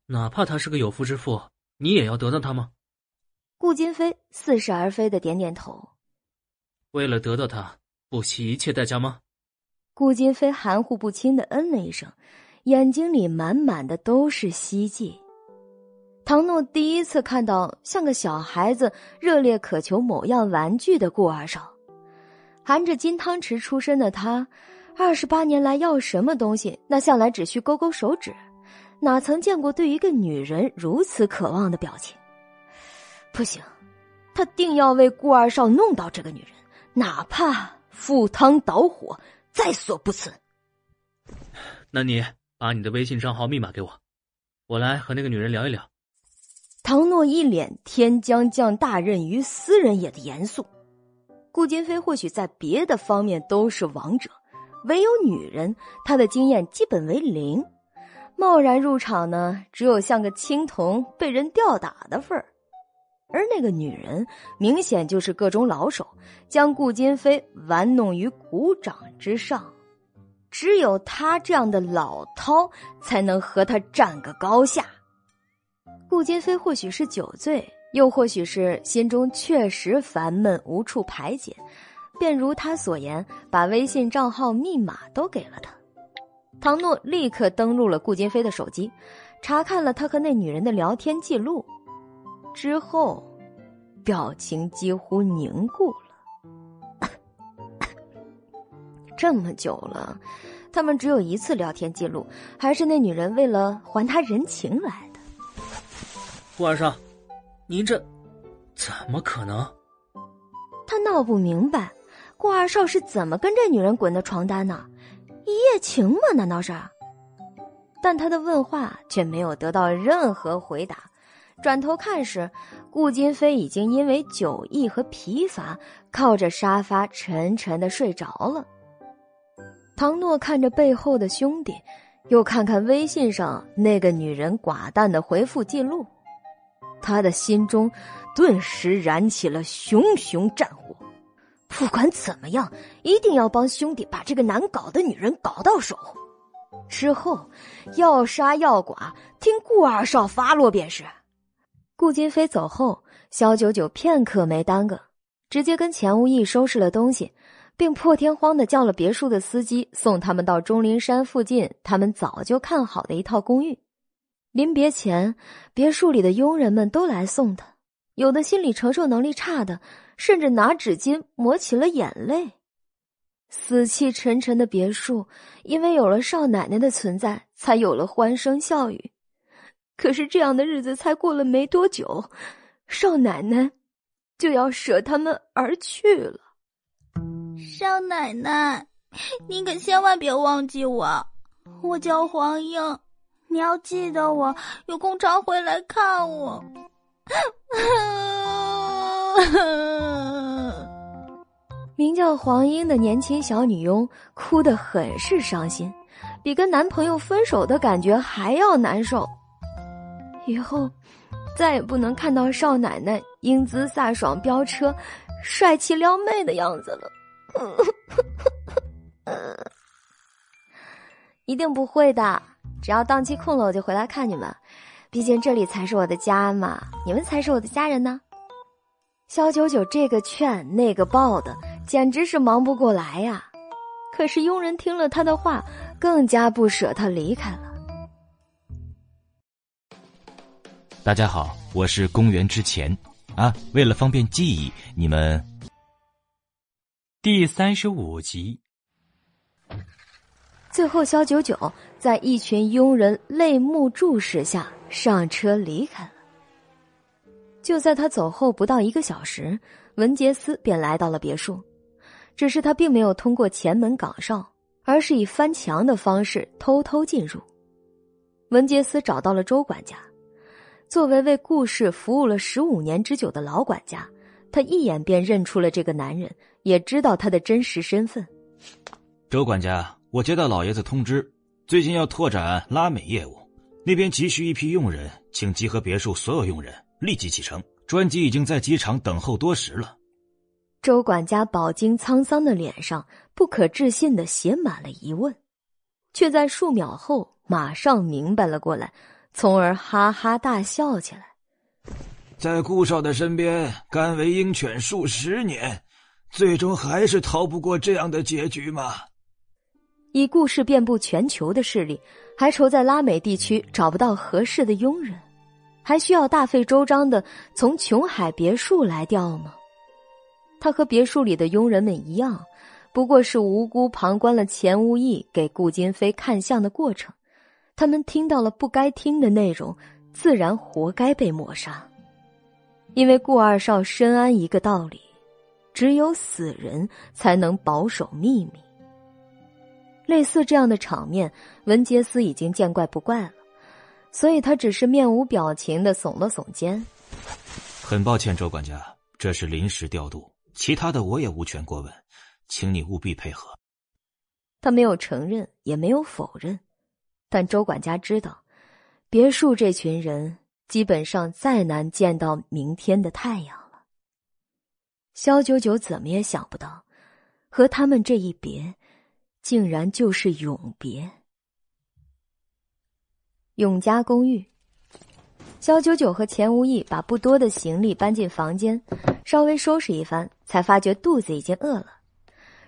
哪怕他是个有夫之妇，你也要得到他吗？顾金飞似是而非的点点头。为了得到他，不惜一切代价吗？顾金飞含糊不清的嗯了一声，眼睛里满满的都是希冀。唐诺第一次看到像个小孩子热烈渴求某样玩具的顾二少，含着金汤匙出身的他，二十八年来要什么东西，那向来只需勾勾手指，哪曾见过对一个女人如此渴望的表情？不行，他定要为顾二少弄到这个女人，哪怕赴汤蹈火，在所不辞。*sighs* 那你把你的微信账号密码给我，我来和那个女人聊一聊。唐诺一脸天将降大任于斯人也的严肃。顾金飞或许在别的方面都是王者，唯有女人，他的经验基本为零。贸然入场呢，只有像个青铜被人吊打的份儿。而那个女人明显就是各种老手，将顾金飞玩弄于股掌之上。只有他这样的老饕才能和他战个高下。顾金飞或许是酒醉，又或许是心中确实烦闷无处排解，便如他所言，把微信账号密码都给了他。唐诺立刻登录了顾金飞的手机，查看了他和那女人的聊天记录，之后，表情几乎凝固了。*coughs* 这么久了，他们只有一次聊天记录，还是那女人为了还他人情来的。顾二少，您这怎么可能？他闹不明白，顾二少是怎么跟这女人滚的床单呢？一夜情吗？难道是？但他的问话却没有得到任何回答。转头看时，顾金飞已经因为酒意和疲乏，靠着沙发沉沉的睡着了。唐诺看着背后的兄弟，又看看微信上那个女人寡淡的回复记录。他的心中顿时燃起了熊熊战火，不管怎么样，一定要帮兄弟把这个难搞的女人搞到手。之后，要杀要剐，听顾二少发落便是。顾金飞走后，肖九九片刻没耽搁，直接跟钱无义收拾了东西，并破天荒的叫了别墅的司机送他们到钟灵山附近他们早就看好的一套公寓。临别前，别墅里的佣人们都来送他，有的心理承受能力差的，甚至拿纸巾抹起了眼泪。死气沉沉的别墅，因为有了少奶奶的存在，才有了欢声笑语。可是这样的日子才过了没多久，少奶奶就要舍他们而去了。少奶奶，您可千万别忘记我，我叫黄英。你要记得我，有空常回来看我。*laughs* 名叫黄英的年轻小女佣哭得很是伤心，比跟男朋友分手的感觉还要难受。以后再也不能看到少奶奶英姿飒爽飙车、帅气撩妹的样子了。*laughs* 一定不会的。只要档期空了，我就回来看你们。毕竟这里才是我的家嘛，你们才是我的家人呢。肖九九这个劝那个抱的，简直是忙不过来呀。可是佣人听了他的话，更加不舍他离开了。大家好，我是公元之前啊，为了方便记忆，你们第三十五集。最后，肖九九在一群佣人泪目注视下上车离开了。就在他走后不到一个小时，文杰斯便来到了别墅，只是他并没有通过前门岗哨，而是以翻墙的方式偷偷进入。文杰斯找到了周管家。作为为顾氏服务了十五年之久的老管家，他一眼便认出了这个男人，也知道他的真实身份。周管家，我接到老爷子通知，最近要拓展拉美业务，那边急需一批佣人，请集合别墅所有佣人，立即启程。专机已经在机场等候多时了。周管家饱经沧桑的脸上不可置信的写满了疑问，却在数秒后马上明白了过来，从而哈哈大笑起来。在顾少的身边甘为鹰犬数十年，最终还是逃不过这样的结局吗？以顾氏遍布全球的势力，还愁在拉美地区找不到合适的佣人？还需要大费周章的从琼海别墅来调吗？他和别墅里的佣人们一样，不过是无辜旁观了钱无义给顾金飞看相的过程。他们听到了不该听的内容，自然活该被抹杀。因为顾二少深谙一个道理：只有死人才能保守秘密。类似这样的场面，文杰斯已经见怪不怪了。所以他只是面无表情的耸了耸肩。很抱歉，周管家，这是临时调度，其他的我也无权过问，请你务必配合。他没有承认，也没有否认，但周管家知道，别墅这群人基本上再难见到明天的太阳了。肖九九怎么也想不到，和他们这一别，竟然就是永别。永嘉公寓，肖九九和钱无意把不多的行李搬进房间，稍微收拾一番，才发觉肚子已经饿了。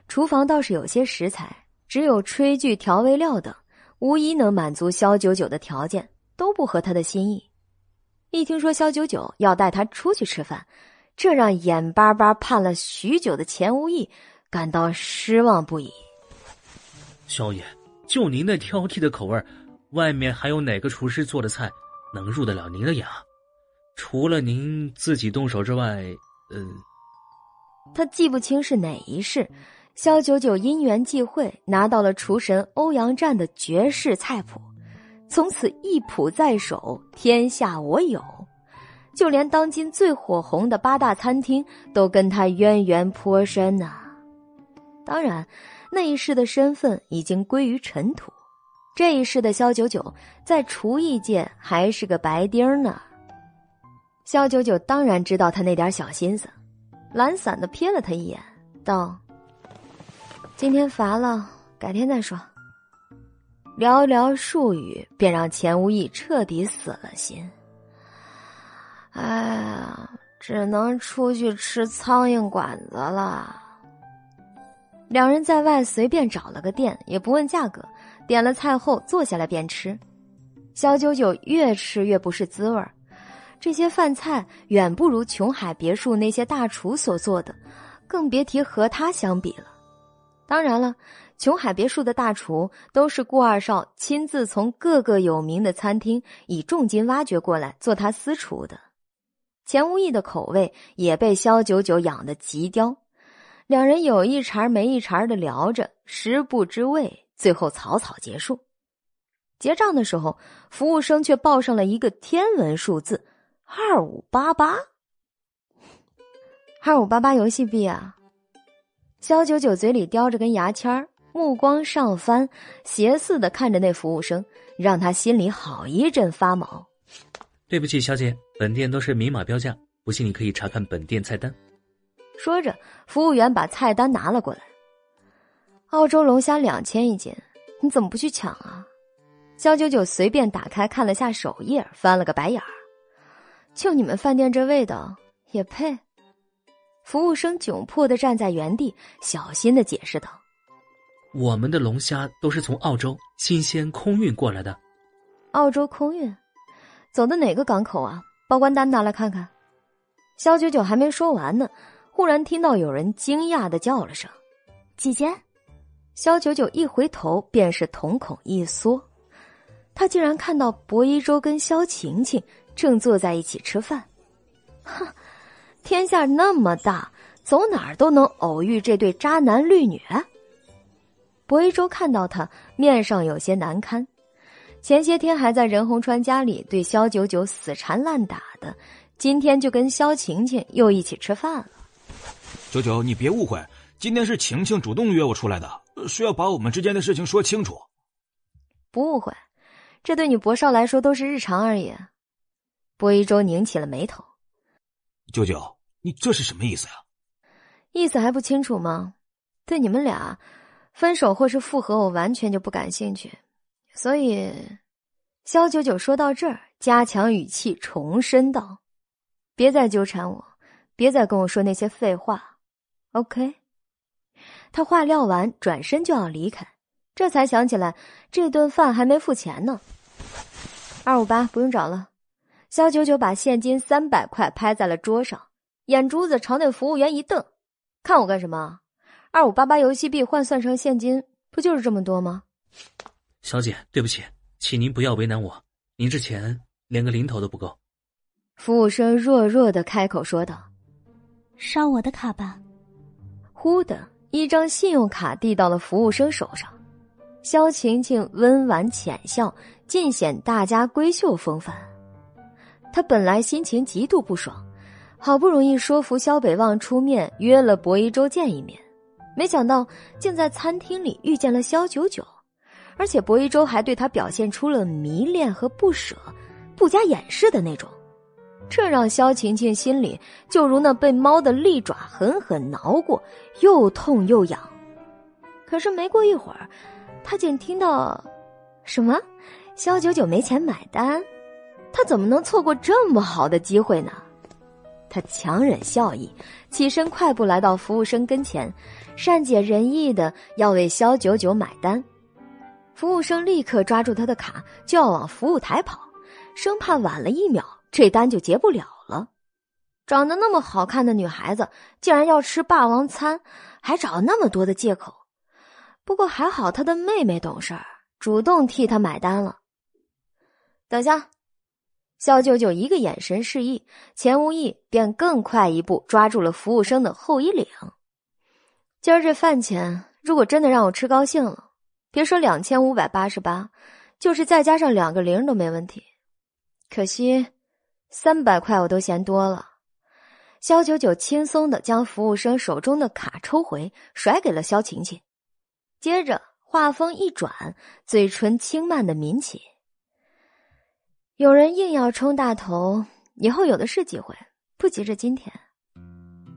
厨房倒是有些食材，只有炊具、调味料等，无一能满足萧九九的条件，都不合他的心意。一听说萧九九要带他出去吃饭，这让眼巴巴盼了许久的钱无义感到失望不已。萧爷，就您那挑剔的口味外面还有哪个厨师做的菜能入得了您的眼啊？除了您自己动手之外，呃，他记不清是哪一世，肖九九因缘际会拿到了厨神欧阳战的绝世菜谱，从此一谱在手，天下我有。就连当今最火红的八大餐厅都跟他渊源颇深呐。当然，那一世的身份已经归于尘土。这一世的肖九九在厨艺界还是个白丁呢。肖九九当然知道他那点小心思，懒散的瞥了他一眼，道：“今天乏了，改天再说。”寥寥数语便让钱无义彻底死了心。哎呀，只能出去吃苍蝇馆子了。两人在外随便找了个店，也不问价格。点了菜后，坐下来便吃。小九九越吃越不是滋味儿，这些饭菜远不如琼海别墅那些大厨所做的，更别提和他相比了。当然了，琼海别墅的大厨都是顾二少亲自从各个有名的餐厅以重金挖掘过来做他私厨的。钱无义的口味也被肖九九养得极刁，两人有一茬没一茬的聊着，食不知味。最后草草结束，结账的时候，服务生却报上了一个天文数字：二五八八。*laughs* 二五八八游戏币啊！肖九九嘴里叼着根牙签目光上翻，斜视的看着那服务生，让他心里好一阵发毛。对不起，小姐，本店都是明码标价，不信你可以查看本店菜单。说着，服务员把菜单拿了过来。澳洲龙虾两千一斤，你怎么不去抢啊？肖九九随便打开看了下首页，翻了个白眼儿。就你们饭店这味道，也配？服务生窘迫的站在原地，小心的解释道：“我们的龙虾都是从澳洲新鲜空运过来的。澳洲空运，走的哪个港口啊？报关单拿来看看。”肖九九还没说完呢，忽然听到有人惊讶的叫了声：“姐姐。”肖九九一回头，便是瞳孔一缩，他竟然看到薄一舟跟肖晴晴正坐在一起吃饭。哼，*laughs* 天下那么大，走哪儿都能偶遇这对渣男绿女。薄一舟看到他，面上有些难堪，前些天还在任洪川家里对萧九九死缠烂打的，今天就跟萧晴晴又一起吃饭了。九九，你别误会，今天是晴晴主动约我出来的，是要把我们之间的事情说清楚。不误会，这对你博少来说都是日常而已。薄一舟拧起了眉头。九九，你这是什么意思呀？意思还不清楚吗？对你们俩分手或是复合，我完全就不感兴趣。所以，肖九九说到这儿，加强语气，重申道：“别再纠缠我，别再跟我说那些废话。”OK。他话撂完，转身就要离开，这才想起来这顿饭还没付钱呢。二五八不用找了。肖九九把现金三百块拍在了桌上，眼珠子朝那服务员一瞪：“看我干什么？二五八八游戏币换算成现金，不就是这么多吗？”小姐，对不起，请您不要为难我，您这钱连个零头都不够。服务生弱弱的开口说道：“刷我的卡吧。”忽的一张信用卡递到了服务生手上，肖晴晴温婉浅笑，尽显大家闺秀风范。他本来心情极度不爽，好不容易说服萧北望出面约了薄一舟见一面，没想到竟在餐厅里遇见了萧九九。而且薄一舟还对他表现出了迷恋和不舍，不加掩饰的那种，这让萧晴晴心里就如那被猫的利爪狠狠挠过，又痛又痒。可是没过一会儿，他竟听到什么“萧九九没钱买单”，他怎么能错过这么好的机会呢？他强忍笑意，起身快步来到服务生跟前，善解人意的要为肖九九买单。服务生立刻抓住他的卡，就要往服务台跑，生怕晚了一秒这单就结不了了。长得那么好看的女孩子，竟然要吃霸王餐，还找那么多的借口。不过还好，他的妹妹懂事儿，主动替他买单了。等下，肖九九一个眼神示意，钱无义便更快一步抓住了服务生的后衣领。今儿这饭钱，如果真的让我吃高兴了。别说两千五百八十八，就是再加上两个零都没问题。可惜，三百块我都嫌多了。肖九九轻松的将服务生手中的卡抽回，甩给了肖晴晴，接着话锋一转，嘴唇轻慢的抿起。有人硬要冲大头，以后有的是机会，不急着今天。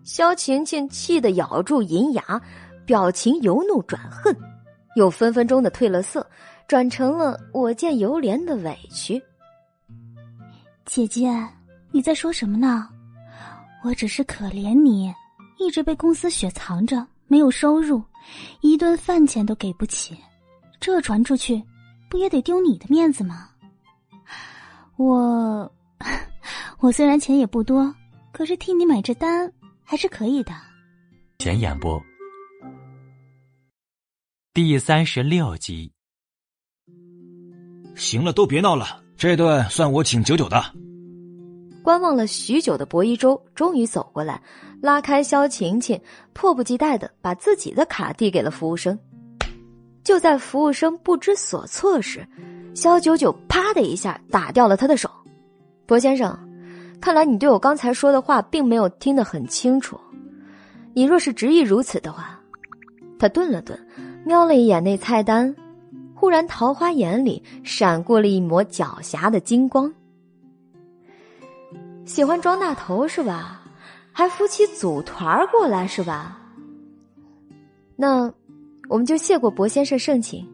肖晴晴气得咬住银牙，表情由怒转恨。又分分钟的褪了色，转成了我见犹怜的委屈。姐姐，你在说什么呢？我只是可怜你，一直被公司雪藏着，没有收入，一顿饭钱都给不起，这传出去，不也得丢你的面子吗？我，我虽然钱也不多，可是替你买这单还是可以的。前演播。第三十六集，行了，都别闹了，这顿算我请九九的。观望了许久的薄一舟终于走过来，拉开萧晴晴，迫不及待的把自己的卡递给了服务生。就在服务生不知所措时，萧九九啪的一下打掉了他的手。薄先生，看来你对我刚才说的话并没有听得很清楚。你若是执意如此的话，他顿了顿。瞄了一眼那菜单，忽然桃花眼里闪过了一抹狡黠的金光。喜欢装大头是吧？还夫妻组团过来是吧？那我们就谢过薄先生盛情，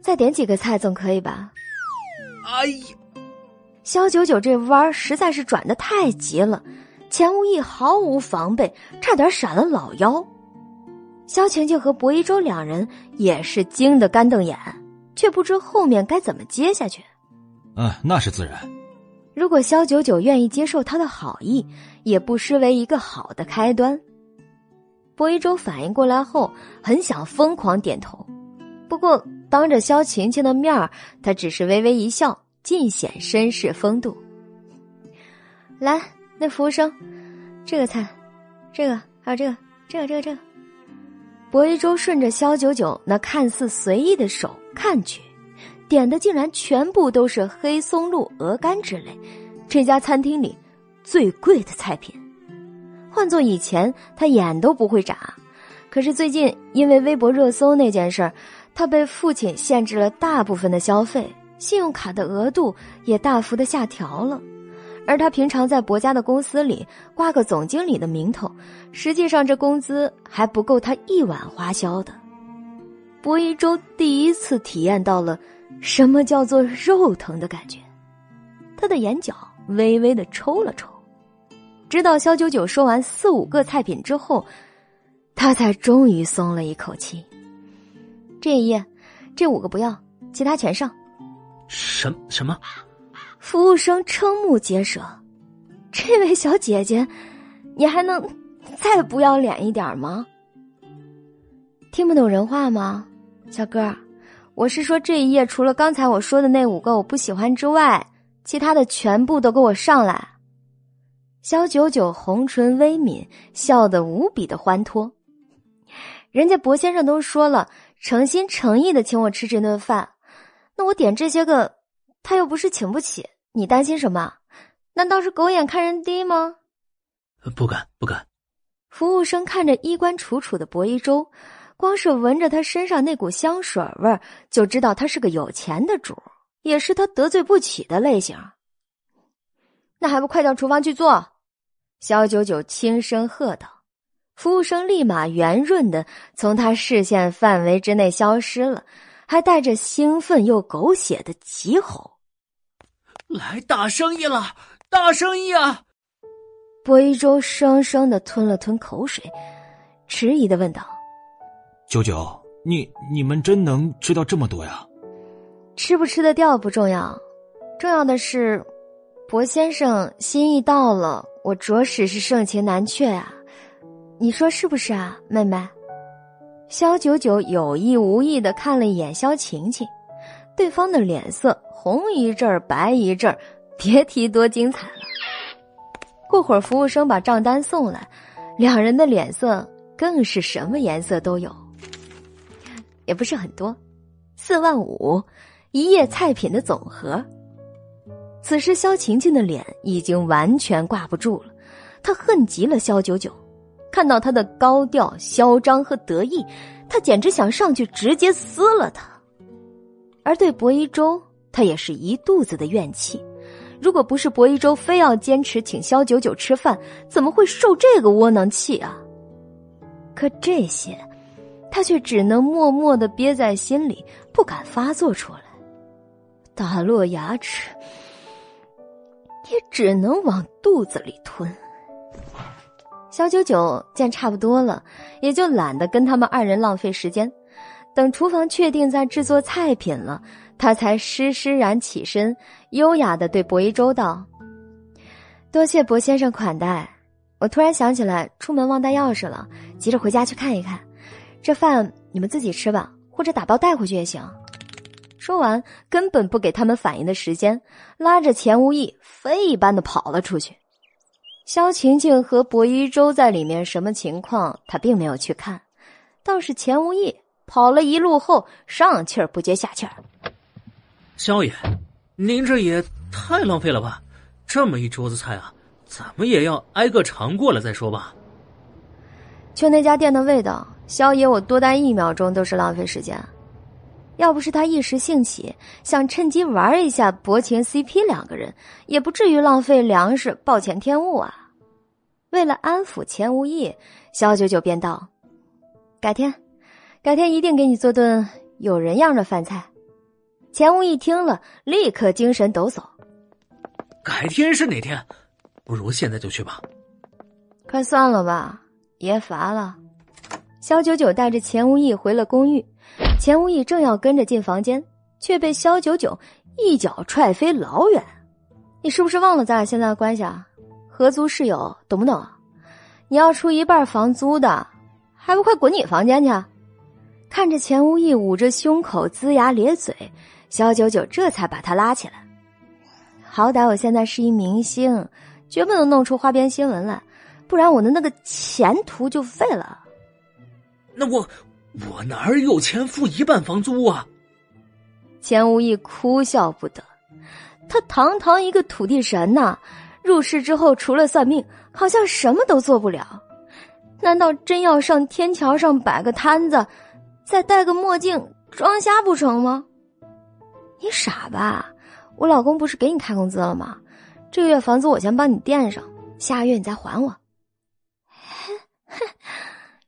再点几个菜总可以吧？哎呀，肖九九这弯实在是转的太急了，钱无义毫无防备，差点闪了老腰。萧晴晴和薄一舟两人也是惊得干瞪眼，却不知后面该怎么接下去。嗯，那是自然。如果萧九九愿意接受他的好意，也不失为一个好的开端。薄一舟反应过来后，很想疯狂点头，不过当着萧晴晴的面儿，他只是微微一笑，尽显绅士风度。来，那服务生，这个菜，这个还有这个，这个，这个，这个。薄一舟顺着萧九九那看似随意的手看去，点的竟然全部都是黑松露、鹅肝之类，这家餐厅里最贵的菜品。换做以前，他眼都不会眨。可是最近因为微博热搜那件事儿，他被父亲限制了大部分的消费，信用卡的额度也大幅的下调了。而他平常在博家的公司里挂个总经理的名头，实际上这工资还不够他一晚花销的。博一舟第一次体验到了什么叫做肉疼的感觉，他的眼角微微的抽了抽。直到肖九九说完四五个菜品之后，他才终于松了一口气。这一页，这五个不要，其他全上。什什么？服务生瞠目结舌。这位小姐姐，你还能再不要脸一点吗？听不懂人话吗，小哥？我是说这一页除了刚才我说的那五个我不喜欢之外，其他的全部都给我上来。肖九九红唇微抿，笑得无比的欢脱。人家博先生都说了，诚心诚意的请我吃这顿饭，那我点这些个，他又不是请不起，你担心什么？难道是狗眼看人低吗？不敢，不敢。服务生看着衣冠楚楚的薄一舟，光是闻着他身上那股香水味就知道他是个有钱的主，也是他得罪不起的类型。那还不快到厨房去做？肖九九轻声喝道：“服务生立马圆润的从他视线范围之内消失了，还带着兴奋又狗血的急吼：‘来大生意了，大生意啊！’”薄一舟生生的吞了吞口水，迟疑的问道：“九九，你你们真能吃到这么多呀？吃不吃得掉不重要，重要的是，薄先生心意到了。”我着实是盛情难却啊，你说是不是啊，妹妹？肖九九有意无意的看了一眼肖晴晴，对方的脸色红一阵儿白一阵儿，别提多精彩了。过会儿服务生把账单送来，两人的脸色更是什么颜色都有，也不是很多，四万五，一页菜品的总和。此时，肖晴晴的脸已经完全挂不住了，她恨极了肖九九。看到他的高调、嚣张和得意，他简直想上去直接撕了他。而对薄一舟，他也是一肚子的怨气。如果不是薄一舟非要坚持请萧九九吃饭，怎么会受这个窝囊气啊？可这些，他却只能默默的憋在心里，不敢发作出来，打落牙齿。也只能往肚子里吞。小九九见差不多了，也就懒得跟他们二人浪费时间。等厨房确定在制作菜品了，他才施施然起身，优雅的对薄一舟道：“多谢薄先生款待。我突然想起来出门忘带钥匙了，急着回家去看一看。这饭你们自己吃吧，或者打包带回去也行。”说完，根本不给他们反应的时间，拉着钱无义飞一般的跑了出去。肖晴晴和薄一舟在里面什么情况，他并没有去看，倒是钱无义跑了一路后，上气儿不接下气儿。萧爷，您这也太浪费了吧！这么一桌子菜啊，怎么也要挨个尝过了再说吧。就那家店的味道，萧爷我多待一秒钟都是浪费时间。要不是他一时兴起，想趁机玩一下薄情 CP 两个人，也不至于浪费粮食暴殄天物啊！为了安抚钱无义，肖九九便道：“改天，改天一定给你做顿有人样的饭菜。”钱无义听了，立刻精神抖擞：“改天是哪天？不如现在就去吧。”快算了吧，爷乏了。肖九九带着钱无义回了公寓。钱无义正要跟着进房间，却被肖九九一脚踹飞老远。你是不是忘了咱俩现在的关系啊？合租室友，懂不懂？你要出一半房租的，还不快滚你房间去！看着钱无义捂着胸口龇牙咧嘴，肖九九这才把他拉起来。好歹我现在是一明星，绝不能弄出花边新闻来，不然我的那个前途就废了。那我。我哪儿有钱付一半房租啊？钱无义哭笑不得。他堂堂一个土地神呐，入世之后除了算命，好像什么都做不了。难道真要上天桥上摆个摊子，再戴个墨镜装瞎不成吗？你傻吧？我老公不是给你开工资了吗？这个月房租我先帮你垫上，下个月你再还我。哼，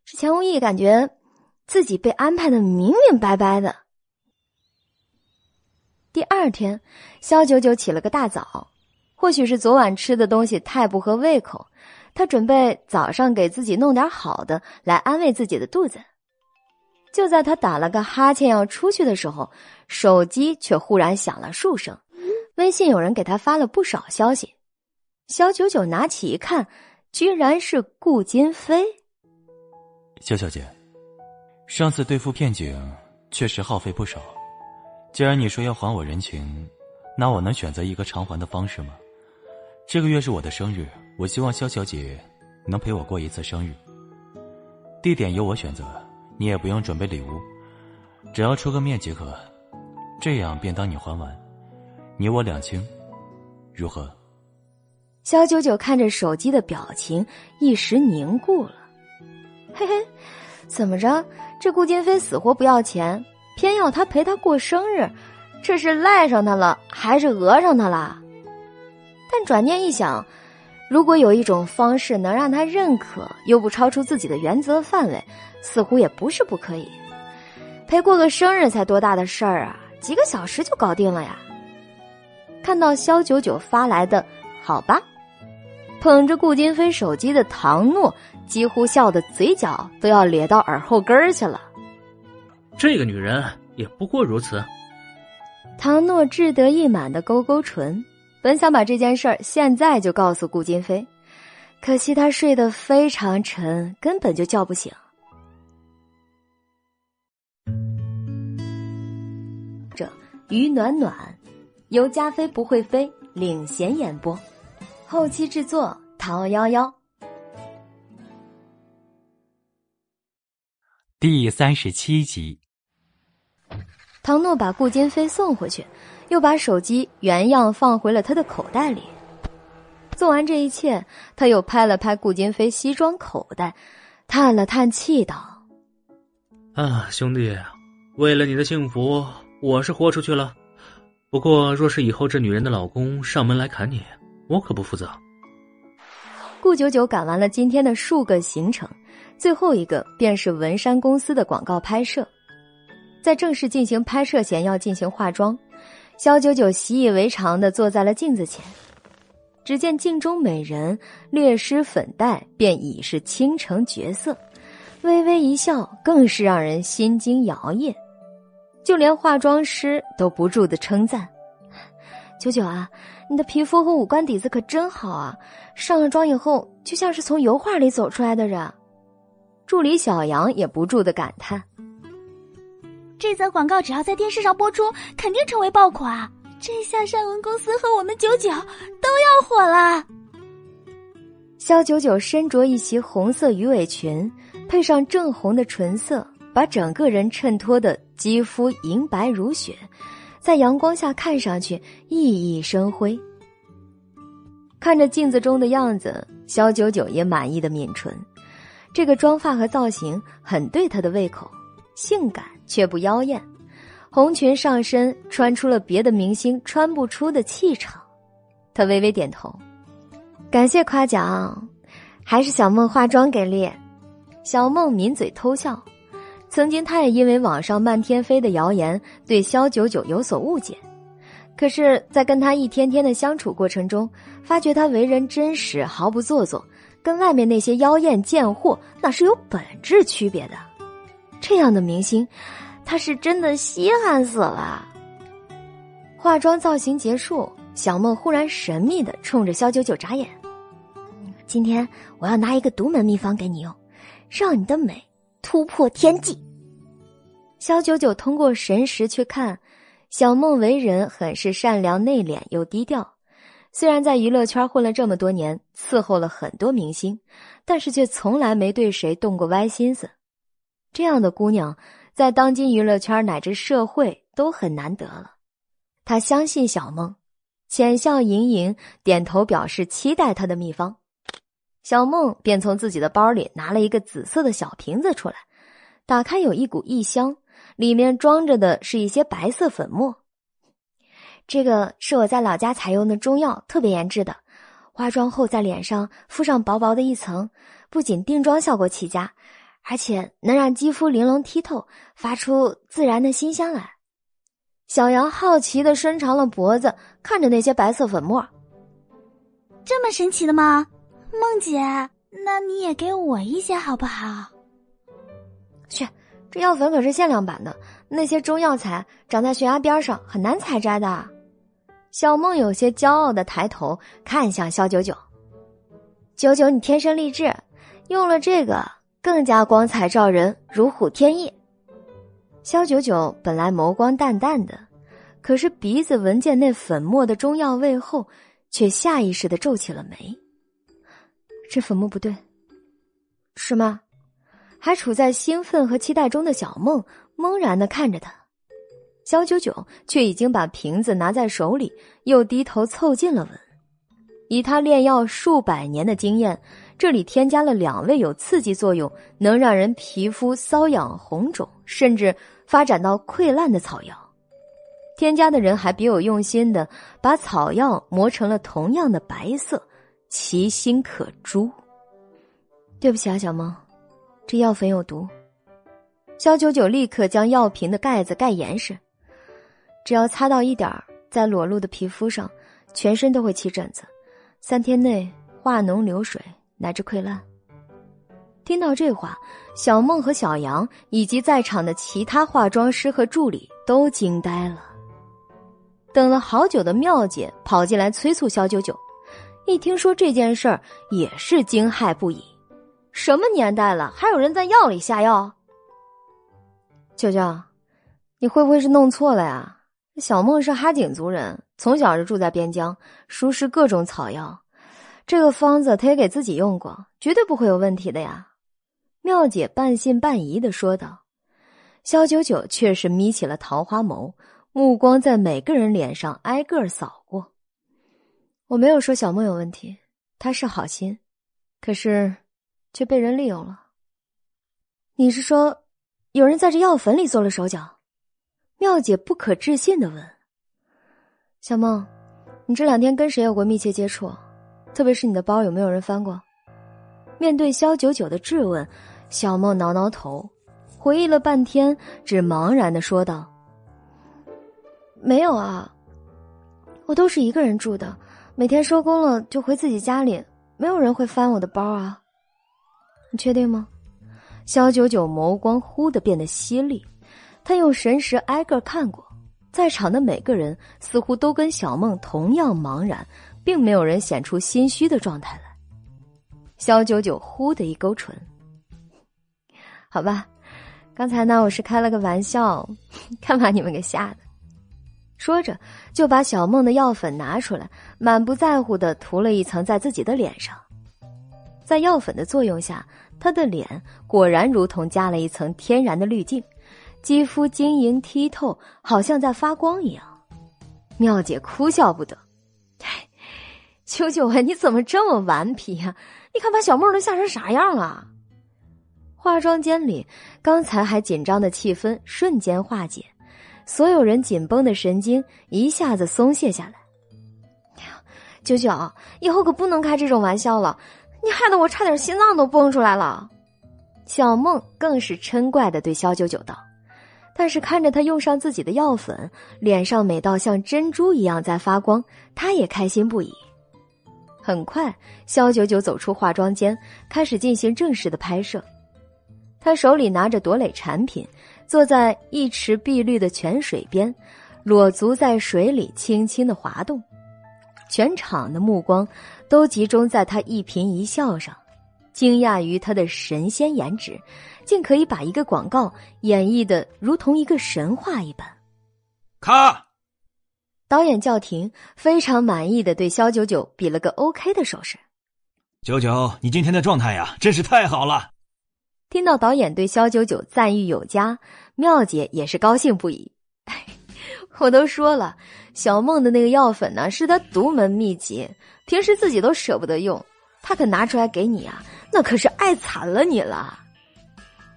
这钱无义感觉自己被安排的明明白白的。第二天，肖九九起了个大早，或许是昨晚吃的东西太不合胃口，他准备早上给自己弄点好的来安慰自己的肚子。就在他打了个哈欠要出去的时候，手机却忽然响了数声，微信有人给他发了不少消息。肖九九拿起一看，居然是顾金飞。肖小姐，上次对付片警确实耗费不少。既然你说要还我人情，那我能选择一个偿还的方式吗？这个月是我的生日，我希望肖小姐能陪我过一次生日。地点由我选择，你也不用准备礼物，只要出个面即可。这样便当你还完，你我两清，如何？肖九九看着手机的表情，一时凝固了。嘿嘿，怎么着？这顾金飞死活不要钱？偏要他陪他过生日，这是赖上他了，还是讹上他了？但转念一想，如果有一种方式能让他认可，又不超出自己的原则范围，似乎也不是不可以。陪过个生日才多大的事儿啊，几个小时就搞定了呀！看到肖九九发来的“好吧”，捧着顾金飞手机的唐诺几乎笑得嘴角都要咧到耳后根儿去了。这个女人也不过如此。唐诺志得意满的勾勾唇，本想把这件事儿现在就告诉顾金飞，可惜他睡得非常沉，根本就叫不醒。这于暖暖，由加菲不会飞领衔演播，后期制作唐幺幺。第三十七集。唐诺把顾金飞送回去，又把手机原样放回了他的口袋里。做完这一切，他又拍了拍顾金飞西装口袋，叹了叹气道：“啊，兄弟，为了你的幸福，我是豁出去了。不过，若是以后这女人的老公上门来砍你，我可不负责。”顾九九赶完了今天的数个行程，最后一个便是文山公司的广告拍摄。在正式进行拍摄前，要进行化妆。肖九九习以为常的坐在了镜子前，只见镜中美人略施粉黛，便已是倾城绝色，微微一笑，更是让人心惊摇曳。就连化妆师都不住的称赞：“九九啊，你的皮肤和五官底子可真好啊！上了妆以后，就像是从油画里走出来的人。”助理小杨也不住的感叹。这则广告只要在电视上播出，肯定成为爆款。这下善文公司和我们九九都要火了。肖九九身着一袭红色鱼尾裙，配上正红的唇色，把整个人衬托的肌肤银白如雪，在阳光下看上去熠熠生辉。看着镜子中的样子，肖九九也满意的抿唇。这个妆发和造型很对她的胃口，性感。却不妖艳，红裙上身穿出了别的明星穿不出的气场。他微微点头，感谢夸奖，还是小梦化妆给力。小梦抿嘴偷笑，曾经她也因为网上漫天飞的谣言对肖九九有所误解，可是，在跟他一天天的相处过程中，发觉他为人真实，毫不做作，跟外面那些妖艳贱货那是有本质区别的。这样的明星。他是真的稀罕死了。化妆造型结束，小梦忽然神秘的冲着肖九九眨眼：“今天我要拿一个独门秘方给你用，让你的美突破天际。”肖九九通过神识去看，小梦为人很是善良、内敛又低调。虽然在娱乐圈混了这么多年，伺候了很多明星，但是却从来没对谁动过歪心思。这样的姑娘。在当今娱乐圈乃至社会都很难得了。他相信小梦，浅笑盈盈，点头表示期待他的秘方。小梦便从自己的包里拿了一个紫色的小瓶子出来，打开有一股异香，里面装着的是一些白色粉末。这个是我在老家采用的中药，特别研制的。化妆后在脸上敷上薄薄的一层，不仅定妆效果奇佳，而且能让肌肤玲珑剔透，发出自然的馨香来。小杨好奇的伸长了脖子，看着那些白色粉末，这么神奇的吗？梦姐，那你也给我一些好不好？去，这药粉可是限量版的，那些中药材长在悬崖边上，很难采摘的。小梦有些骄傲的抬头看向肖九九，九九，你天生丽质，用了这个更加光彩照人，如虎添翼。肖九九本来眸光淡淡的，可是鼻子闻见那粉末的中药味后，却下意识的皱起了眉。这粉末不对，是吗？还处在兴奋和期待中的小梦懵然的看着他，肖九九却已经把瓶子拿在手里，又低头凑近了闻。以他炼药数百年的经验，这里添加了两味有刺激作用、能让人皮肤瘙痒、红肿，甚至发展到溃烂的草药。添加的人还别有用心的把草药磨成了同样的白色。其心可诛。对不起啊，小梦，这药粉有毒。肖九九立刻将药瓶的盖子盖严实，只要擦到一点儿在裸露的皮肤上，全身都会起疹子，三天内化脓流水乃至溃烂。听到这话，小梦和小杨以及在场的其他化妆师和助理都惊呆了。等了好久的妙姐跑进来催促肖九九。一听说这件事儿，也是惊骇不已。什么年代了，还有人在药里下药？九九，你会不会是弄错了呀？小梦是哈景族人，从小就住在边疆，熟识各种草药。这个方子他也给自己用过，绝对不会有问题的呀。妙姐半信半疑的说道。肖九九却是眯起了桃花眸，目光在每个人脸上挨个扫过。我没有说小梦有问题，她是好心，可是却被人利用了。你是说，有人在这药粉里做了手脚？妙姐不可置信的问：“小梦，你这两天跟谁有过密切接触？特别是你的包有没有人翻过？”面对肖九九的质问，小梦挠挠头，回忆了半天，只茫然的说道：“没有啊，我都是一个人住的。”每天收工了就回自己家里，没有人会翻我的包啊。你确定吗？肖九九眸光忽的变得犀利，他用神识挨个看过，在场的每个人似乎都跟小梦同样茫然，并没有人显出心虚的状态来。肖九九忽的一勾唇，好吧，刚才呢我是开了个玩笑，*laughs* 看把你们给吓的。说着，就把小梦的药粉拿出来，满不在乎的涂了一层在自己的脸上。在药粉的作用下，他的脸果然如同加了一层天然的滤镜，肌肤晶莹剔透，好像在发光一样。妙姐哭笑不得：“九九啊，你怎么这么顽皮呀？你看把小梦都吓成啥样了？”化妆间里刚才还紧张的气氛瞬间化解。所有人紧绷的神经一下子松懈下来。九九，以后可不能开这种玩笑了，你害得我差点心脏都蹦出来了。小梦更是嗔怪的对肖九九道，但是看着他用上自己的药粉，脸上美到像珍珠一样在发光，他也开心不已。很快，肖九九走出化妆间，开始进行正式的拍摄。他手里拿着朵蕾产品。坐在一池碧绿的泉水边，裸足在水里轻轻的滑动，全场的目光都集中在他一颦一笑上，惊讶于他的神仙颜值，竟可以把一个广告演绎的如同一个神话一般。咔，导演叫停，非常满意的对肖九九比了个 OK 的手势。九九，你今天的状态呀，真是太好了。听到导演对肖九九赞誉有加，妙姐也是高兴不已。*laughs* 我都说了，小梦的那个药粉呢，是她独门秘籍，平时自己都舍不得用，她可拿出来给你啊，那可是爱惨了你了。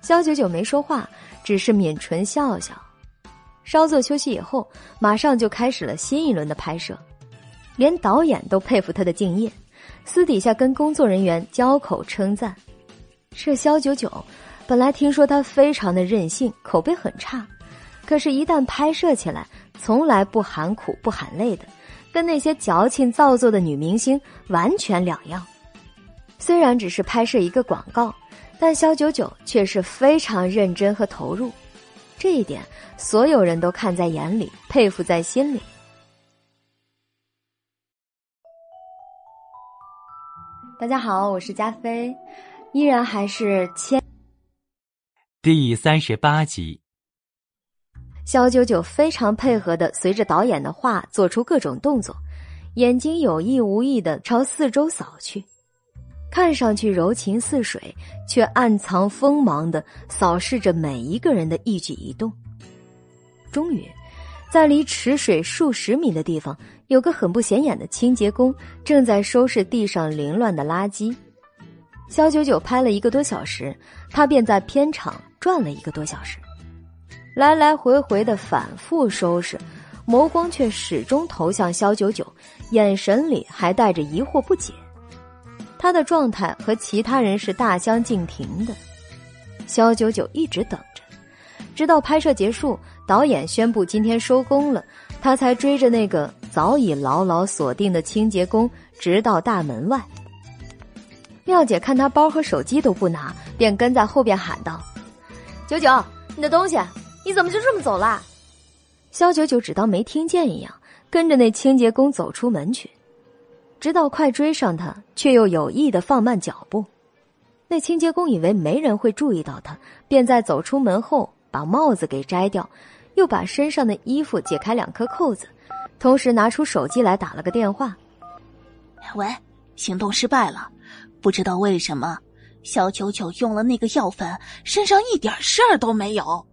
肖九九没说话，只是抿唇笑笑。稍作休息以后，马上就开始了新一轮的拍摄，连导演都佩服他的敬业，私底下跟工作人员交口称赞。这肖九九，本来听说他非常的任性，口碑很差，可是，一旦拍摄起来，从来不喊苦不喊累的，跟那些矫情造作的女明星完全两样。虽然只是拍摄一个广告，但肖九九却是非常认真和投入，这一点所有人都看在眼里，佩服在心里。大家好，我是加菲。依然还是千第三十八集，肖九九非常配合的随着导演的话做出各种动作，眼睛有意无意的朝四周扫去，看上去柔情似水，却暗藏锋芒的扫视着每一个人的一举一动。终于，在离池水数十米的地方，有个很不显眼的清洁工正在收拾地上凌乱的垃圾。肖九九拍了一个多小时，他便在片场转了一个多小时，来来回回的反复收拾，眸光却始终投向肖九九，眼神里还带着疑惑不解。他的状态和其他人是大相径庭的。肖九九一直等着，直到拍摄结束，导演宣布今天收工了，他才追着那个早已牢牢锁定的清洁工，直到大门外。妙姐看他包和手机都不拿，便跟在后边喊道：“九九，你的东西，你怎么就这么走了？”肖九九只当没听见一样，跟着那清洁工走出门去，直到快追上他，却又有意的放慢脚步。那清洁工以为没人会注意到他，便在走出门后把帽子给摘掉，又把身上的衣服解开两颗扣子，同时拿出手机来打了个电话：“喂，行动失败了。”不知道为什么，小九九用了那个药粉，身上一点事儿都没有。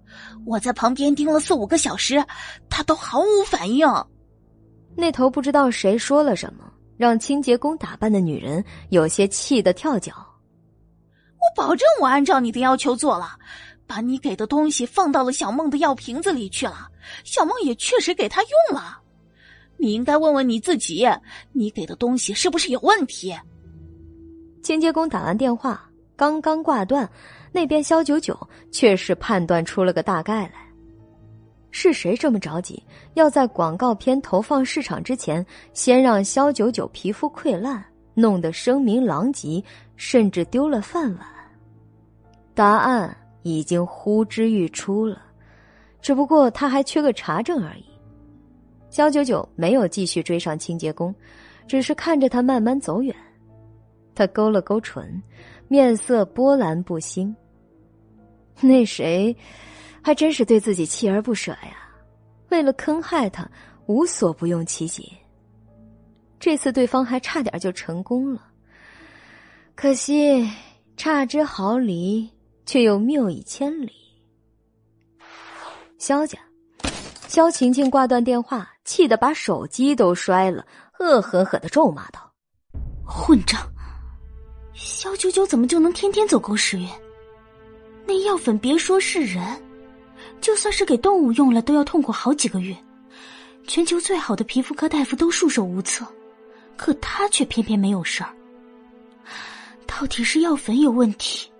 我在旁边盯了四五个小时，他都毫无反应。那头不知道谁说了什么，让清洁工打扮的女人有些气得跳脚。我保证，我按照你的要求做了，把你给的东西放到了小梦的药瓶子里去了。小梦也确实给他用了。你应该问问你自己，你给的东西是不是有问题？清洁工打完电话，刚刚挂断，那边肖九九却是判断出了个大概来。是谁这么着急，要在广告片投放市场之前，先让肖九九皮肤溃烂，弄得声名狼藉，甚至丢了饭碗？答案已经呼之欲出了，只不过他还缺个查证而已。肖九九没有继续追上清洁工，只是看着他慢慢走远。他勾了勾唇，面色波澜不兴。那谁，还真是对自己锲而不舍呀！为了坑害他，无所不用其极。这次对方还差点就成功了，可惜差之毫厘，却又谬以千里。肖家，肖晴晴挂断电话，气得把手机都摔了，恶狠狠的咒骂道：“混账！”肖九九怎么就能天天走狗屎运？那药粉别说是人，就算是给动物用了，都要痛苦好几个月。全球最好的皮肤科大夫都束手无策，可他却偏偏没有事儿。到底是药粉有问题，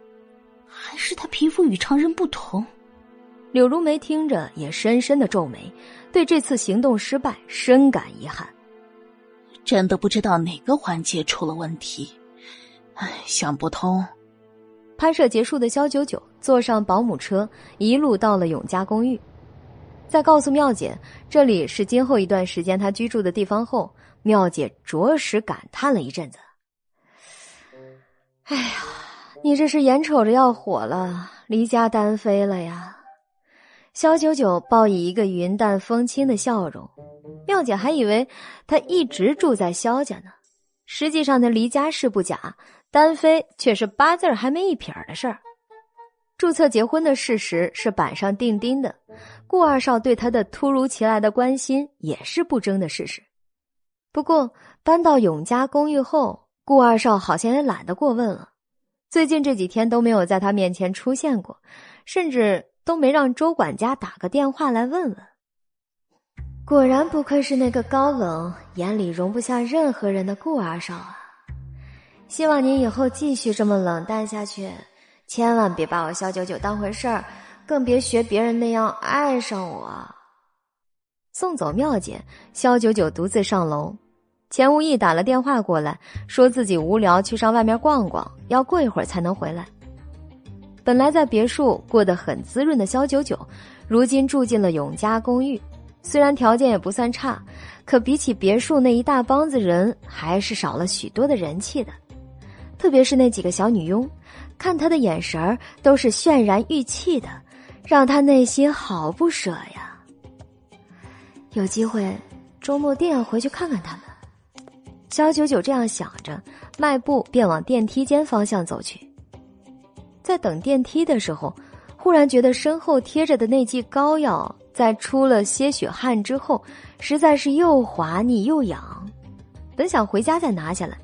还是他皮肤与常人不同？柳如梅听着也深深的皱眉，对这次行动失败深感遗憾。真的不知道哪个环节出了问题。唉，想不通。拍摄结束的肖九九坐上保姆车，一路到了永嘉公寓。在告诉妙姐这里是今后一段时间她居住的地方后，妙姐着实感叹了一阵子：“哎呀，你这是眼瞅着要火了，离家单飞了呀？”肖九九报以一个云淡风轻的笑容。妙姐还以为他一直住在肖家呢，实际上他离家是不假。单飞却是八字还没一撇儿的事儿。注册结婚的事实是板上钉钉的，顾二少对他的突如其来的关心也是不争的事实。不过搬到永嘉公寓后，顾二少好像也懒得过问了，最近这几天都没有在他面前出现过，甚至都没让周管家打个电话来问问。果然不愧是那个高冷、眼里容不下任何人的顾二少啊！希望你以后继续这么冷淡下去。千万别把我肖九九当回事儿，更别学别人那样爱上我。送走妙姐，肖九九独自上楼。钱无意打了电话过来，说自己无聊，去上外面逛逛，要过一会儿才能回来。本来在别墅过得很滋润的肖九九，如今住进了永嘉公寓。虽然条件也不算差，可比起别墅那一大帮子人，还是少了许多的人气的。特别是那几个小女佣。看他的眼神儿都是渲然欲泣的，让他内心好不舍呀。有机会，周末定要回去看看他们。肖九九这样想着，迈步便往电梯间方向走去。在等电梯的时候，忽然觉得身后贴着的那剂膏药，在出了些许汗之后，实在是又滑腻又痒。本想回家再拿下来，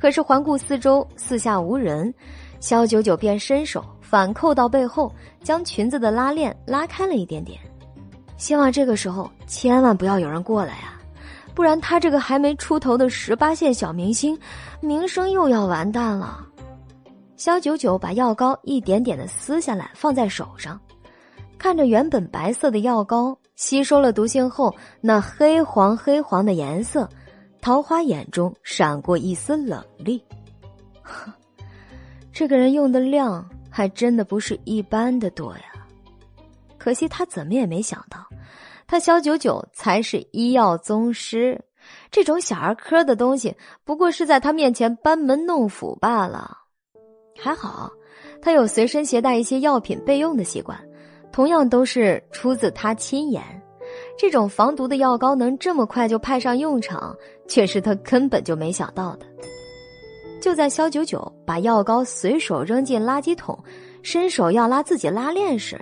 可是环顾四周，四下无人。肖九九便伸手反扣到背后，将裙子的拉链拉开了一点点，希望这个时候千万不要有人过来啊，不然他这个还没出头的十八线小明星，名声又要完蛋了。肖九九把药膏一点点的撕下来，放在手上，看着原本白色的药膏吸收了毒性后那黑黄黑黄的颜色，桃花眼中闪过一丝冷厉。*laughs* 这个人用的量还真的不是一般的多呀，可惜他怎么也没想到，他肖九九才是医药宗师，这种小儿科的东西不过是在他面前班门弄斧罢了。还好，他有随身携带一些药品备用的习惯，同样都是出自他亲眼。这种防毒的药膏能这么快就派上用场，却是他根本就没想到的。就在肖九九把药膏随手扔进垃圾桶，伸手要拉自己拉链时，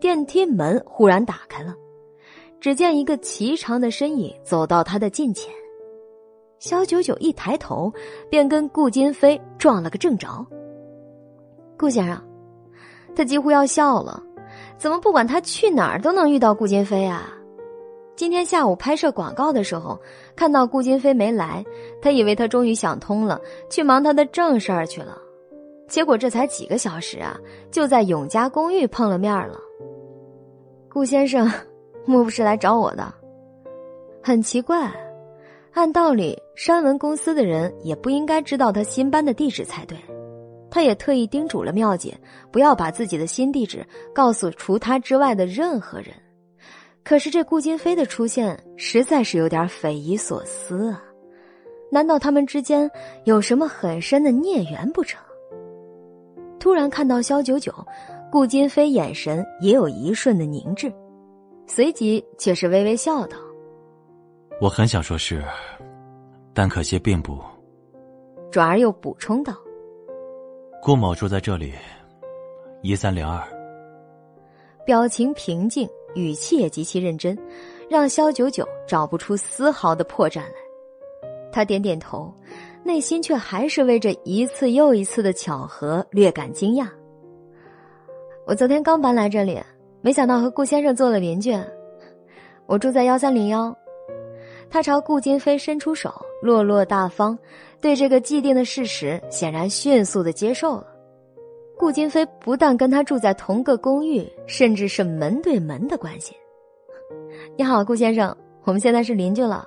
电梯门忽然打开了，只见一个颀长的身影走到他的近前。肖九九一抬头，便跟顾金飞撞了个正着。顾先生，他几乎要笑了，怎么不管他去哪儿都能遇到顾金飞啊？今天下午拍摄广告的时候，看到顾金飞没来，他以为他终于想通了，去忙他的正事儿去了。结果这才几个小时啊，就在永嘉公寓碰了面了。顾先生，莫不是来找我的？很奇怪，按道理山文公司的人也不应该知道他新搬的地址才对。他也特意叮嘱了妙姐，不要把自己的新地址告诉除他之外的任何人。可是这顾金飞的出现实在是有点匪夷所思啊！难道他们之间有什么很深的孽缘不成？突然看到萧九九，顾金飞眼神也有一瞬的凝滞，随即却是微微笑道：“我很想说是，但可惜并不。”转而又补充道：“顾某住在这里，一三零二。”表情平静。语气也极其认真，让肖九九找不出丝毫的破绽来。他点点头，内心却还是为这一次又一次的巧合略感惊讶。我昨天刚搬来这里，没想到和顾先生做了邻居。我住在幺三零幺。他朝顾金飞伸出手，落落大方，对这个既定的事实显然迅速的接受了。顾金飞不但跟他住在同个公寓，甚至是门对门的关系。你好，顾先生，我们现在是邻居了。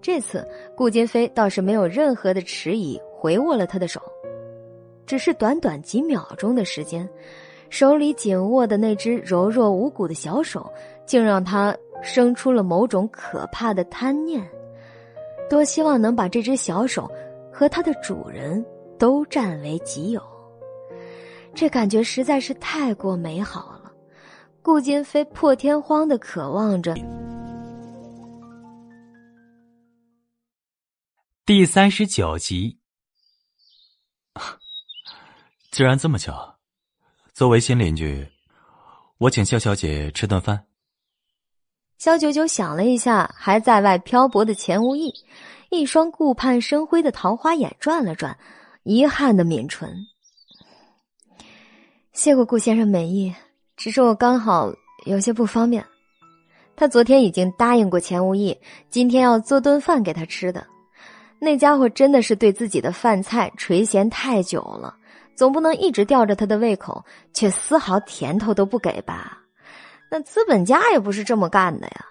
这次顾金飞倒是没有任何的迟疑，回握了他的手。只是短短几秒钟的时间，手里紧握的那只柔弱无骨的小手，竟让他生出了某种可怕的贪念。多希望能把这只小手和它的主人都占为己有。这感觉实在是太过美好了，顾金飞破天荒的渴望着。第三十九集，既然这么巧，作为新邻居，我请肖小姐吃顿饭。肖九九想了一下，还在外漂泊的钱无义，一双顾盼生辉的桃花眼转了转，遗憾的抿唇：“谢过顾先生美意，只是我刚好有些不方便。”他昨天已经答应过钱无义，今天要做顿饭给他吃的。那家伙真的是对自己的饭菜垂涎太久了，总不能一直吊着他的胃口，却丝毫甜头都不给吧？那资本家也不是这么干的呀！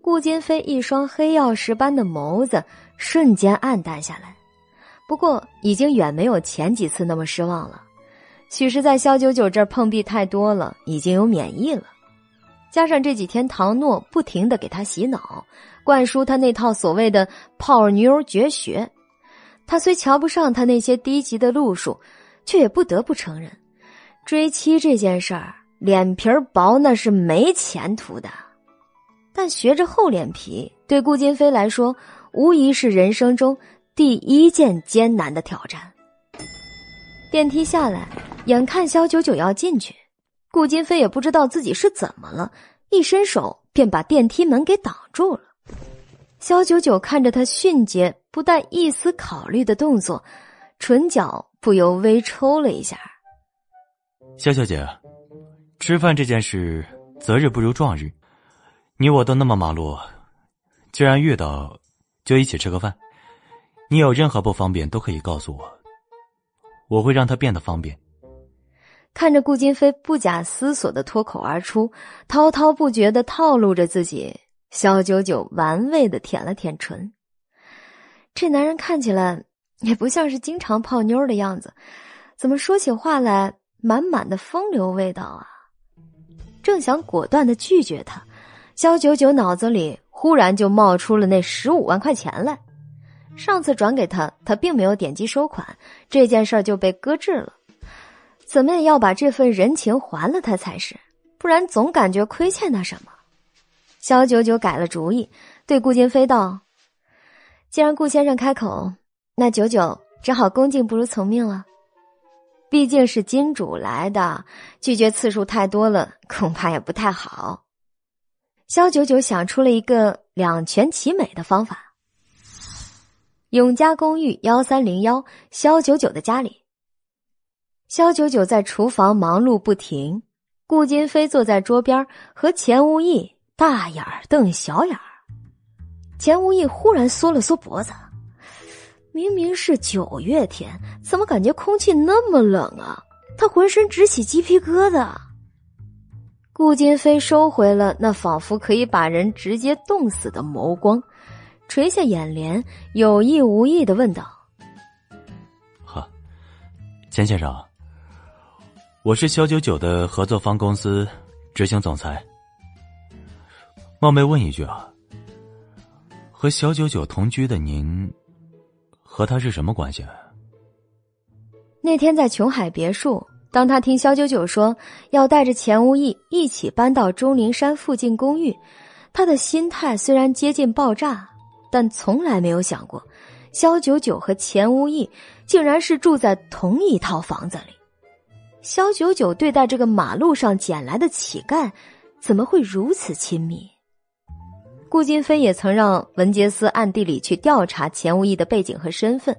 顾金飞一双黑曜石般的眸子瞬间暗淡下来，不过已经远没有前几次那么失望了。许是在肖九九这儿碰壁太多了，已经有免疫了。加上这几天唐诺不停的给他洗脑，灌输他那套所谓的泡妞绝学，他虽瞧不上他那些低级的路数，却也不得不承认，追妻这件事儿，脸皮薄那是没前途的。但学着厚脸皮，对顾金飞来说，无疑是人生中第一件艰难的挑战。电梯下来，眼看肖九九要进去。顾金飞也不知道自己是怎么了，一伸手便把电梯门给挡住了。肖九九看着他迅捷、不带一丝考虑的动作，唇角不由微抽了一下。肖小姐，吃饭这件事，择日不如撞日。你我都那么忙碌，既然遇到，就一起吃个饭。你有任何不方便都可以告诉我，我会让他变得方便。看着顾金飞不假思索的脱口而出，滔滔不绝的套路着自己，肖九九玩味的舔了舔唇。这男人看起来也不像是经常泡妞的样子，怎么说起话来满满的风流味道啊？正想果断的拒绝他，肖九九脑子里忽然就冒出了那十五万块钱来。上次转给他，他并没有点击收款，这件事就被搁置了。怎么也要把这份人情还了他才是，不然总感觉亏欠他什么。肖九九改了主意，对顾金飞道：“既然顾先生开口，那九九只好恭敬不如从命了。毕竟是金主来的，拒绝次数太多了，恐怕也不太好。”肖九九想出了一个两全其美的方法。永嘉公寓幺三零幺，肖九九的家里。肖九九在厨房忙碌不停，顾金飞坐在桌边和钱无义大眼瞪小眼儿。钱无义忽然缩了缩脖子，明明是九月天，怎么感觉空气那么冷啊？他浑身直起鸡皮疙瘩。顾金飞收回了那仿佛可以把人直接冻死的眸光，垂下眼帘，有意无意的问道：“呵，钱先生。”我是肖九九的合作方公司执行总裁，冒昧问一句啊，和肖九九同居的您，和他是什么关系？那天在琼海别墅，当他听肖九九说要带着钱无意一起搬到钟灵山附近公寓，他的心态虽然接近爆炸，但从来没有想过，肖九九和钱无义竟然是住在同一套房子里。肖九九对待这个马路上捡来的乞丐，怎么会如此亲密？顾金飞也曾让文杰斯暗地里去调查钱无义的背景和身份，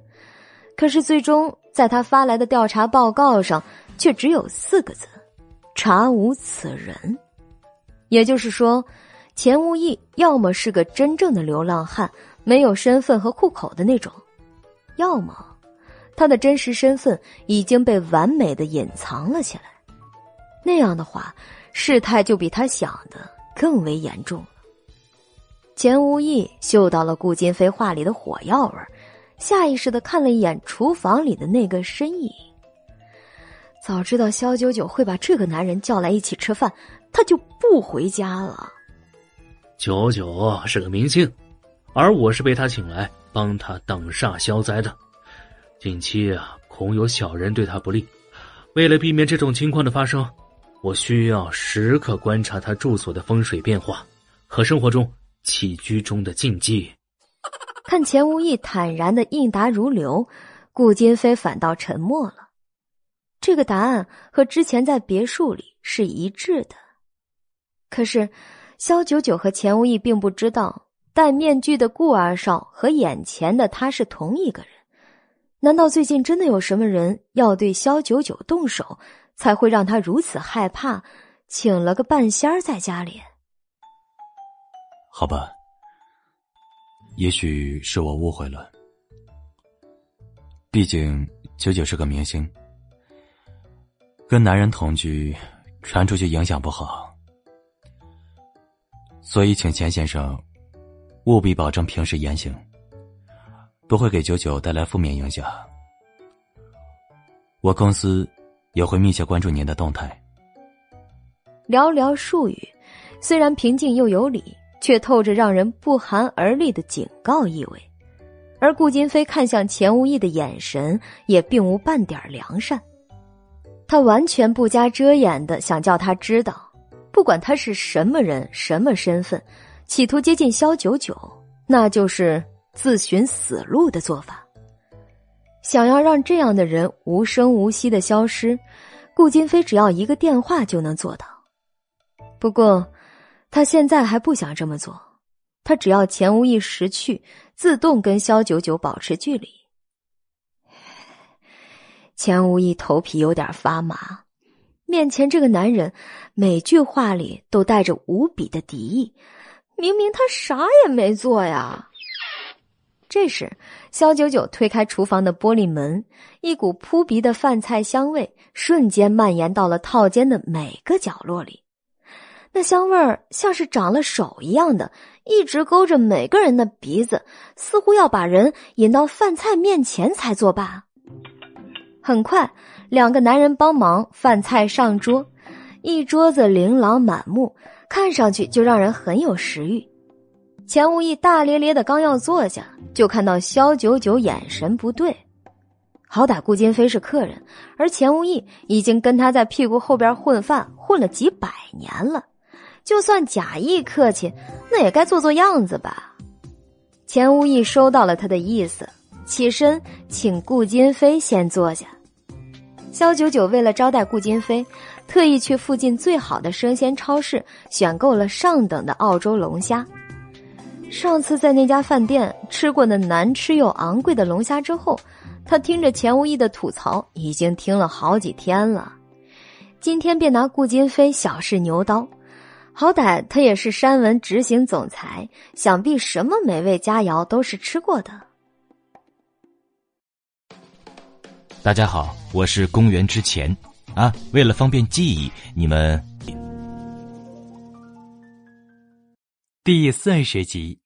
可是最终在他发来的调查报告上，却只有四个字：查无此人。也就是说，钱无义要么是个真正的流浪汉，没有身份和户口的那种，要么……他的真实身份已经被完美的隐藏了起来，那样的话，事态就比他想的更为严重了。钱无义嗅到了顾金飞话里的火药味下意识的看了一眼厨房里的那个身影。早知道肖九九会把这个男人叫来一起吃饭，他就不回家了。九九是个明星，而我是被他请来帮他挡煞消灾的。近期啊，恐有小人对他不利。为了避免这种情况的发生，我需要时刻观察他住所的风水变化和生活中起居中的禁忌。看钱无义坦然的应答如流，顾金飞反倒沉默了。这个答案和之前在别墅里是一致的。可是，肖九九和钱无义并不知道，戴面具的顾二少和眼前的他是同一个人。难道最近真的有什么人要对肖九九动手，才会让他如此害怕，请了个半仙儿在家里？好吧，也许是我误会了。毕竟九九是个明星，跟男人同居，传出去影响不好，所以请钱先生务必保证平时言行。不会给九九带来负面影响。我公司也会密切关注您的动态。寥寥数语，虽然平静又有理，却透着让人不寒而栗的警告意味。而顾金飞看向钱无义的眼神也并无半点良善，他完全不加遮掩的想叫他知道，不管他是什么人、什么身份，企图接近肖九九，那就是。自寻死路的做法。想要让这样的人无声无息的消失，顾金飞只要一个电话就能做到。不过，他现在还不想这么做。他只要钱无义识去，自动跟肖九九保持距离。钱无义头皮有点发麻，面前这个男人每句话里都带着无比的敌意，明明他啥也没做呀。这时，肖九九推开厨房的玻璃门，一股扑鼻的饭菜香味瞬间蔓延到了套间的每个角落里。那香味儿像是长了手一样的，一直勾着每个人的鼻子，似乎要把人引到饭菜面前才作罢。很快，两个男人帮忙，饭菜上桌，一桌子琳琅满目，看上去就让人很有食欲。钱无义大咧咧的刚要坐下，就看到肖九九眼神不对。好歹顾金飞是客人，而钱无义已经跟他在屁股后边混饭混了几百年了，就算假意客气，那也该做做样子吧。钱无义收到了他的意思，起身请顾金飞先坐下。肖九九为了招待顾金飞，特意去附近最好的生鲜超市选购了上等的澳洲龙虾。上次在那家饭店吃过那难吃又昂贵的龙虾之后，他听着钱无义的吐槽，已经听了好几天了。今天便拿顾金飞小试牛刀，好歹他也是山文执行总裁，想必什么美味佳肴都是吃过的。大家好，我是公元之前啊，为了方便记忆，你们第四十集。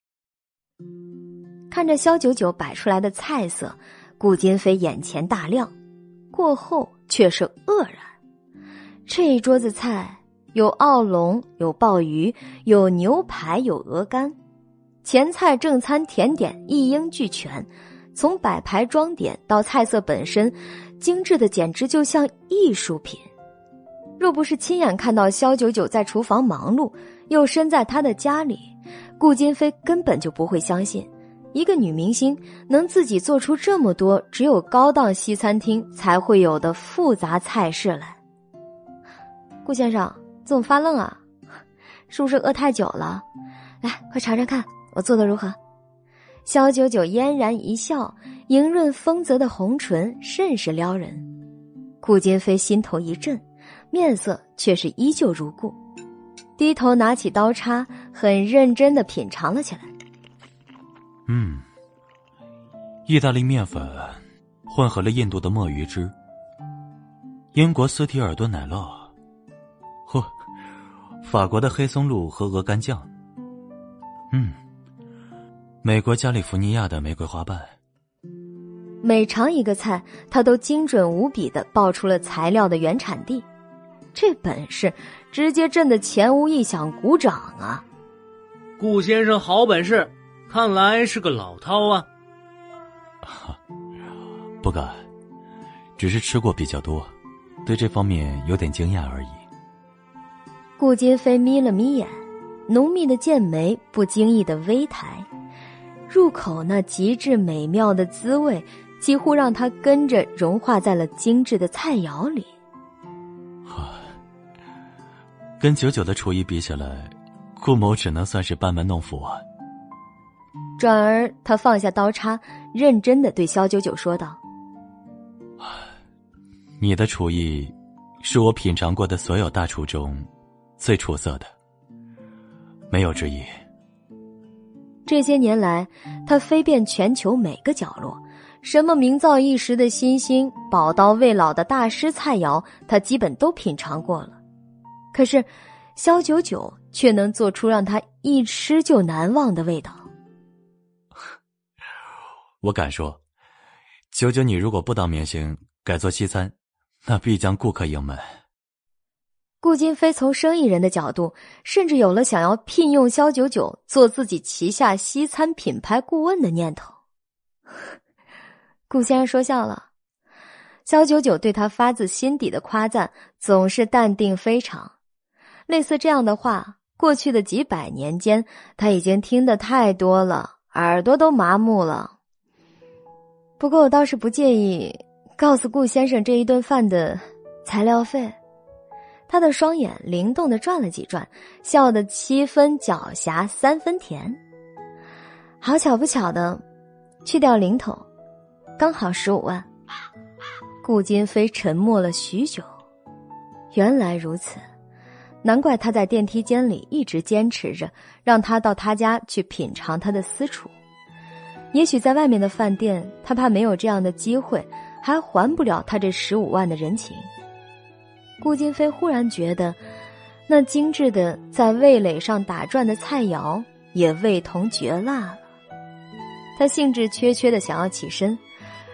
看着肖九九摆出来的菜色，顾金飞眼前大亮，过后却是愕然。这一桌子菜有澳龙，有鲍鱼，有牛排，有鹅肝，前菜、正餐、甜点一应俱全。从摆盘装点到菜色本身，精致的简直就像艺术品。若不是亲眼看到肖九九在厨房忙碌，又身在他的家里，顾金飞根本就不会相信。一个女明星能自己做出这么多只有高档西餐厅才会有的复杂菜式来，顾先生怎么发愣啊？是不是饿太久了？来，快尝尝看我做的如何？萧九九嫣然一笑，莹润丰泽的红唇甚是撩人。顾金飞心头一震，面色却是依旧如故，低头拿起刀叉，很认真的品尝了起来。嗯，意大利面粉混合了印度的墨鱼汁，英国斯提尔顿奶酪，嚯，法国的黑松露和鹅肝酱，嗯，美国加利福尼亚的玫瑰花瓣。每尝一个菜，他都精准无比的报出了材料的原产地，这本事直接震得前无一响鼓掌啊！顾先生好本事。看来是个老饕啊！*laughs* 不敢，只是吃过比较多，对这方面有点经验而已。顾金飞眯了眯眼，浓密的剑眉不经意的微抬，入口那极致美妙的滋味几乎让他跟着融化在了精致的菜肴里。跟九九的厨艺比起来，顾某只能算是班门弄斧啊。转而，他放下刀叉，认真的对肖九九说道：“你的厨艺，是我品尝过的所有大厨中，最出色的，没有之一。这些年来，他飞遍全球每个角落，什么名噪一时的新星、宝刀未老的大师菜肴，他基本都品尝过了。可是，肖九九却能做出让他一吃就难忘的味道。*laughs* ”我敢说，九九，你如果不当明星，改做西餐，那必将顾客盈门。顾金飞从生意人的角度，甚至有了想要聘用肖九九做自己旗下西餐品牌顾问的念头。顾先生说笑了，肖九九对他发自心底的夸赞，总是淡定非常。类似这样的话，过去的几百年间，他已经听得太多了，耳朵都麻木了。不过我倒是不介意告诉顾先生这一顿饭的材料费。他的双眼灵动的转了几转，笑得七分狡黠三分甜。好巧不巧的，去掉零头，刚好十五万。顾金飞沉默了许久，原来如此，难怪他在电梯间里一直坚持着让他到他家去品尝他的私厨。也许在外面的饭店，他怕没有这样的机会，还还不了他这十五万的人情。顾金飞忽然觉得，那精致的在味蕾上打转的菜肴也味同嚼蜡了。他兴致缺缺的想要起身，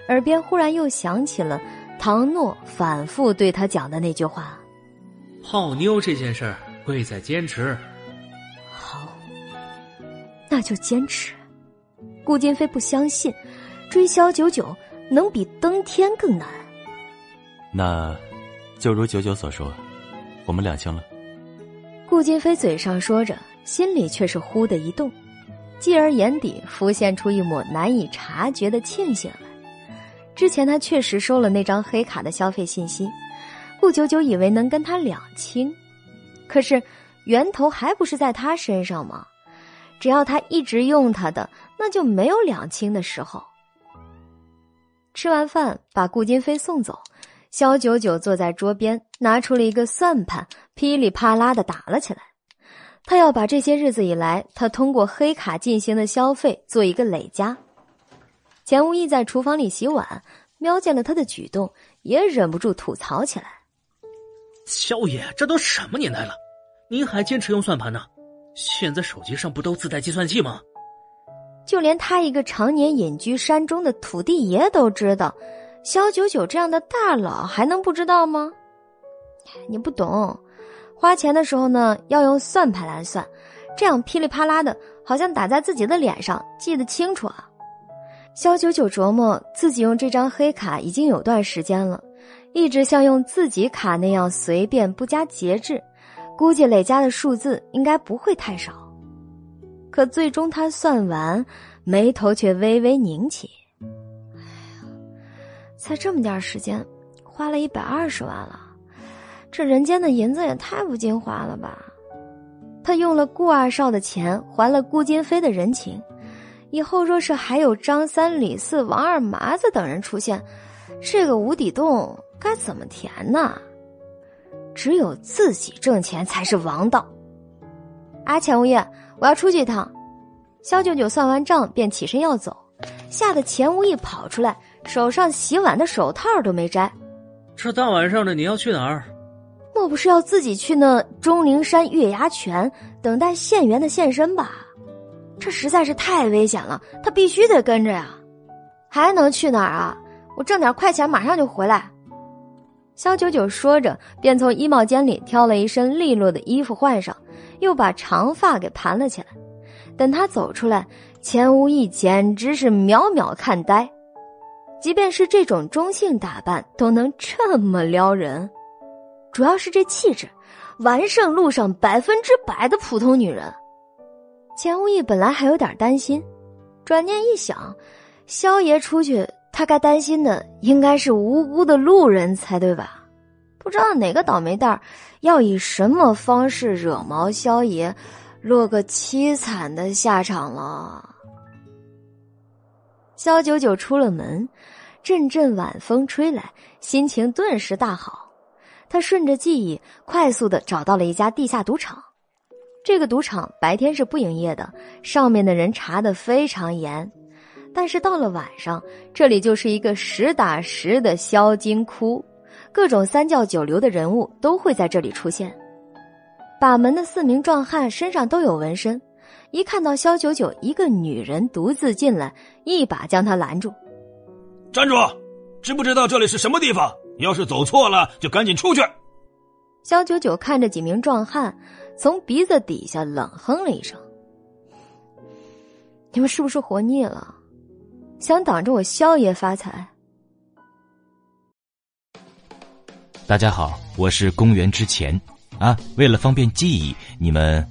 耳边忽然又响起了唐诺反复对他讲的那句话：“泡妞这件事儿，贵在坚持。”好，那就坚持。顾金飞不相信，追萧九九能比登天更难。那，就如九九所说，我们两清了。顾金飞嘴上说着，心里却是忽的一动，继而眼底浮现出一抹难以察觉的庆幸来。之前他确实收了那张黑卡的消费信息，顾九九以为能跟他两清，可是源头还不是在他身上吗？只要他一直用他的。那就没有两清的时候。吃完饭，把顾金飞送走，肖九九坐在桌边，拿出了一个算盘，噼里啪啦的打了起来。他要把这些日子以来他通过黑卡进行的消费做一个累加。钱无义在厨房里洗碗，瞄见了他的举动，也忍不住吐槽起来：“肖爷，这都什么年代了，您还坚持用算盘呢？现在手机上不都自带计算器吗？”就连他一个常年隐居山中的土地爷都知道，肖九九这样的大佬还能不知道吗？你不懂，花钱的时候呢要用算盘来算，这样噼里啪啦的，好像打在自己的脸上，记得清楚啊。肖九九琢磨自己用这张黑卡已经有段时间了，一直像用自己卡那样随便不加节制，估计累加的数字应该不会太少。可最终他算完，眉头却微微拧起。才这么点时间，花了一百二十万了，这人间的银子也太不经花了吧！他用了顾二少的钱，还了顾金飞的人情，以后若是还有张三、李四、王二麻子等人出现，这个无底洞该怎么填呢？只有自己挣钱才是王道。阿钱无业。我要出去一趟，肖九九算完账便起身要走，吓得钱无义跑出来，手上洗碗的手套都没摘。这大晚上的你要去哪儿？莫不是要自己去那钟灵山月牙泉等待县员的现身吧？这实在是太危险了，他必须得跟着呀！还能去哪儿啊？我挣点快钱，马上就回来。肖九九说着，便从衣帽间里挑了一身利落的衣服换上。又把长发给盘了起来，等他走出来，钱无义简直是秒秒看呆。即便是这种中性打扮，都能这么撩人，主要是这气质，完胜路上百分之百的普通女人。钱无义本来还有点担心，转念一想，萧爷出去他该担心的应该是无辜的路人才对吧？不知道哪个倒霉蛋要以什么方式惹毛萧爷，落个凄惨的下场了。萧九九出了门，阵阵晚风吹来，心情顿时大好。他顺着记忆，快速的找到了一家地下赌场。这个赌场白天是不营业的，上面的人查的非常严。但是到了晚上，这里就是一个实打实的销金窟，各种三教九流的人物都会在这里出现。把门的四名壮汉身上都有纹身，一看到萧九九一个女人独自进来，一把将他拦住：“站住！知不知道这里是什么地方？要是走错了，就赶紧出去。”肖九九看着几名壮汉，从鼻子底下冷哼了一声：“你们是不是活腻了？”想挡着我萧爷发财？大家好，我是公元之前啊。为了方便记忆，你们